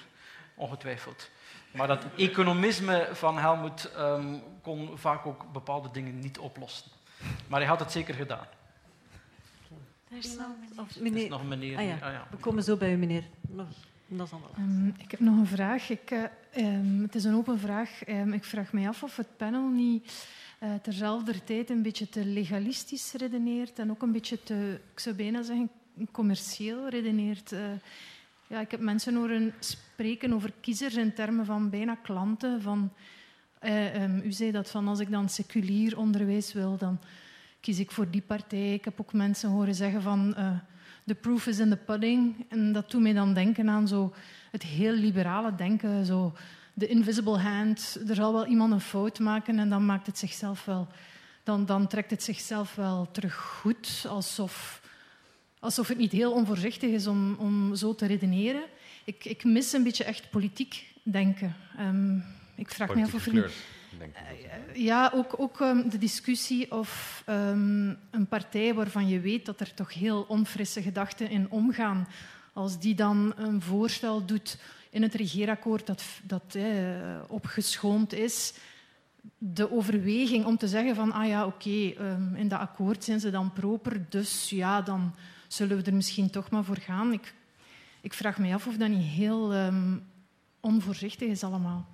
Ongetwijfeld. Maar dat economisme van Helmut um, kon vaak ook bepaalde dingen niet oplossen. Maar hij had het zeker gedaan. Er is nog meneer. Is nog een meneer. Ah, ja. Ah, ja. We komen zo bij u, meneer. Nog. Um, ik heb nog een vraag. Ik, uh, um, het is een open vraag. Um, ik vraag me af of het panel niet uh, terzelfde tijd een beetje te legalistisch redeneert en ook een beetje te, ik zou bijna zeggen, commercieel redeneert. Uh, ja, ik heb mensen horen spreken over kiezers in termen van bijna klanten. Van, um, u zei dat van als ik dan seculier onderwijs wil, dan kies ik voor die partij. Ik heb ook mensen horen zeggen van the proof is in the pudding. En dat doet mij dan denken aan zo het heel liberale denken. Zo de invisible hand. Er zal wel iemand een fout maken en dan maakt het zichzelf wel... Dan, dan trekt het zichzelf wel terug goed. Alsof, alsof het niet heel onvoorzichtig is om, om zo te redeneren. Ik, ik mis een beetje echt politiek denken. Um, ik vraag me af of... Uh, ja, ook, ook um, de discussie of um, een partij waarvan je weet dat er toch heel onfrisse gedachten in omgaan, als die dan een voorstel doet in het regeerakkoord dat, dat eh, opgeschoond is, de overweging om te zeggen van ah ja, oké, okay, um, in dat akkoord zijn ze dan proper, dus ja, dan zullen we er misschien toch maar voor gaan. Ik, ik vraag me af of dat niet heel um, onvoorzichtig is allemaal.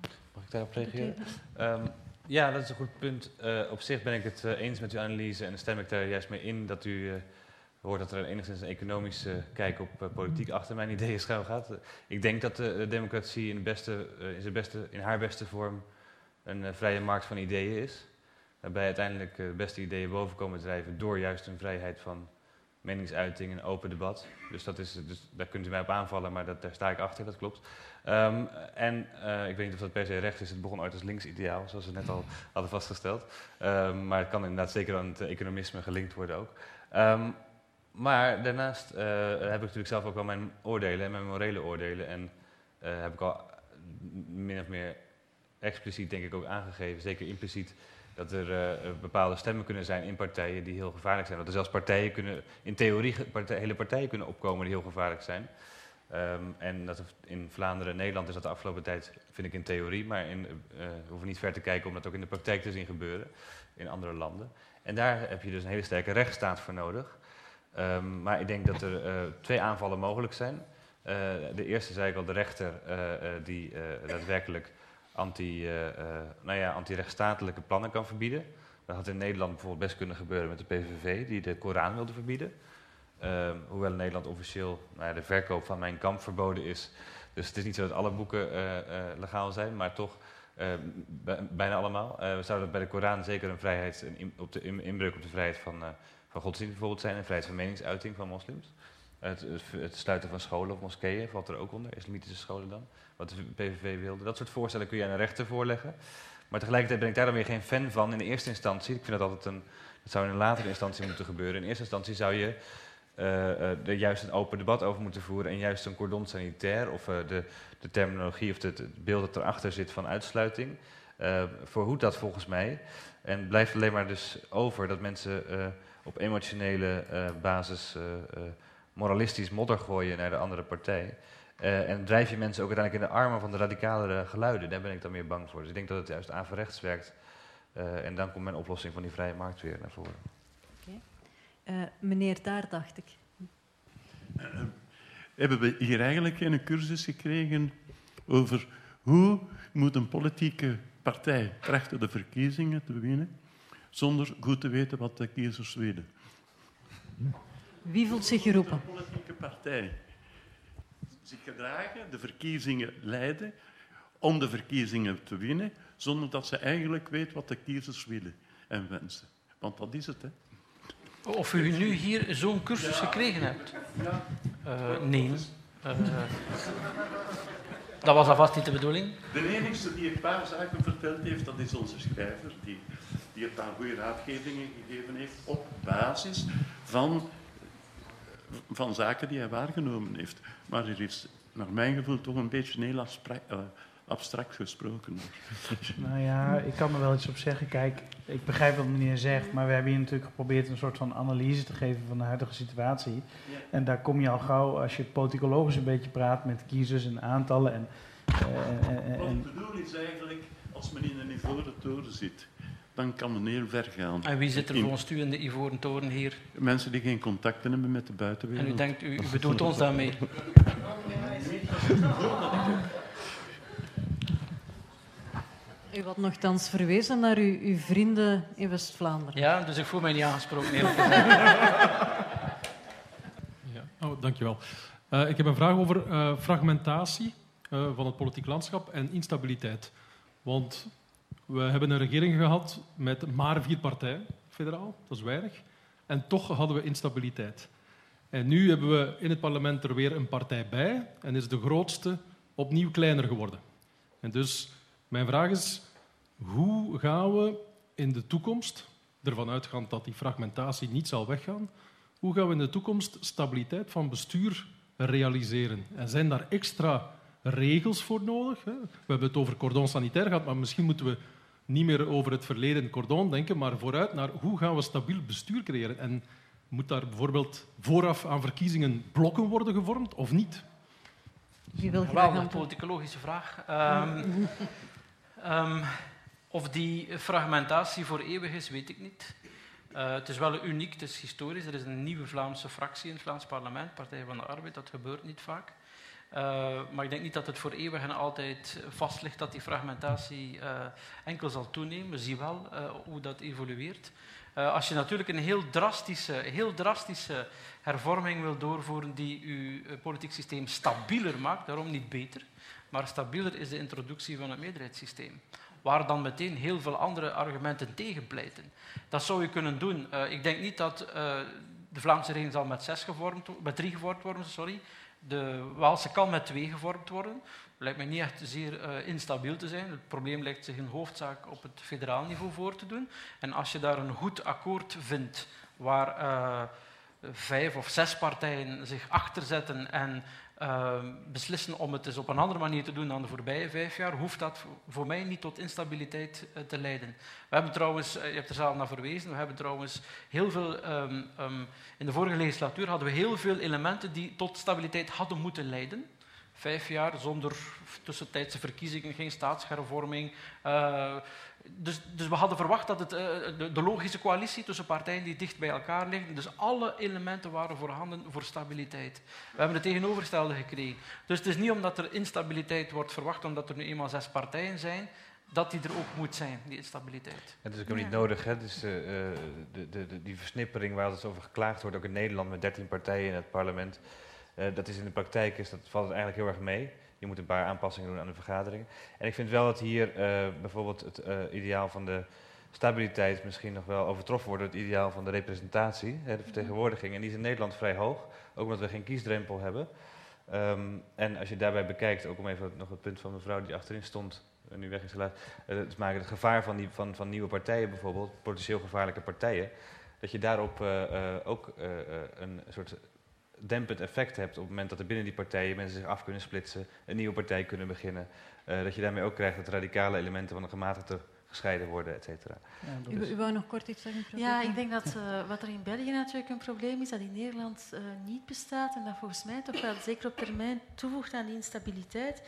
Ik daarop reageren? Um, ja, dat is een goed punt. Uh, op zich ben ik het uh, eens met uw analyse en stem ik daar juist mee in dat u uh, hoort dat er enigszins een economische kijk op politiek achter mijn ideeën schuil gaat. ik denk dat de, de democratie in, beste, in, zijn beste, in haar beste vorm een vrije markt van ideeën is. Waarbij uiteindelijk de beste ideeën boven komen drijven door juist een vrijheid van meningsuiting en open debat. Dus, dat is, dus daar kunt u mij op aanvallen, maar dat, daar sta ik achter, dat klopt. Ehm, en uh, ik weet niet of dat per se rechts is. Het begon ooit als links-ideaal, zoals we net al hadden vastgesteld. Um, maar het kan inderdaad zeker aan het economisme gelinkt worden ook. Um, maar daarnaast uh, heb ik natuurlijk zelf ook wel mijn oordelen en mijn morele oordelen. En uh, heb ik al min of meer expliciet denk ik ook aangegeven, zeker impliciet, dat er uh, bepaalde stemmen kunnen zijn in partijen die heel gevaarlijk zijn. Dat er zelfs partijen kunnen, in theorie hele partijen kunnen opkomen die heel gevaarlijk zijn. Um, en dat in Vlaanderen en Nederland is dat de afgelopen tijd, vind ik in theorie, maar in, uh, we hoeven niet ver te kijken om dat ook in de praktijk te zien gebeuren in andere landen. En daar heb je dus een hele sterke rechtsstaat voor nodig. Um, maar ik denk dat er uh, twee aanvallen mogelijk zijn. De eerste zei ik al, de rechter die daadwerkelijk anti, nou ja, anti-rechtsstatelijke plannen kan verbieden. Dat had in Nederland bijvoorbeeld best kunnen gebeuren met de PVV, die de Koran wilde verbieden. Uh, hoewel in Nederland officieel nou ja, de verkoop van mijn kamp verboden is. Dus het is niet zo dat alle boeken uh, uh, legaal zijn, maar toch bijna allemaal. we zouden bij de Koran zeker een vrijheid, een in, op de in, inbreuk op de vrijheid van, van godsdienst bijvoorbeeld zijn, en vrijheid van meningsuiting van moslims. Het, het, sluiten van scholen of moskeeën valt er ook onder, islamitische scholen dan, wat de PVV wilde. Dat soort voorstellen kun je aan de rechter voorleggen. Maar tegelijkertijd ben ik daar dan weer geen fan van in de eerste instantie. Ik vind dat altijd een, dat zou in een latere instantie moeten gebeuren. In eerste instantie zou je uh, uh, er juist een open debat over moeten voeren en juist een cordon sanitair of uh, de, de, terminologie of het, beeld dat erachter zit van uitsluiting, verhoedt dat volgens mij. En blijft alleen maar dus over dat mensen op emotionele basis moralistisch modder gooien naar de andere partij. En drijf je mensen ook uiteindelijk in de armen van de radicalere geluiden. Daar ben ik dan meer bang voor. Dus ik denk dat het juist averechts werkt. en dan komt mijn oplossing van die vrije markt weer naar voren. Uh, meneer daar, dacht ik. Uh, hebben we hier eigenlijk een cursus gekregen over hoe moet een politieke partij trachten de verkiezingen te winnen, zonder goed te weten wat de kiezers willen? Wie voelt zich geroepen? Een politieke partij zich gedragen, de verkiezingen leiden, om de verkiezingen te winnen, zonder dat ze eigenlijk weet wat de kiezers willen en wensen. Want dat is het, hè. Of u nu hier zo'n cursus gekregen hebt? Uh, nee. Uh, dat was alvast niet de bedoeling. De enige die een paar zaken verteld heeft, dat is onze schrijver, die, die een paar goede raadgevingen gegeven heeft op basis van, van zaken die hij waargenomen heeft. Maar er is, naar mijn gevoel, toch een beetje een heel abstract, uh, abstract gesproken. Nou ja, ik kan er wel iets op zeggen. Kijk, ik begrijp wat meneer zegt, maar we hebben hier natuurlijk geprobeerd een soort van analyse te geven van de huidige situatie. En daar kom je al gauw, als je politicologisch een beetje praat met kiezers en aantallen. En, uh, en, wat ik bedoel is eigenlijk, als men in een ivoren toren zit, dan kan men heel ver gaan. En wie zit er volgens u in de ivoren toren hier? Mensen die geen contacten hebben met de buitenwereld. En u denkt, u, u bedoelt ons daarmee? U had nogthans verwezen naar uw, uw vrienden in West-Vlaanderen. Ja, dus ik voel mij niet aangesproken. ja. Oh, dankjewel. Uh, ik heb een vraag over uh, fragmentatie uh, van het politiek landschap en instabiliteit. Want we hebben een regering gehad met maar vier partijen, federaal, dat is weinig. En toch hadden we instabiliteit. En nu hebben we in het parlement er weer een partij bij en is de grootste opnieuw kleiner geworden. En dus mijn vraag is, hoe gaan we in de toekomst, ervan uitgaan dat die fragmentatie niet zal weggaan, hoe gaan we in de toekomst stabiliteit van bestuur realiseren? En zijn daar extra regels voor nodig? We hebben het over cordon sanitair gehad, maar misschien moeten we niet meer over het verleden cordon denken, maar vooruit naar hoe gaan we stabiel bestuur creëren? En moet daar bijvoorbeeld vooraf aan verkiezingen blokken worden gevormd of niet? Wie wil graag een politicologische vraag. Um, um, of die fragmentatie voor eeuwig is, weet ik niet. Uh, het is wel uniek, het is historisch. Er is een nieuwe Vlaamse fractie in het Vlaams parlement, Partij van de Arbeid. Dat gebeurt niet vaak. Uh, maar ik denk niet dat het voor eeuwig en altijd vast ligt dat die fragmentatie uh, enkel zal toenemen. We zien wel hoe dat evolueert. als je natuurlijk een heel drastische, heel drastische hervorming wil doorvoeren die uw politiek systeem stabieler maakt, daarom niet beter, maar stabieler is de introductie van het meerderheidssysteem waar dan meteen heel veel andere argumenten tegen pleiten. Dat zou je kunnen doen. Ik denk niet dat de Vlaamse regering zal met, zes gevormd, met drie gevormd worden. Sorry. De Waalse kan met twee gevormd worden. Lijkt mij niet echt zeer uh, instabiel te zijn. Het probleem lijkt zich in hoofdzaak op het federaal niveau voor te doen. En als je daar een goed akkoord vindt waar uh, vijf of zes partijen zich achter zetten en uh, beslissen om het eens op een andere manier te doen dan de voorbije vijf jaar, hoeft dat voor mij niet tot instabiliteit uh, te leiden. We hebben trouwens, uh, je hebt er zelf naar verwezen, we hebben trouwens heel veel, um, um, in de vorige legislatuur hadden we heel veel elementen die tot stabiliteit hadden moeten leiden. Vijf jaar zonder tussentijdse verkiezingen, geen staatshervorming. Uh, dus, dus, we hadden verwacht dat het, uh, de, de, logische coalitie tussen partijen die dicht bij elkaar liggen, dus alle elementen waren voorhanden voor stabiliteit. We hebben het tegenovergestelde gekregen. Dus het is niet omdat er instabiliteit wordt verwacht, omdat er nu eenmaal zes partijen zijn, dat die er ook moet zijn, die instabiliteit. Het is ook ja. niet nodig, hè? Dus, uh, de, de, de, die versnippering waar het over geklaagd wordt, ook in Nederland met dertien partijen in het parlement. Uh, dat is in de praktijk is, dat valt het eigenlijk heel erg mee. Je moet een paar aanpassingen doen aan de vergaderingen. En ik vind wel dat hier uh, bijvoorbeeld het uh, ideaal van de stabiliteit misschien nog wel overtroffen wordt door het ideaal van de representatie, hè, de vertegenwoordiging. En die is in Nederland vrij hoog, ook omdat we geen kiesdrempel hebben. Um, en als je daarbij bekijkt, ook om even nog het punt van mevrouw die achterin stond, en nu weg is gelaten, te maken het gevaar van, die, van, van nieuwe partijen bijvoorbeeld, potentieel gevaarlijke partijen, dat je daarop ook een soort dempend effect hebt op het moment dat er binnen die partijen mensen zich af kunnen splitsen, een nieuwe partij kunnen beginnen. Uh, dat je daarmee ook krijgt dat radicale elementen van de gematigde gescheiden worden, et cetera. Ja, u, u wou nog kort iets zeggen? Ja, ik denk dat uh, wat er in België natuurlijk een probleem is, dat in Nederland uh, niet bestaat en dat volgens mij toch wel zeker op termijn toevoegt aan die instabiliteit,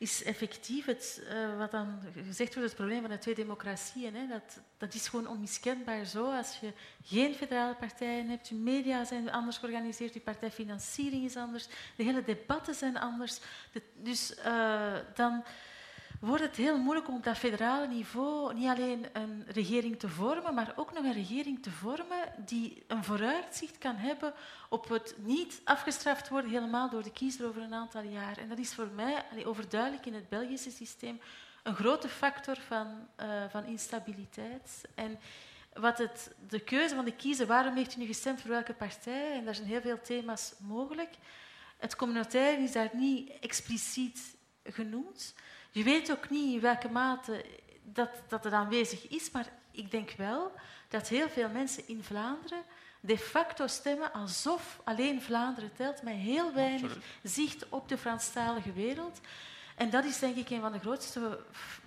is effectief het, uh, wat dan gezegd wordt, het probleem van de twee democratieën. Hè. Dat, dat is gewoon onmiskenbaar zo. Als je geen federale partijen hebt, je media zijn anders georganiseerd, je partijfinanciering is anders, de hele debatten zijn anders. De, dus uh, dan wordt het heel moeilijk om op dat federale niveau niet alleen een regering te vormen, maar ook nog een regering te vormen die een vooruitzicht kan hebben op het niet afgestraft worden helemaal door de kiezer over een aantal jaar. En dat is voor mij overduidelijk in het Belgische systeem een grote factor van, uh, van instabiliteit. En wat het, de keuze van de kiezer, waarom heeft u nu gestemd voor welke partij? En daar zijn heel veel thema's mogelijk. Het communautaire is daar niet expliciet genoemd. Je weet ook niet in welke mate dat, dat het aanwezig is, maar ik denk wel dat heel veel mensen in Vlaanderen de facto stemmen alsof alleen Vlaanderen telt, met heel weinig Absoluut. zicht op de Franstalige wereld. En dat is denk ik een van de grootste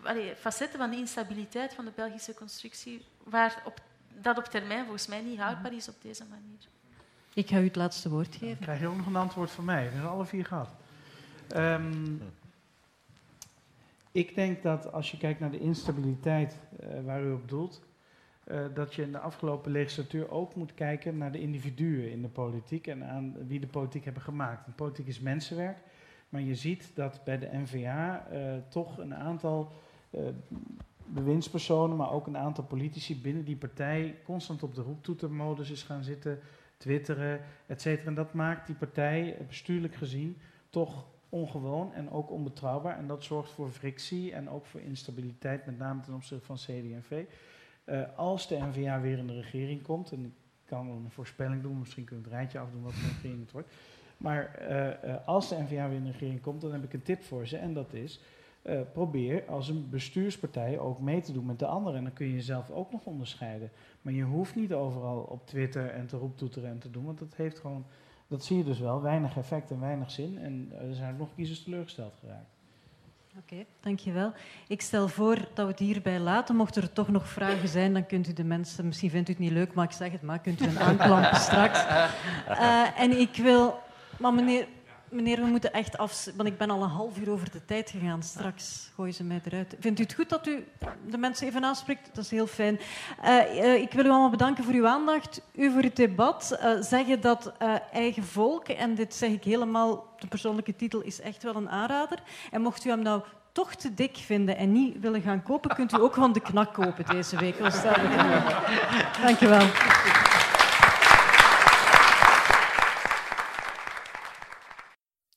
allee, facetten van de instabiliteit van de Belgische constructie, waar op, dat op termijn volgens mij niet houdbaar is op deze manier. Ik ga u het laatste woord geven. Dan krijg je ook nog een antwoord van mij. We hebben alle vier gehad. Um, ik denk dat als je kijkt naar de instabiliteit uh, waar u op doelt, uh, dat je in de afgelopen legislatuur ook moet kijken naar de individuen in de politiek en aan wie de politiek hebben gemaakt. Politiek is mensenwerk, maar je ziet dat bij de NVA uh, toch een aantal bewindspersonen, maar ook een aantal politici binnen die partij constant op de roeptoetermodus is gaan zitten, twitteren, et cetera. En dat maakt die partij bestuurlijk gezien toch ongewoon en ook onbetrouwbaar. En dat zorgt voor frictie en ook voor instabiliteit, met name ten opzichte van CD&V. Uh, als de NVA weer in de regering komt, en ik kan een voorspelling doen, misschien kunnen we het rijtje afdoen wat de regering het wordt. Maar uh, uh, als de NVA weer in de regering komt, dan heb ik een tip voor ze. En dat is, probeer als een bestuurspartij ook mee te doen met de anderen. En dan kun je jezelf ook nog onderscheiden. Maar je hoeft niet overal op Twitter en te roeptoeteren en te doen, want dat heeft gewoon dat zie je dus wel. Weinig effect en weinig zin. En er zijn nog kiezers teleurgesteld geraakt. Oké, okay, dankjewel. Ik stel voor dat we het hierbij laten. Mochten er toch nog vragen zijn, dan kunt u de mensen... Misschien vindt u het niet leuk, maar ik zeg het maar. Kunt u een aanklampen straks. Uh, en ik wil... Maar meneer, meneer, we moeten echt af... Want ik ben al een half uur over de tijd gegaan. Straks gooien ze mij eruit. Vindt u het goed dat u de mensen even aanspreekt? Dat is heel fijn. Uh, uh, ik wil u allemaal bedanken voor uw aandacht. U voor het debat. Uh, zeggen dat eigen volk, en dit zeg ik helemaal... De persoonlijke titel is echt wel een aanrader. En mocht u hem nou toch te dik vinden en niet willen gaan kopen, kunt u ook gewoon de knak kopen deze week. Dank je wel.